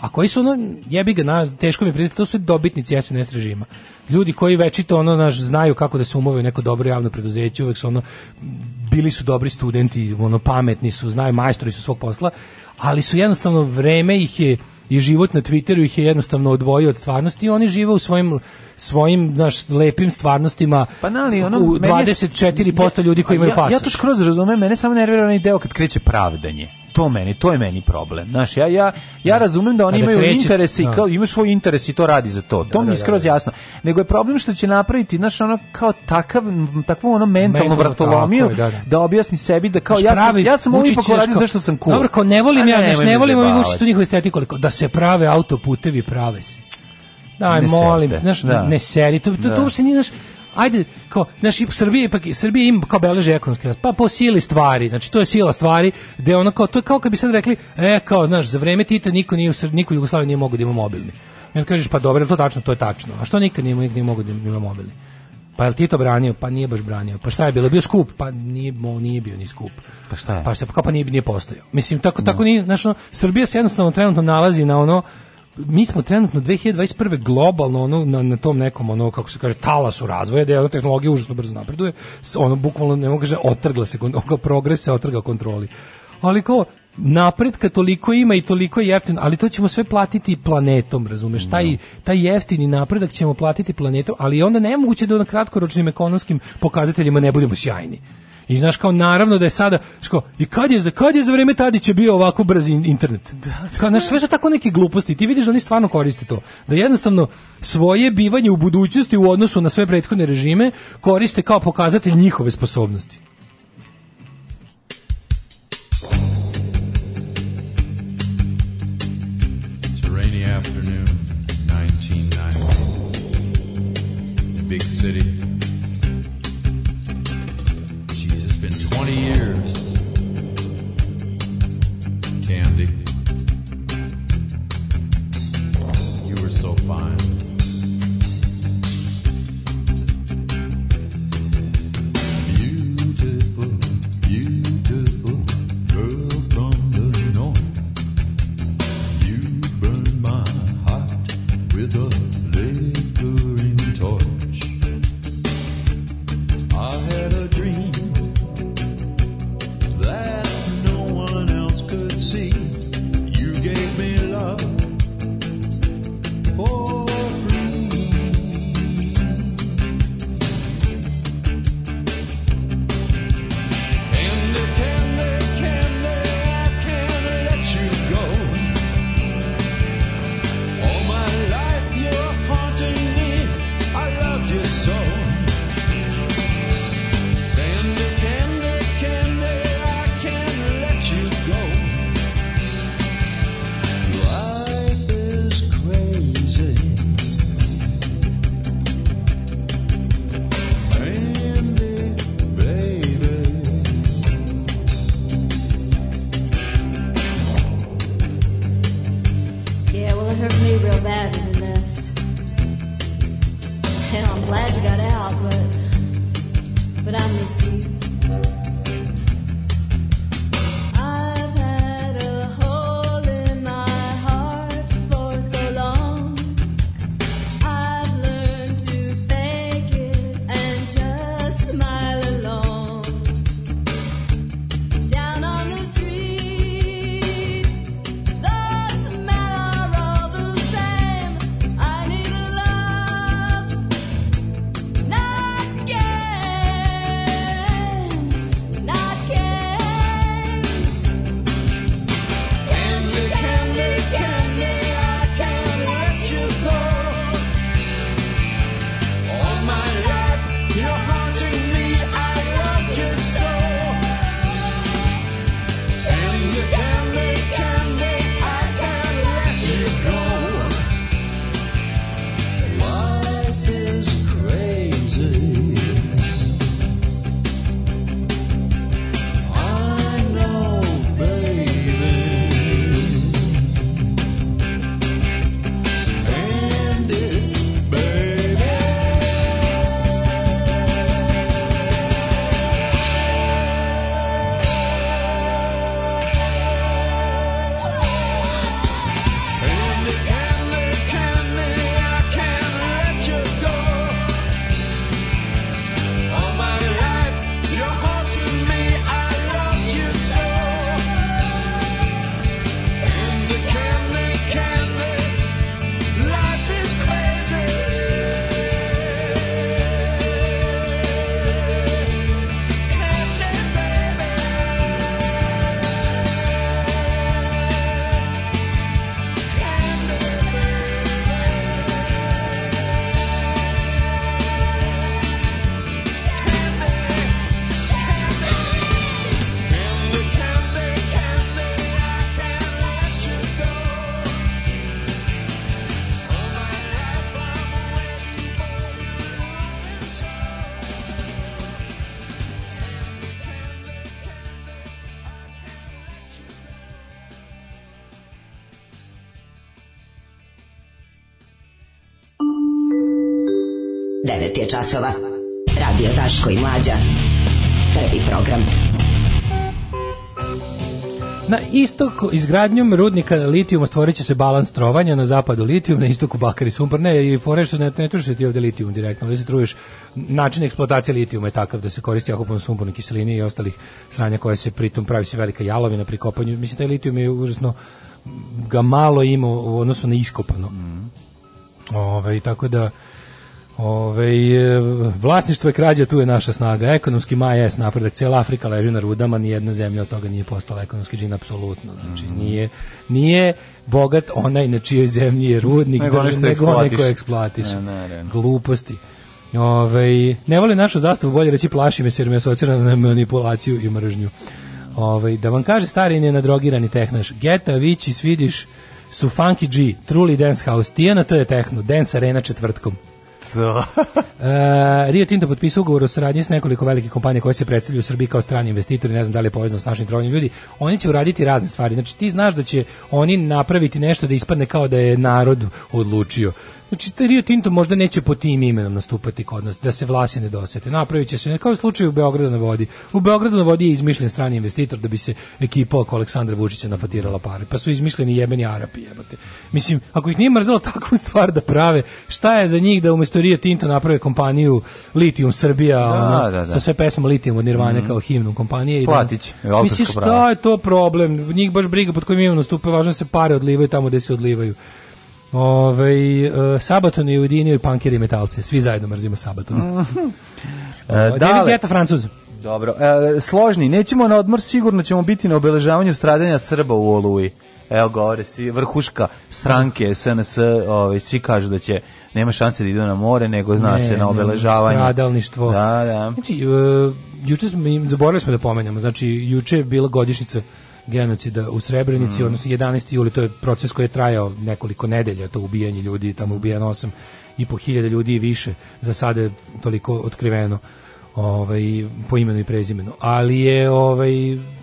a koji su ono, jebi ga, na, teško mi priznati, to su dobitnici SNS režima. Ljudi koji večito ono, naš, znaju kako da se umove u neko dobro javno preduzeće, uvek su ono, bili su dobri studenti, ono, pametni su, znaju, majstori su svog posla, ali su jednostavno, vreme ih je, i život na Twitteru ih je jednostavno odvojio od stvarnosti i oni žive u svojim svojim naš lepim stvarnostima pa na li, ono, u 24% je, ljudi koji imaju pasoš. Ja, ja to skroz razumem, mene samo nervira onaj deo kad kreće pravdanje to meni, to je meni problem. Znaš, ja, ja, ja da. razumem da oni da imaju kreći, interesi, no. kao, imaš svoj interes i to radi za to. To da, mi je da, da skroz jasno. Nego je problem što će napraviti, znaš, ono kao takav, takvu ono mentalnu Mental, vratolomiju, da, objasni sebi da kao, ja sam, ja sam ipak radio zašto sam cool. Dobro, kao ne volim ja, ne, ne volim ovi vučići tu njihovu estetiku, da se prave autoputevi, prave se. Daj, ne molim, znaš, da. ne seri, to, to, to, to se nije, znaš, ajde, kao, znaš, ipak Srbija, ipak, Srbija ima, kao beleže ekonomski rast, pa po sili stvari, znači, to je sila stvari, gde ono, kao, to je kao kad bi sad rekli, e, kao, znaš, za vreme Tita niko nije u, Srbiji, niko u Jugoslaviji nije mogo da ima mobilni. I onda kažeš, pa dobro, to tačno, to je tačno. A što nikad nije, nikad nije mogo da ima mobilni? Pa je li Tito branio? Pa nije baš branio. Pa šta je bilo? Bio skup? Pa nije, mo, nije bio ni skup. Pa šta je? Pa šta, pa, kao, pa nije, nije postojao. Mislim, tako, tako no. nije, znaš, ono, Srbija se jednostavno trenutno nalazi na ono, mi smo trenutno 2021. globalno ono na, na tom nekom ono kako se kaže talasu razvoja da je tehnologija užasno brzo napreduje ono bukvalno ne mogu da kaže otrgla se kao progres se otrga kontroli ali kao napretka toliko ima i toliko je jeftin, ali to ćemo sve platiti planetom, razumeš? Taj, da. taj jeftini napredak ćemo platiti planetom, ali onda nemoguće da na kratkoročnim ekonomskim pokazateljima ne budemo sjajni. I znaš kao naravno da je sada ško, i kad je za kad je za vreme Tadića bio ovako brz internet. Da, da, kao, znaš, sve su tako neke gluposti. Ti vidiš da oni stvarno koriste to. Da jednostavno svoje bivanje u budućnosti u odnosu na sve prethodne režime koriste kao pokazatelj njihove sposobnosti. afternoon, 1990, big city. časova. Radio Daško i Mlađa. Prvi program. Na istoku izgradnjom rudnika litijuma stvorit će se balans trovanja na zapadu litijum, na istoku bakar i sumpar. Ne, i fore što ne, ne truši ti ovdje litijum direktno, ali se truješ. Način eksploatacije litijuma je takav da se koristi jako puno sumporne kiseline i ostalih sranja koje se pritom pravi se velika jalovina pri kopanju. Mislim, taj litijum je užasno ga malo ima u odnosu na iskopano. Mm. Ove, ovaj, tako da Ove, e, vlasništvo je krađa, tu je naša snaga. Ekonomski ma je napredak, cijela Afrika leži na rudama, nijedna zemlja od toga nije postala ekonomski džin, apsolutno. Znači, mhm. nije, nije bogat onaj na čijoj zemlji je rudnik, nego onaj koji eksploatiš. Ne, ne, ne. Gluposti. Ove, ne vole našu zastavu, bolje reći plaši me, jer me asocira na manipulaciju i mržnju. Ove, da vam kaže stari nadrogirani tehnaš, Geta, Vići, Svidiš, su Funky G, Truly Dance House, Tijena, to je tehno, Dance Arena četvrtkom. To. e, Rio Tinto potpisao ugovor o saradnji s nekoliko velikih kompanija koje se predstavljaju u Srbiji kao strani investitori, ne znam da li je povezano s našim trovanjem ljudi. Oni će uraditi razne stvari. Znači ti znaš da će oni napraviti nešto da ispadne kao da je narod odlučio Znači, Rio Tinto možda neće po tim imenom nastupati kod nas, da se vlasi ne dosete. Napravit će se, kao slučaj u Beogradu na vodi. U Beogradu na vodi je izmišljen strani investitor da bi se ekipa oko Aleksandra Vučića nafatirala pare. Pa su izmišljeni jebeni Arapi, jebate. Mislim, ako ih nije mrzalo takvu stvar da prave, šta je za njih da umesto Rio Tinto naprave kompaniju Litijum Srbija, da, ono, da, da. sa sve pesmom Litijum od Nirvane mm -hmm. kao himnu kompanije. I Platić, da, mislim, šta je to problem? Njih baš briga pod kojim imenom nastupe, važno da se pare odlivaju tamo gde se odlivaju. Ove, ovaj, uh, Sabaton je ujedinio i punkiri i metalce. Svi zajedno mrzimo Sabaton. Mm -hmm. Ovaj, e, David eh, Geta, Francuz. Dobro. E, složni. Nećemo na odmor, sigurno ćemo biti na obeležavanju stradanja Srba u Oluji. Evo govore, svi vrhuška stranke SNS, ovaj, svi kažu da će nema šanse da idu na more, nego zna ne, se na obeležavanju. Ne, stradalništvo. Da, da. Znači, uh, juče smo, zaboravili smo da pomenjamo, znači, juče je bila godišnica genocida u Srebrenici, mm. odnosno 11. juli, to je proces koji je trajao nekoliko nedelja, to ubijanje ljudi, tamo ubijeno 8 i po hiljada ljudi i više, za sada je toliko otkriveno ovaj, po imenu i prezimenu. Ali je ovaj,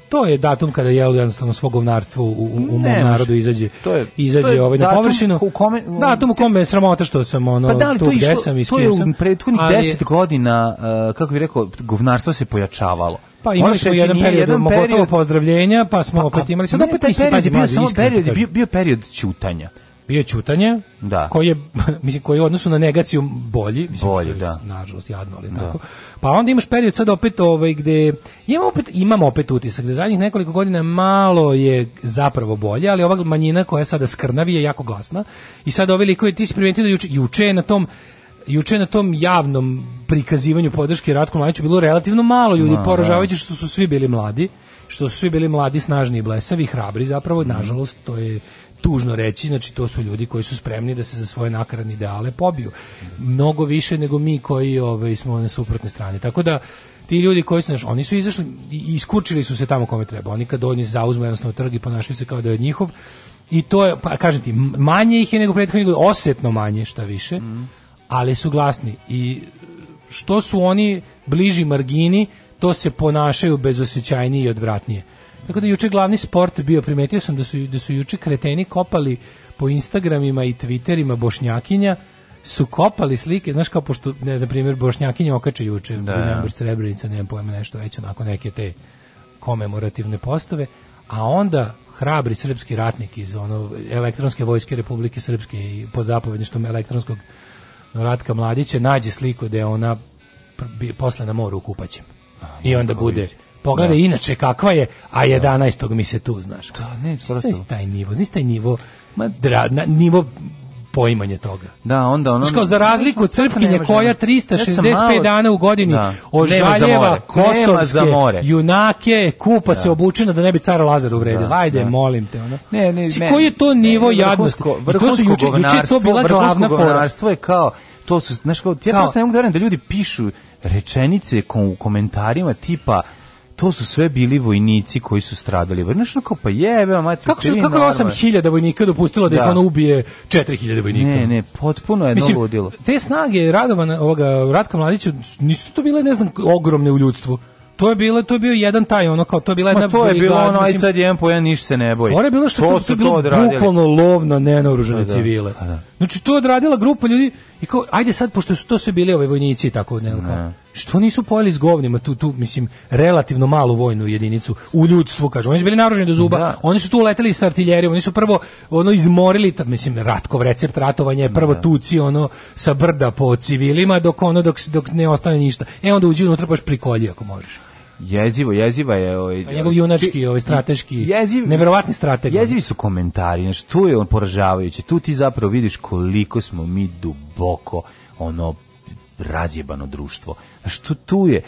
to je datum kada je jednostavno svog govnarstvo u, u, u mom narodu izađe to je, izađe to je ovaj na površinu u kome, u, datum u kome je sramota što sam ono pa da li to, išlo, sam i to je u prethodnih 10 godina uh, kako bih rekao govnarstvo se pojačavalo Pa imali smo jedan period, jedan pogotovo pozdravljenja, pa smo pa, opet imali sad opet taj period, je bio samo period, bio, bio period ćutanja bio ćutanje, da. koji je mislim koji je u odnosu na negaciju bolji, mislim bolji, što je, da. nažalost jadno ali da. tako. Pa onda imaš period sad opet ovaj gde imam opet imam opet utisak da zadnjih nekoliko godina malo je zapravo bolje, ali ova manjina koja je sada skrnavi je jako glasna i sad ovi likovi ti si primetio da juče, juče je na tom juče na tom javnom prikazivanju podrške Ratku Mladiću bilo relativno malo ljudi, Ma, da. poražavajući što su svi bili mladi, što su svi bili mladi, snažni i blesavi, hrabri zapravo, mm. nažalost, to je tužno reći, znači to su ljudi koji su spremni da se za svoje nakaradne ideale pobiju. Mnogo više nego mi koji ovaj, smo na suprotne strane. Tako da, ti ljudi koji su, znaš, oni su izašli i iskučili su se tamo kome treba. Oni kad oni zauzmu jednostavno trg i ponašaju se kao da je od njihov, i to je, pa kažem ti, manje ih je nego prethodnih godina, osetno manje, šta više. Mm ali su glasni i što su oni bliži margini, to se ponašaju bezosećajnije i odvratnije. Tako da juče glavni sport bio, primetio sam da su, da su juče kreteni kopali po Instagramima i Twitterima bošnjakinja, su kopali slike, znaš kao pošto, ne znam, primjer, bošnjakinja okače juče, da, Bunjambor Srebrenica, nemam pojma nešto, već onako neke te komemorativne postove, a onda hrabri srpski ratnik iz ono elektronske vojske Republike Srpske i pod zapovedništvom elektronskog Ratka Mladića nađe sliku da je ona posle na moru u kupaćem. I onda da bude pogleda da. inače kakva je, a 11. Da. mi se tu, znaš. Da, ne, taj nivo, znaš taj nivo, ma, dra, na, nivo poimanje toga. Da, onda ono... Kao za razliku od pa Crpkinje koja 365 malo, dana u godini da, ožaljeva kosovske junake, kupa da. se obučeno da ne bi car Lazar uvredio. Da, Ajde, da. molim te. Ono. Ne, ne, znači, ne, koji je to nivo ne, jadnosti? Vrhunsko, pa su juče, juče je to bila glavna fora. je kao to su, znaš, kao, ja prosto ne mogu da verujem da ljudi pišu rečenice kom, u komentarima tipa to su sve bili vojnici koji su stradali. Znaš, kao, pa jebe, mater, kako, su, kako 8000 vojnika dopustilo da, da ih ono ubije 4000 vojnika? Ne, ne, potpuno je Mislim, ludilo. Te snage Radovana, ovoga, Ratka Mladića, nisu to bile, ne znam, ogromne u ljudstvu. To je bilo, to je bio jedan taj ono kao to je bila jedna Ma to je bilo ono aj sad jedan po jedan niš se ne boji. Fore bilo što to, to su bilo odradili. bukvalno lov na nenaoružane pa da, civile. Da, da. Znači to je odradila grupa ljudi i kao ajde sad pošto su to sve bili ove vojnici i tako ne, ne. Kao, što nisu pojeli s govnima tu, tu, mislim, relativno malu vojnu jedinicu u ljudstvu, kažu. Oni su bili naruženi do zuba, da. oni su tu leteli sa artiljerijom, oni su prvo ono izmorili, mislim, Ratkov recept ratovanja je prvo da. tuci ono sa brda po civilima dok ono dok, dok ne ostane ništa. E onda uđi unutra baš pa prikolji ako možeš jezivo, jeziva je ovaj njegov junački, ovaj strateški, jeziv, neverovatni strateg. Jezivi su komentari, znači tu je on poražavajući. Tu ti zapravo vidiš koliko smo mi duboko ono razjebano društvo. Što tu, je,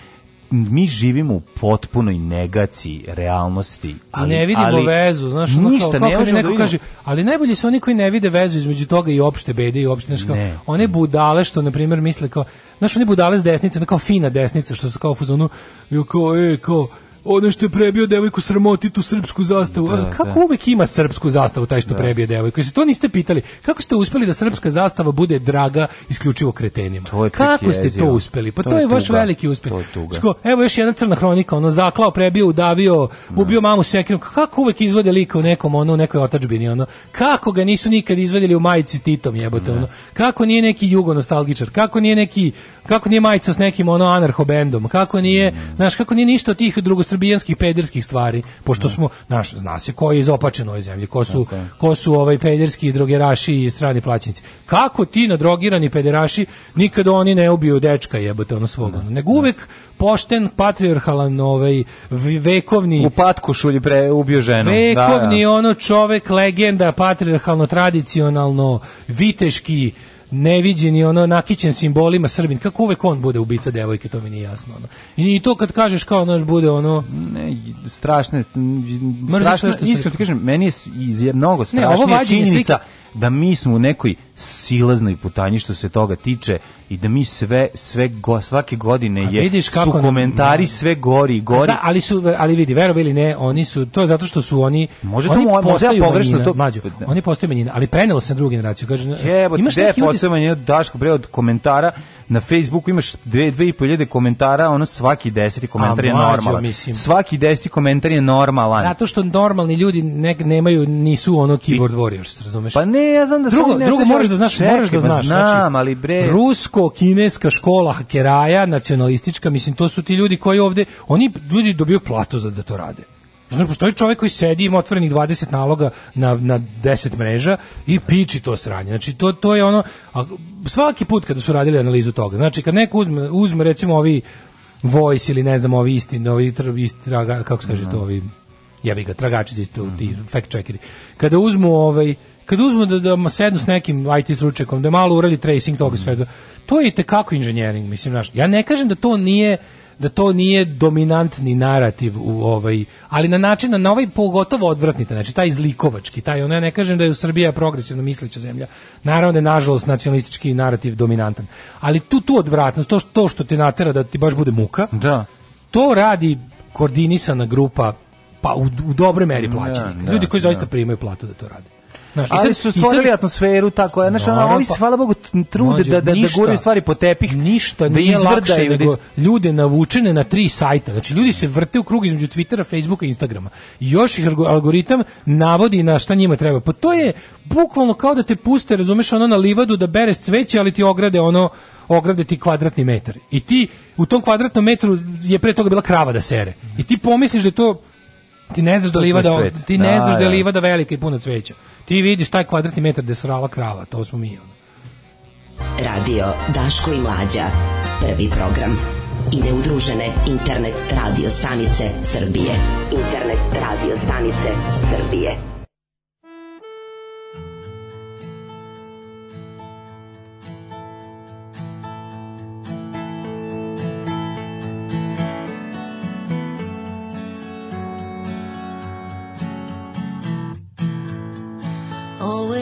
mi živimo u potpunoj negaciji realnosti. Ali, ne vidimo ali, vezu, znaš, ono ništa, kao, ne kaže, neko da kaže, ali najbolji su oni koji ne vide vezu između toga i opšte bede i opšte, znaš, kao, ne. one budale što, na primjer, misle kao, znaš, oni budale s desnice, ona kao fina desnica, što su kao u fazonu, kao, e, kao, ono što je prebio devojku sramoti tu srpsku zastavu. Da, A da. kako da. uvek ima srpsku zastavu taj što da. prebije devojku? se to niste pitali. Kako ste uspeli da srpska zastava bude draga isključivo kretenima? Je kako ste to uspeli? Pa to, to je, je vaš veliki uspeh. uspjeh. evo još jedna crna hronika, ono zaklao, prebio, udavio, da. ubio mamu sekirom. Kako uvek izvode lika u nekom ono, u nekoj otačbini ono? Kako ga nisu nikad izvadili u majici s Titom, jebote ono? Kako nije neki jugo nostalgičar? Kako nije neki kako nije majica s nekim ono anarcho bendom? Kako nije, znaš, kako nije ništa od tih drugosrpskih srbijanskih pederskih stvari, pošto ne. Da. smo, naš, zna se ko je izopačen ovoj zemlji, ko su, ko su ovaj pederski drogeraši i strani plaćnici. Kako ti na drogirani pederaši nikada oni ne ubiju dečka jebote ono svog, da. ne. nego uvek pošten patrijarhalan ovaj vekovni u patku šulji pre ubio ženu. Vekovni da, da. ono čovek legenda patrijarhalno tradicionalno viteški neviđeni, ono, nakićen simbolima Srbin. Kako uvek on bude ubica devojke, to mi nije jasno. Ono. I, I to kad kažeš kao, naš bude ono... Ne, strašne, strašno, iskreno ti kažem, meni je iz, mnogo strašnija činjenica slika da mi smo u nekoj silaznoj putanji što se toga tiče i da mi sve sve go, svake godine je vidiš kako, su komentari ne, da. sve gori gori. Za, ali su ali vidi verovali ne, oni su to zato što su oni Može oni to možda pogrešno manjina, to mlađu, da. oni postaju manjina, ali prenelo se na drugu generaciju. Kaže Jebo, imaš te posebno Daško bre od komentara na Facebooku imaš 2.500 komentara, ono svaki deseti komentar je normalan. Mislim. Svaki deseti komentar je normalan. Zato što normalni ljudi ne, nemaju nisu ono keyboard I, warriors, razumeš? Pa ne ne, ja znam da drugo, drugo nešto da znaš, možeš da pa znaš. Znači, znam, ali bre. Rusko-kineska škola hakeraja, nacionalistička, mislim to su ti ljudi koji ovde, oni ljudi dobiju platu za da to rade. Znači, postoji čovjek koji sedi, ima otvorenih 20 naloga na, na 10 mreža i piči to sranje. Znači, to, to je ono... A svaki put kada su radili analizu toga, znači, kad neko uzme, uzme recimo, ovi Voice ili ne znam, ovi istine, ovi, istraga, kako se kaže to, da. ovi jebi ga, tragači za isto, ti fact checkeri. Kada uzmu ovaj kad uzmu da, da sednu s nekim IT stručnjakom, da malo uradi tracing toga mm. svega, to je i tekako inženjering, mislim, znaš. Ja ne kažem da to nije da to nije dominantni narativ u ovaj, ali na način na ovaj pogotovo odvratni, znači taj izlikovački, taj ono ja ne kažem da je u Srbija progresivno misleća zemlja. Naravno da je nažalost nacionalistički narativ dominantan. Ali tu tu odvratnost, to što, to što te natera da ti baš bude muka. Da. To radi koordinisana grupa pa u, u dobroj meri da, plaćenika. Da, Ljudi koji da. zaista primaju platu da to rade. Znaš, ali su stvorili sad, atmosferu tako, ja, znaš, ono, ovi se, pa- hvala Bogu, trude nođe, da-, da, da, ništa, da guraju stvari po tepih, ništa da izvrdaju. Da nego ljude navučene na tri sajta. Znači, ljudi se vrte u krug između Twittera, Facebooka i Instagrama. I Još ih algoritam navodi na šta njima treba. Pa to je bukvalno kao da te puste, razumeš, ono na livadu da bereš cveće, ali ti ograde ono ograde ti kvadratni metar. I ti u tom kvadratnom metru je pre toga bila krava da sere. I ti pomisliš da to ti ne znaš da livada, ti ne znaš da je da, livada velika i puna cveća. Ti vidiš taj kvadratni metar gde srala krava, to smo mi. Radio Daško i Mlađa, prvi program i neudružene internet radio stanice Srbije. Internet radio stanice Srbije.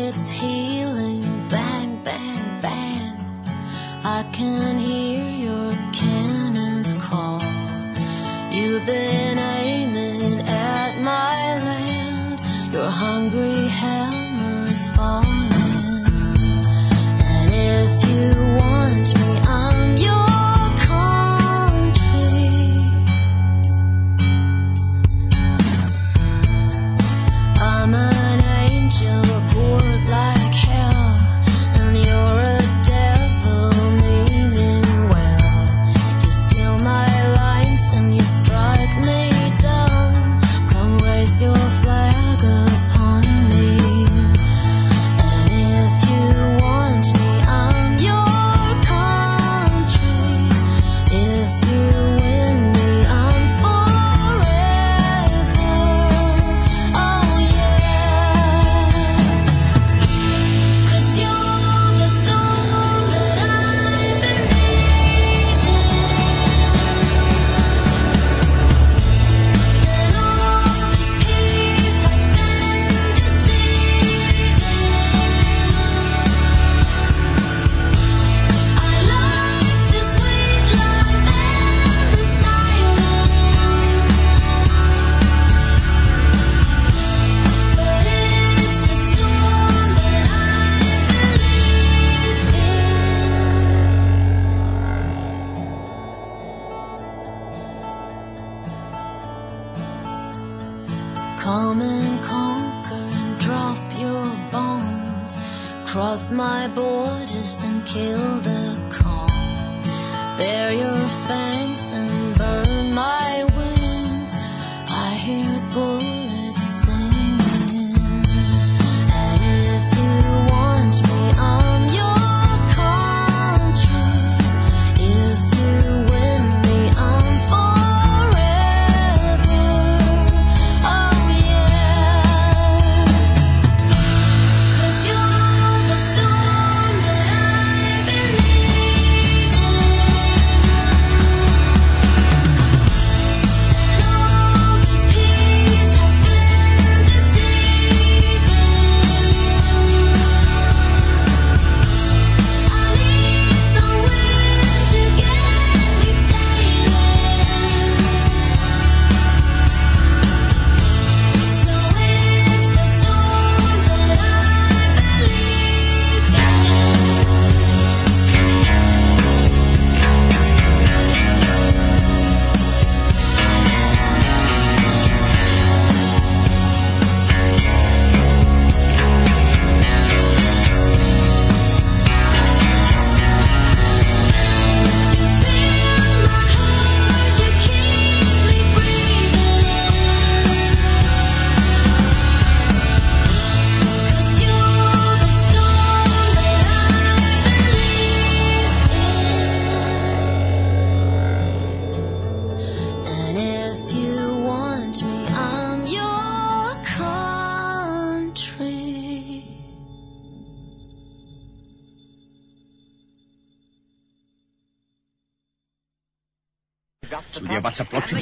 it's healing. Bang, bang, bang. I can hear your cannons call. You've been.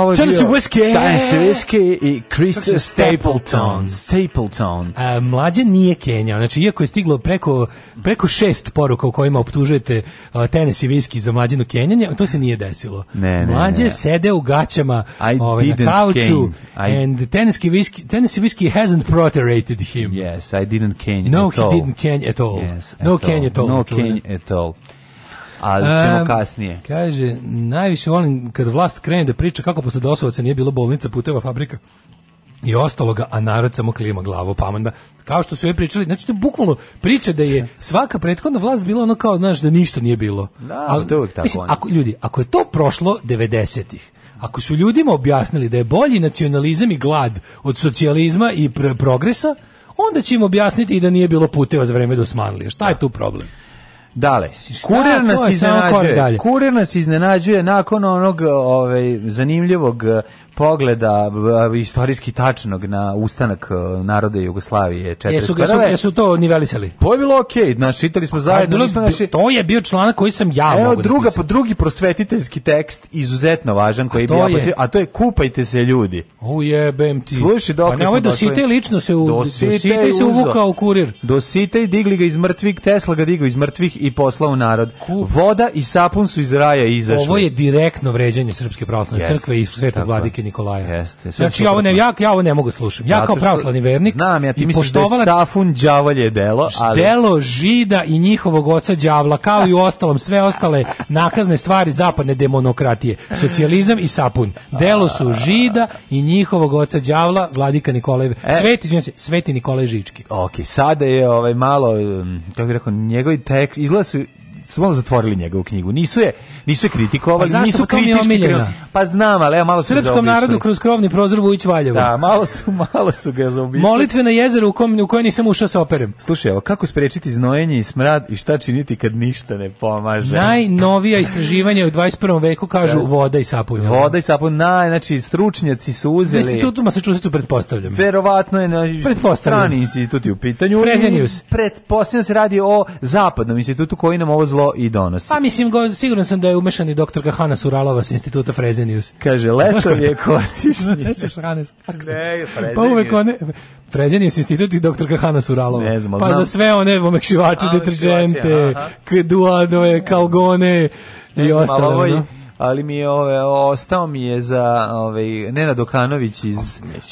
Ovo je Charles Whiskey. Da, Whiskey i Chris Stapleton. Stapleton. Stapleton. A, mlađe nije Kenja. Znači, iako je stiglo preko, preko šest poruka u kojima optužujete uh, tenis i viski za mlađeno Kenjanje, to se nije desilo. Ne, ne, mlađe ne. sede u gaćama I ove, ovaj, na kauču. I... And teniski viski, tenisi viski hasn't proterated him. Yes, I didn't Kenja no, at all. No, he didn't Kenja at all. Yes, at no Kenja at all. No Kenja at all ali ćemo um, kasnije. Kaže, najviše volim kad vlast krene da priča kako posle Dosovaca nije bilo bolnica, puteva, fabrika i ostaloga, a narod samo klima glavu pametna. Da. Kao što su joj pričali, znači to bukvalno priča da je svaka prethodna vlast bila ono kao, znaš, da ništa nije bilo. Da, ali, to je uvijek tako. Mislim, ako, ljudi, ako je to prošlo 90-ih, ako su ljudima objasnili da je bolji nacionalizam i glad od socijalizma i progresa, onda će im objasniti i da nije bilo puteva za vreme do dosmanlije. Šta je da. tu problem? Dale, kurir nas iznenađuje. Kurir nas iznenađuje nakon onog ovaj zanimljivog pogleda istorijski tačnog na ustanak e, naroda Jugoslavije 41. Jesu, jesu, jesu to nivelisali? To je bilo okej, okay. znači, čitali smo zajedno. Je bilo, naši... To je bio članak koji sam ja Evo, mogu da druga, po, drugi prosvetiteljski tekst, izuzetno važan, koji a to je, bio, a to je kupajte se ljudi. U jebem ti. Slušaj, dok pa nemoj dosite lično se, u, dosite, dosite se uvukao u kurir. Dosite i digli ga iz mrtvih, Tesla ga digao iz mrtvih i poslao u narod. Kup. Voda i sapun su iz raja izašli. Ovo je direktno vređanje Srpske pravoslavne crkve i svetog vladike Nikolaja. Jeste. Znači ja ovo ne ja, ja ovo ne mogu slušam. Ja kao pravoslavni vernik znam ja ti misliš da je Safun đavolje delo, ali delo žida i njihovog oca đavla kao i u ostalom sve ostale nakazne stvari zapadne demokratije, socijalizam i sapun. Delo su žida i njihovog oca đavla vladika Nikolaj. E- sveti, izvinite, se, Sveti Nikolaj Žički. Okej, okay, sada je ovaj malo kako bih rekao, njegovi tekst izlazi smo zatvorili njegovu knjigu. Nisu je, nisu je kritikovali, pa nisu kritički. Pa znam, ali ja malo Srpskom zaobišli. narodu kroz krovni prozor Vujić Valjevo. Da, malo su, malo su ga zaobišli. Molitve na jezeru u, kom, u koje nisam ušao sa operem. Slušaj, evo, kako sprečiti znojenje i smrad i šta činiti kad ništa ne pomaže? Najnovija istraživanja u 21. veku kažu da. voda i sapun. Voda i sapun, naj, znači stručnjaci su uzeli. U institutu Massachusettsu pretpostavljam. Verovatno je na znači, strani instituti u pitanju. Prezenius. Pretpostavljam da se radi o zapadnom institutu koji nam ovo zlo zlo i donosi. Pa mislim, go, siguran sam da je umešan i doktorka Hanna Uralova s instituta Frezenius. Kaže, leto je kotišnje. Sećaš Hanes? Ne, Frezenius. Pa uvek one, Frezenius institut i doktorka Hanna Suralova. Ne znam, pa znam. za sve one omekšivače, deterđente, duadove, kalgone i ostalo. Ali no? ali mi je ove, ostao mi je za ovaj Nenad Okanović iz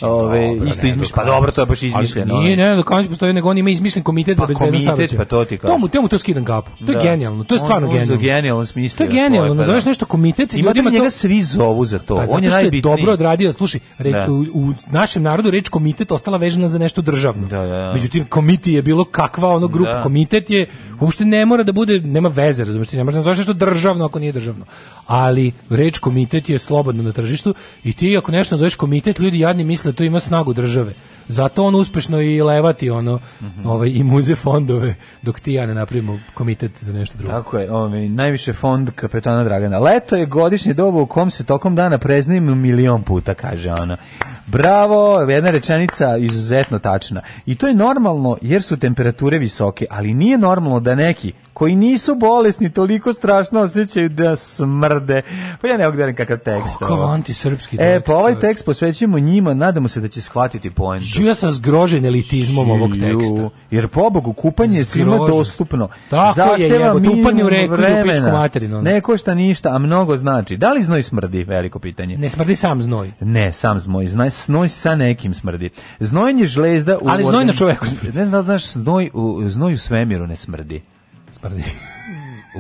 ove isto izmišljen. Pa dobro, to je baš izmišljeno. Ovaj. ne Nenad Okanović postoji nego on ima izmišljen komitet pa, za bezbednost saobraćaja. Pa to ti kažeš. Tomu, temu to skidam kapu. To je da. genijalno. To je stvarno on, genijalno. On genijalno smisli. To je genijalno. Pa, da. Zoveš nešto komitet i ljudima da njega to... svi zovu za to. Pa, on je najbitniji. Dobro odradio, slušaj, re, da. u, u, našem narodu reč komitet ostala vezana za nešto državno. Da, da, da. Međutim komiti je bilo kakva ono grupa da. komitet je uopšte ne mora da bude nema veze, razumeš, ne može da nešto državno ako nije državno. Ali ali reč komitet je slobodno na tržištu i ti ako nešto zoveš komitet, ljudi jadni misle to ima snagu države. Zato on uspešno i levati ono mm -hmm. ovaj i muze fondove dok ti ja ne napravimo komitet za nešto drugo. Tako je, ovaj najviše fond kapetana Dragana. Leto je godišnje doba u kom se tokom dana preznim milion puta kaže ona. Bravo, jedna rečenica izuzetno tačna. I to je normalno jer su temperature visoke, ali nije normalno da neki koji nisu bolesni, toliko strašno osjećaju da smrde. Pa ja ne ogledam kakav tekst. Kako antisrpski e, tekst. E, pa ovaj čovjek. tekst posvećujemo njima, nadamo se da će shvatiti poentu. Žu ja sam zgrožen elitizmom Žiju, ovog teksta. Jer po pobogu, kupanje je svima dostupno. Tako Zahteva je, upanje u reku vremena. materinu. Ne košta ništa, a mnogo znači. Da li znoj smrdi? Veliko pitanje. Ne smrdi sam znoj. Ne, sam znoj. Znoj, znoj sa nekim smrdi. Znoj je žlezda u... Ali znoj na čoveku smrdi. Ne znam, da znaš, znoj u, znoj u svemiru ne smrdi smrdi.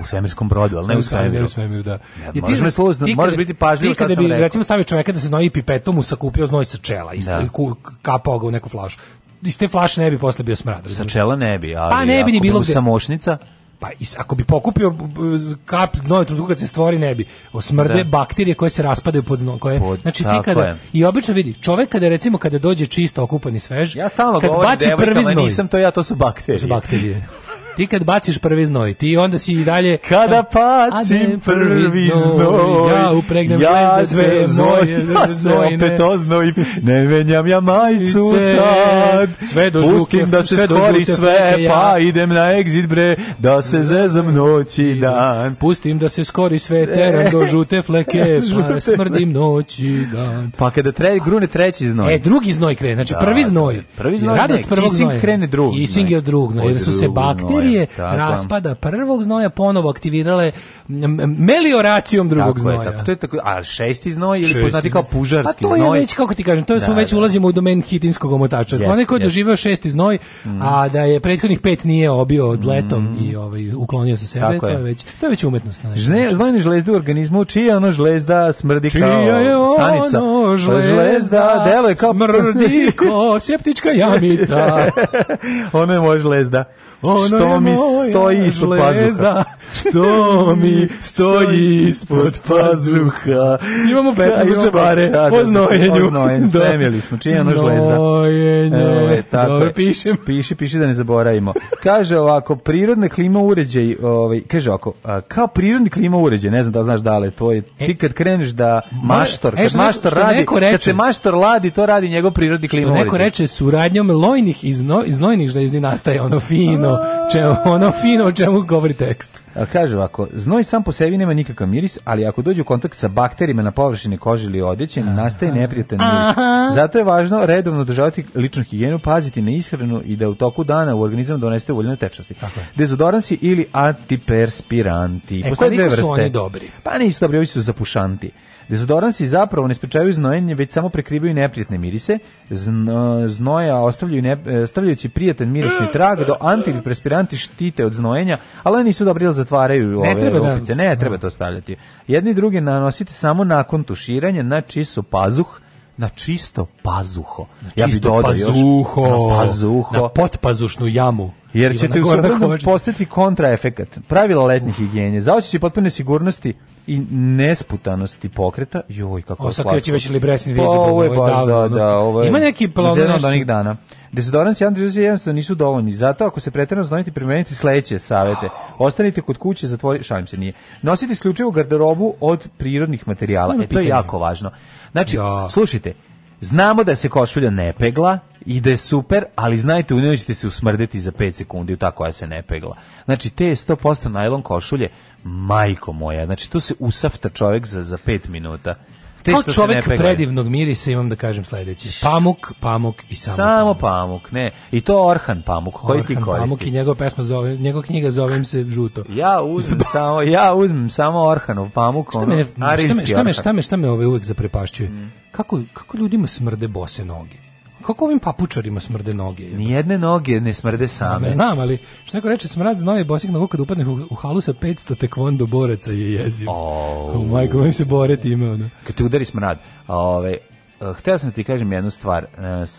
u svemirskom brodu, al ne u svemiru. Ne u svemiru, da. Ja, ti, možeš, sluzno, ti, možeš biti pažljiv kada bi, rekao. recimo, stavio čoveka da se znoji pipetom, u sakupio znoj sa čela i da. kapao ga u neku flašu. Iz te flaše ne bi posle bio smrad. Sa čela ne bi, pa ali pa ne bi ni bilo gde. Samošnica? pa is, ako bi pokupio kap znoj trenutku kad se stvori ne bi osmrde da. bakterije koje se raspadaju pod dno koje pod, znači ti kada je. i obično vidi čovek kada recimo kada dođe čisto okupan i svež ja stalno kad govorim baci devojka, prvi znoj nisam to ja to su bakterije to su bakterije Ti kad baciš prvi znoj, ti onda si i dalje... Kada pacim prvi znoj, ja upregnem ja se znoj, ja se opet oznojim, ne menjam ja majicu tad, sve do žuke, pustim da se sve skori sve, pa idem na exit bre, da se zezam noć i dan. Pustim da se skori sve, teram do žute fleke, pa smrdim noć i dan. Pa kada tre, grune treći znoj. E, drugi znoj krene, znači da, prvi znoj. Prvi znoj, radost prvog znoja. Kising krene drugi. Kising je drug znoj, jer su se bakterije znoje, tako. raspada prvog znoja ponovo aktivirale melioracijom drugog tako znoja. Je, tako, to je tako, a šesti znoj ili poznati kao pužarski znoj. Pa to znoj. je već, kako ti kažem, to da, su već da. ulazimo u domen hitinskog omotača. Yes, Onaj ko je yes. šesti znoj, mm. a da je prethodnih pet nije obio od letom mm. i ovaj, uklonio sa sebe, tako to je. već, to je već umetnost. Žne, znojni žlezda u organizmu, čija ono žlezda smrdi čija kao je ono stanica. Žlezda, žlezda deluje kao... Smrdi ko septička jamica. ono je moja žlezda ono što mi stoji ispod pazuha. što mi stoji ispod pazuha. Imamo pesmu za čebare, da, da, o znojenju. O znojenju, da. spremili smo, Čija ono žlezda. Znojenje, e, ovaj, dobro pišem. Piši, piši da ne zaboravimo. Kaže ovako, prirodna klima uređaj, ovaj, kaže ovako, kao prirodni klima uređaj, ne znam da znaš da li to je, ti e, kad kreneš da e, maštor, kad maštor radi, kad se maštor ladi, to radi njegov prirodni klima uređaj. Što neko reče, suradnjom lojnih i znojnih žlezdi nastaje ono fino ono, če, ono fino o čemu govori tekst. A Kaže ovako, znoj sam po sebi nema nikakav miris, ali ako dođe u kontakt sa bakterijima na površini kože ili odeće, nastaje neprijatan miris. Zato je važno redovno održavati ličnu higijenu, paziti na ishranu i da u toku dana u organizam donesete uvoljene tečnosti. Dezodoransi ili antiperspiranti. E, koliko su oni dobri? Pa nisu dobri, ovi su zapušanti. Dezodoransi zapravo ne sprečavaju znojenje, već samo prekrivaju neprijatne mirise. Zno, e, znoja ostavljaju ne, e, stavljajući prijatan mirisni trag, do antiperspiranti štite od znojenja, ali nisu dobri da zatvaraju ne ove treba da- rupice. Da, ne, treba to stavljati. Jedni druge nanosite samo nakon tuširanja na čisto pazuh, na čisto pazuho. Na čisto ja bi dodao pazuho, još, na pazuho. Na potpazušnu jamu. Jer ćete u suprotnom postati kontraefekat. Pravila letnje higijenje, zaočeći potpune sigurnosti i nesputanosti pokreta. Joj, kako o, sad pa je slatko. već Libresin pa, ovo je baš, da, da, ovo je Ima neki plan od onih dana. Desodorans i antidepresivi da jednostavno nisu dovoljni. Zato ako se preterano znojite primeniti sledeće savete. Ostanite kod kuće, zatvori, šalim se nije. Nosite isključivo garderobu od prirodnih materijala. E, to je jako važno. Znači, ja. slušajte, znamo da se košulja ne pegla, i da je super, ali znajte, u njoj ćete se usmrdeti za 5 sekundi, u ta koja se ne pegla. Znači, te 100% najlon košulje, majko moja, znači, tu se usafta čovjek za, za 5 minuta. Te Kao čovjek predivnog mirisa imam da kažem sledeće. Pamuk, pamuk i samo, samo pamuk. pamuk. ne. I to Orhan Pamuk, koji Orhan ti koristi. Pamuk i njegov pesma zove, njegova knjiga im se Žuto. Ja uzmem samo, ja uzmem samo Orhanov Pamuk, šta ono, me, šta me, šta me, šta me, šta me ove uvek zaprepašćuje? Mm. Kako, kako ljudima smrde bose noge? Kako ovim papučarima smrde noge? Ni jedne noge ne smrde same. Ne znam, ali što neko reče, smrad znoje bosih na kad upadne u, halu sa 500 tekvondo boraca je jeziv. Oh. oh majko, on se bore time. Ono. Kad te udari smrad, ove, eh, Hteo sam da ti kažem jednu stvar. Eh,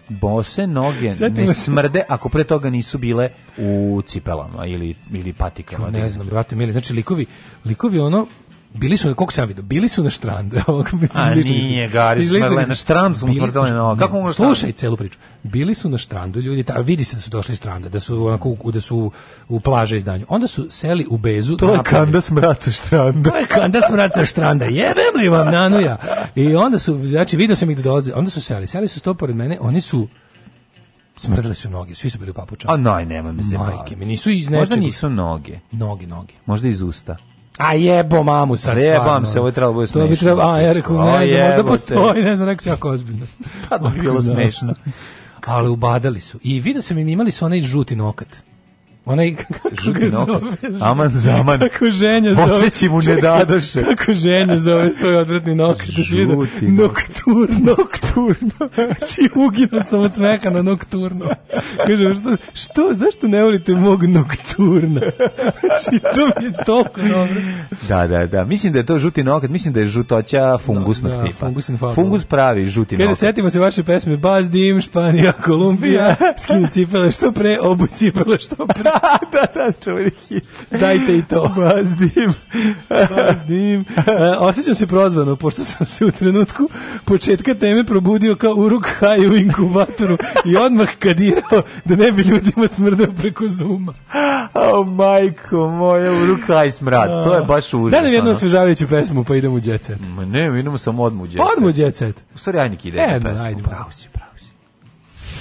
bose noge Sjetimo ne smrde ako pre toga nisu bile u cipelama ili, ili patikama. Ne da znam, brate, mili. Znači, likovi, likovi ono, Bili su na sam vidio? Bili su na štrand. A nije, Gari, smrle, na štrandu su mu smrdele na Kako Slušaj celu priču. Bili su na štrandu ljudi, ta, vidi se da su došli iz stranda, da su onako u, da su u plaže izdanju. Onda su seli u bezu. To je kanda smraca štranda. To je kanda smraca štranda. Jebem li vam nanuja? I onda su, znači vidio sam ih da dolaze. Onda su seli, seli su sto pored mene, oni su smrdele su noge, svi su bili u papučama. A naj, nema mi se Majke, mi nisu iz nečeg. Možda nisu noge. Noge, noge. Možda iz usta. A jebo mamu sad stvarno. Jebam se, ovo je trebalo bude smešno. To bi trebalo, a ja rekao, ne znam, možda postoji, ne znam, rekao se jako ozbiljno. pa da bi bilo smešno. Ali ubadali su. I vidio da sam im imali su onaj žuti nokat onaj kako Žuti Aman zaman. Kako ženja zove. Poseći mu ne dadoše. Kako ženja zove svoj odvratni nokat. Da da žuti noktur. Nokturno. Si znači, uginuo sam od smeha na nokturno. Kaže, što, što, zašto ne volite mog nokturna? Znači, to mi je toliko dobro. Da, da, da. Mislim da je to žuti nokat, mislim da je žutoća fungusnog da, da tipa. Fungus, Fungus pravi žuti Kaže, nokat. Kaže, setimo se vaše pesme Baz, Dim, Španija, Kolumbija, skini cipele što pre, obu cipele što pre. da, da, čuveni hit. Dajte i to. Bazdim. Bazdim. E, osjećam se prozvano, pošto sam se u trenutku početka teme probudio kao uruk haj u inkubatoru i odmah kadirao da ne bi ljudima smrdao preko zuma. O, oh, majko moja, uruk haj smrad. to je baš užasno. Da nam jednu osvežavajuću pesmu, pa idemo u džetset. Ma ne, idemo samo odmu u džetset. Odmu u džetset. U stvari, ajde, idemo pesmu. Ajde, pravo pa si, pravo.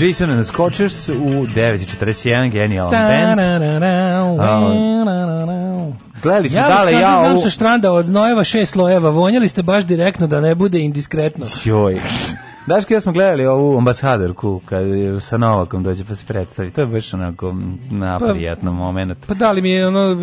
Jason and the Scotchers u 9.41, genijalan band. Gledali smo ja, dale ja u... znam sa štranda od znojeva šest slojeva, vonjali ste baš direktno da ne bude indiskretno. Joj. Daško, ja smo gledali ovu ambasadorku kad sa Novakom dođe pa se predstavi. To je baš onako naprijatno pa, moment. Pa da li mi je ono,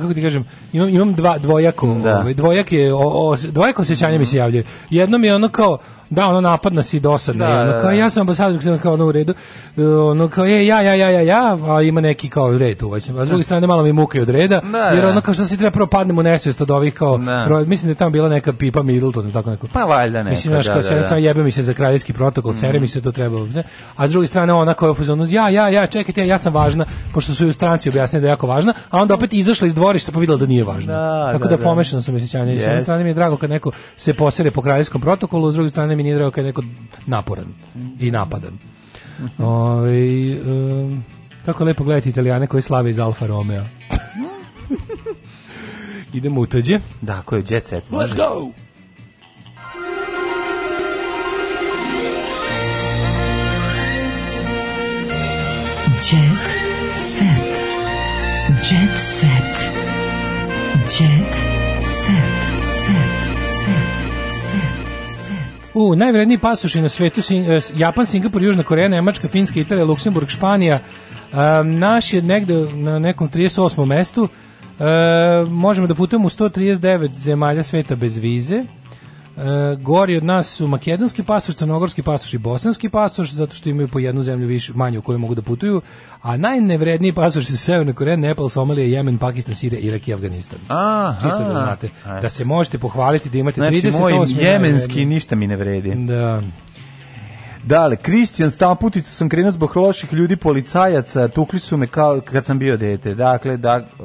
kako ti kažem, imam, imam dva, dvojako, da. ovaj, dvojake, o, o, dvojako osjećanja mm mi se javljaju. Jedno mi je ono kao, Da, ono napadna si dosadna. Da, ono, da, kao, da. ja sam ambasador, sam kao ono u redu. E, ono kao, e, ja, ja, ja, ja, ja, a ima neki kao u redu uvaćen. Ovaj, a s druge strane, malo mi mukaju od reda, da, da. jer ono kao što se treba prvo padnem nesvest od ovih kao, da. Roj, mislim da je tamo bila neka pipa Middleton, tako neko. Pa valjda ne Mislim, znaš, kao, da, da, da. jebe mi se za kraljevski protokol, mm. sere mi se to treba. Ne? A s druge strane, ona kao je ja, ja, ja, čekajte, ja sam važna, pošto su ju stranci objasnili da je jako važna, a onda opet izašla iz dvorišta pa videla da nije važna. Da, tako da, da, pomešano su mi sećanja. Yes. S jedne strane mi je drago kad neko se posere po kraljevskom protokolu, s druge strane strane mi nije drago kad je neko naporan i napadan. Ove, ovaj, um, kako lepo gledati italijane koji slave iz Alfa Romeo. Idemo u tuđe. Da, koji je jet set. Let's go! Jet set. Jet set. U, najvredniji pasuši na svetu, e, Japan, Singapur, Južna Koreja, Nemačka, Finska, Italija, Luksemburg, Španija. Um, naš je negde na nekom 38. mestu. E, možemo da putujemo u 139 zemalja sveta bez vize. E, gori od nas su makedonski pasoš, crnogorski pasoš i bosanski pasoš, zato što imaju po jednu zemlju više, manje u kojoj mogu da putuju, a najnevredniji pasoši su Severna Koreja, Nepal, Somalija, Jemen, Pakistan, Sirija, Irak i Afganistan. Aha. Čisto da znate, da se možete pohvaliti da imate znači, 38. Znači, moj jemenski ništa mi ne vredi. Da. Dale, Kristijan, stamputicu sam krenuo zbog loših ljudi policajaca, tukli su me kao kad sam bio dete. Dakle, da, e,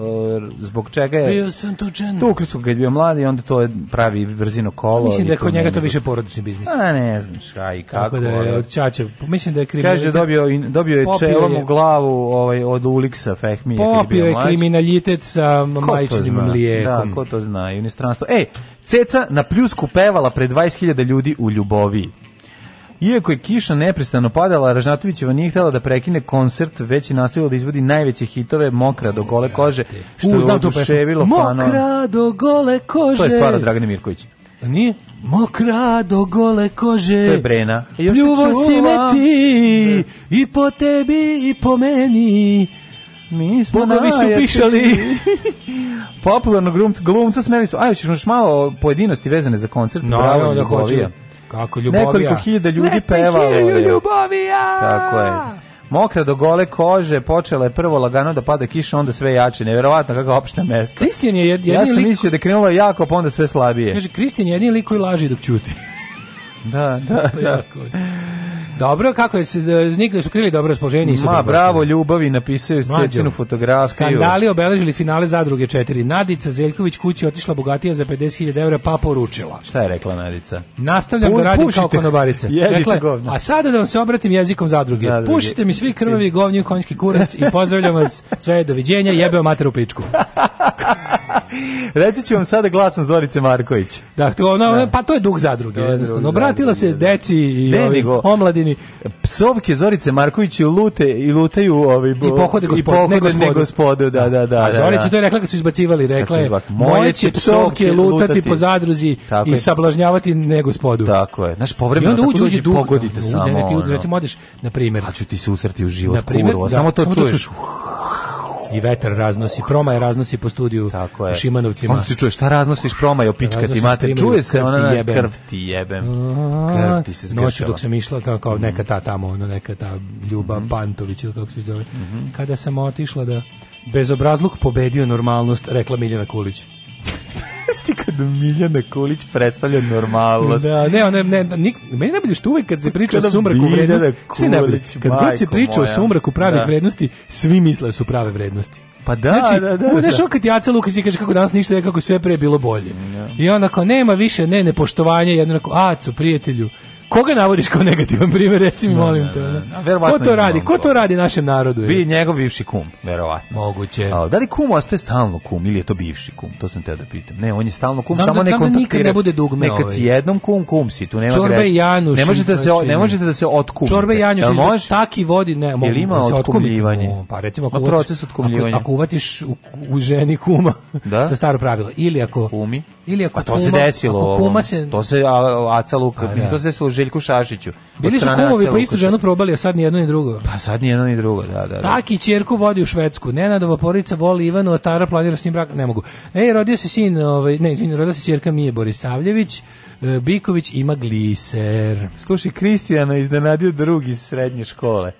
zbog čega je... Bio sam tučen. Tukli su kad bio mladi, onda to je pravi vrzino kolo. Mislim da je kod njega to više porodični biznis. A ne znaš, kaj i kako. Tako da je od čače, pa mislim da je kriminal... Kaže, dobio, dobio je čelom u glavu ovaj, od Uliksa Fehmije je bio Fehmija. Popio je kriminalitet sa majčnim mlijekom. Da, ko to zna, inostranstvo. Ej, Ceca na pljusku pevala pred 20.000 ljudi u ljubovi. Iako je kiša neprestano padala, Ražnatovićeva nije htela da prekine koncert, već je nastavila da izvodi najveće hitove Mokra do gole kože, što U, je oduševilo fanova. Mokra do gole kože. To je stvar od Dragane Mirkovića. Nije? Mokra do gole kože. To je Brena. Pljuvo si me ti, i po tebi, i po meni. Mi smo Bogovi su pišali. Popularno glumca smeli su. Aj, hoćeš još malo pojedinosti vezane za koncert? No, Bravo, da hoću. Kako ljubovija. Nekoliko hiljada ljudi pevalo. Nekoliko hiljada ljubovija. Tako je. Mokra do gole kože, počela je prvo lagano da pada kiša, onda sve jače. Neverovatno kako opšte mesto. Kristijan je jedini Ja sam lik... mislio da je krenulo jako, pa onda sve slabije. Kaže, Kristijan je jedini lik koji laži dok ćuti. da, da, da. Dobro, kako je, e, nikada su krili dobro raspoloženje. Ma, bravo, ljubavi, napisao je scenu fotografiju. Skandali obeležili finale zadruge 4. Nadica Zeljković kući otišla bogatija za 50.000 evra, pa poručila. Šta je rekla Nadica? Nastavljam da radim kao konobarica. Rekla, govno. a sada da vam se obratim jezikom zadruge. zadruge. Pušite mi svi krvavi govnji konjski kurac i pozdravljam vas sve, doviđenja, jebeo mater u pičku. Reći ću vam sada glasom Zorice Marković. Dakle, ona, da. pa to je dug zadruge, jednostavno. Obratila se da. deci i ovi, omladini. Psovke Zorice Marković i lute i lutaju ovi bo, i pohode gospodu, i pohode, gospodu. da, da, da. A da, Zorica da. to je rekla kad su izbacivali, rekla je: "Moje će psovke lutati po zadruzi tako i sablažnjavati ne gospodu." Tako je. Naš povremeno tako uđe, uđe dug, pogodite samo. Ne, ne, ti udri, recimo odeš, na primjer, a ću ti se usrti u život, na primjer, samo to čuješ i vetar raznosi, promaj raznosi po studiju Tako je. u Šimanovcima. Onda se čuje šta raznosiš promaj, opička ti mater, čuje se ona jebem. krv ti jebem. Krv ti se zgršava. Noću dok sam išla kao, kao mhm. neka ta tamo, ono, neka ta Ljuba mm -hmm. Pantović ili kako se zove, mm -hmm. kada sam otišla da bezobrazluk pobedio normalnost, rekla Miljana Kulić. Da Miljana Kulić predstavlja normalnost. Da, ne, ne, ne, da, nik, meni najbolje što uvek kad se priča o sumraku vrednosti, Kulić, kad god se priča moja. o sumraku pravih da. vrednosti, svi misle da su prave vrednosti. Pa da, znači, da, da. Znaš, da. kad Jaca Lukas i kaže kako danas ništa je, kako sve pre bilo bolje. Ja. I onako, nema više, ne, nepoštovanje, jedno onako, acu, prijatelju, koga navodiš kao negativan primjer, reci da, molim da, te. Da, Ko to radi? Ko to radi našem narodu? Vi njegov bivši kum, verovatno. Moguće. A, da li kum ostaje stalno kum ili je to bivši kum? To sam te da pitam. Ne, on je stalno kum, samo da, ne kontaktira. Da nikad ne bude dugme Nekad ovaj. si jednom kum, kum si, tu nema greške greš. Ne možete, se, ne možete da se otkum Čorbe Januš, da taki vodi, ne, mogu, ili ima otkumljivanje. pa recimo, kako proces otkumljivanja. Ako, ako uvatiš u, ženi kuma, da? to staro pravilo. Ili ako... Kumi Ili ako pa to kuma, se desilo. Ako kuma se... To se Aca Luka, a, da. to se desilo Željku Šašiću. Bili su kumovi pa istu ženu probali, a sad ni jedno ni drugo. Pa sad ni jedno ni drugo, da, da. da. Taki ćerku vodi u Švedsku. Nenadova porica voli Ivanu, a Tara planira s njim brak. Ne mogu. Ej, rodio se sin, ovaj, ne, izvini, rodila se ćerka Mije Borisavljević. E, Biković ima gliser. Slušaj, Kristijana iznenadio drugi iz srednje škole.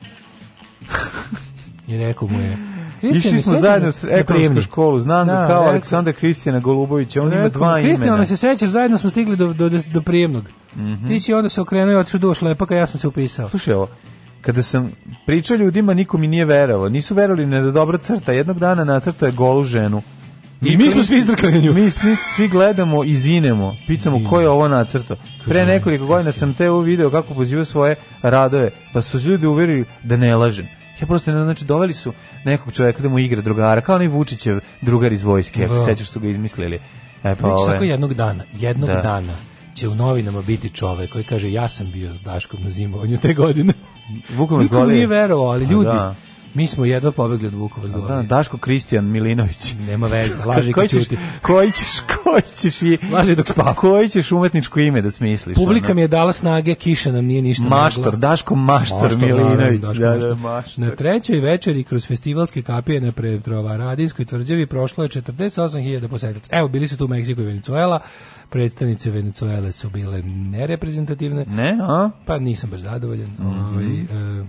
I rekao mu je, Išli smo zajedno u ekonomsku školu, znam da, ga da, kao Aleksandar Kristijana Golubovića, on rekao, ima dva imena. Kristijana, se sećaš, zajedno smo stigli do, do, do prijemnog. Mm -hmm. Ti si onda se okrenuo i otišao duš lepaka, ja sam se upisao. Slušaj ovo, kada sam pričao ljudima, niko mi nije verovao. Nisu verovali ne da dobra crta. Jednog dana nacrta je golu ženu. I mi smo svi izdrkali nju. Mi, svi, svi gledamo i zinemo. Pitamo Zine. ko je ovo nacrto. Pre nekoliko godina sam te video kako pozivao svoje radove. Pa su ljudi uverili da ne lažem. Ja e, prosto ne, znači doveli su nekog čovjeka da mu igra drugara, kao onaj Vučićev drugar iz vojske, ako da. sećaš su ga izmislili. E pa, ove... Ovaj. tako jednog dana, jednog da. dana će u novinama biti čovek koji kaže ja sam bio s Daškom na zimovanju te godine. Vukom Niko nije verovao, ali pa ljudi, A, da. Mi smo jedva pobegli od Vukova zgornje. Da, Daško Kristijan Milinović. Nema veze, laži koji ćeš, koji ćeš, koji ćeš i... Laži dok spava. Koji ćeš umetničko ime da smisliš? Publika ono. mi je dala snage, kiša nam nije ništa. Maštor, mogla. Daško Maštor, maštor Milinović. Daško, da, da, maštor. Na trećoj večeri kroz festivalske kapije na Pretrova Radijskoj tvrđavi prošlo je 48.000 posetilaca. Evo, bili su tu u Meksiku i Venezuela predstavnice Venezuele su bile nereprezentativne. Ne, a? Pa nisam baš zadovoljan. Mm -hmm. Ovi, ovaj, e,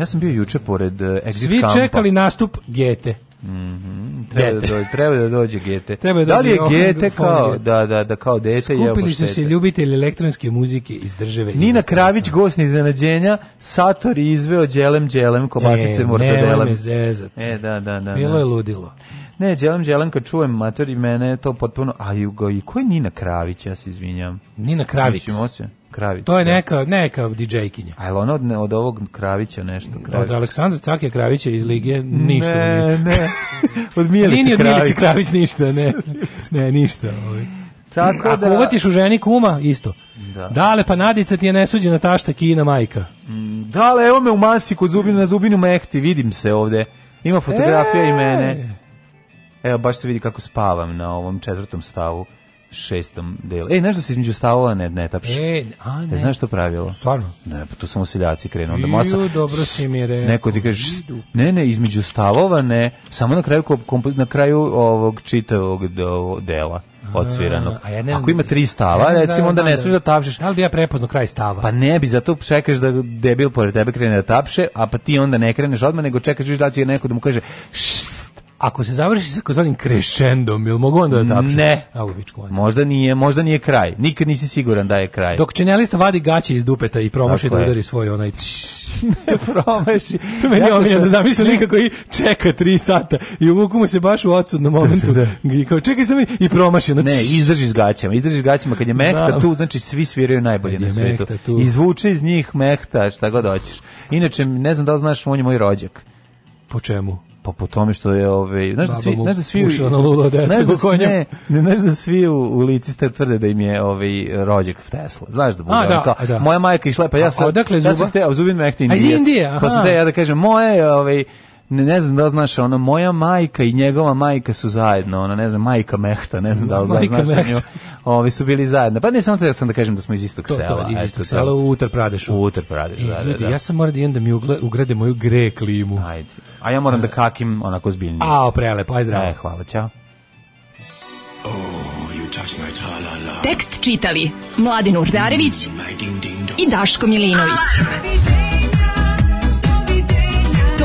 Ja sam bio juče pored uh, eh, Exit Svi kampa. čekali nastup Gete. Mm Treba, da dođe, treba da dođe Gete. treba da, da li je Gete kao, da, da, da, kao dete Skupili su se ljubitelji elektronske muzike iz države. Nina Kravić, gost iznenađenja, Sator izveo Đelem Đelem, kobasice e, mortadelem. E, da, da, da. Bilo da. je ludilo. Ne, Đelem Đelem, kad čujem mater i mene je to potpuno... A i koji Nina Kravić, ja se izvinjam. Nina Kravić. Mislim, Kravić. To je da. neka neka DJ-kinja. A je ona od, od ovog Kravića nešto? Kravić. Od Aleksandra Cake Kravića iz Lige ništa. Ne, ne. Od Mijelice Kravić. Od Kravić ništa, ne. Ne, ništa. Ovaj. Tako Ako da... uvatiš u ženi kuma, isto. Da. Dale, pa Nadica ti je nesuđena tašta kina majka. Mm, dale, evo me u masi kod zubinu, na zubinu mehti, vidim se ovde. Ima fotografija e... i mene. Evo, baš se vidi kako spavam na ovom četvrtom stavu šestom delu. Ej, znaš da se između stavova ne, ne tapši? E, a e, ne. E, znaš što pravilo? Stvarno? Ne, pa tu samo siljaci krenu. Onda masa, dobro si mi rekao. Neko ti kaže, ne, ne, između stavova ne, samo na kraju, na kraju ovog čitavog dela odsviranog. A ja ne znam, Ako ima da- tri stava, ja recimo, da onda ne da- smiješ da tapšeš. Da li bi ja prepoznao kraj stava? Pa ne bi, zato čekaš da debil pored tebe krene da tapše, a pa ti onda ne kreneš odmah, nego čekaš viš da će neko da mu kaže, šš, Ako se završi sa kozvanim krešendom, ili mogu onda da tapšu? Ne. možda nije, možda nije kraj. Nikad nisi siguran da je kraj. Dok čenjalista vadi gaće iz dupeta i promaši Tako da udari svoj onaj... ne promaši. to meni je omiljeno, da zamišljam nikako i čeka tri sata i uvuku mu se baš u odsudnom momentu. da. I kao, čekaj sam i promaši. Ono, znači- ne, izdrži s gaćama, izdrži s gaćama. Kad je mehta da. tu, znači svi sviraju najbolje na svetu. Izvuče iz njih mehta, šta god hoćeš. Inače, ne znam da li znaš, on je moj rođak. Po čemu? Pa po tome što je ove, ovaj, da znaš da svi, znaš da svi, znaš ne, znaš da svi u, u lici ste tvrde da im je ovaj rođak Tesla. Znaš da bude a, da, kao, da. moja majka išla, pa ja sam, a, odakle, ja sam hteo, zubin mehti je Indijac. Iz Indije, aha. Pa sam da ja da kažem, moje, ovaj, ne, ne znam da li znaš, ona moja majka i njegova majka su zajedno, ona ne znam, majka Mehta, ne znam da li znaš, majka znaš nju, ovi su bili zajedno. Pa ne samo da sam da kažem da smo iz istog to, sela. To, iz istog sela u Utar Pradešu. U Utar Pradešu, e, da, da, ljudi, da, da. Ja sam moram da idem da mi ugrade moju gre klimu. Ajde. A ja moram da e. kakim onako zbiljnije. A, prelepo, aj zdravo. E, hvala, ćao. Oh, you touch my -la -la. Tekst čitali Mladin Urdarević mm, i Daško Milinović. Ah,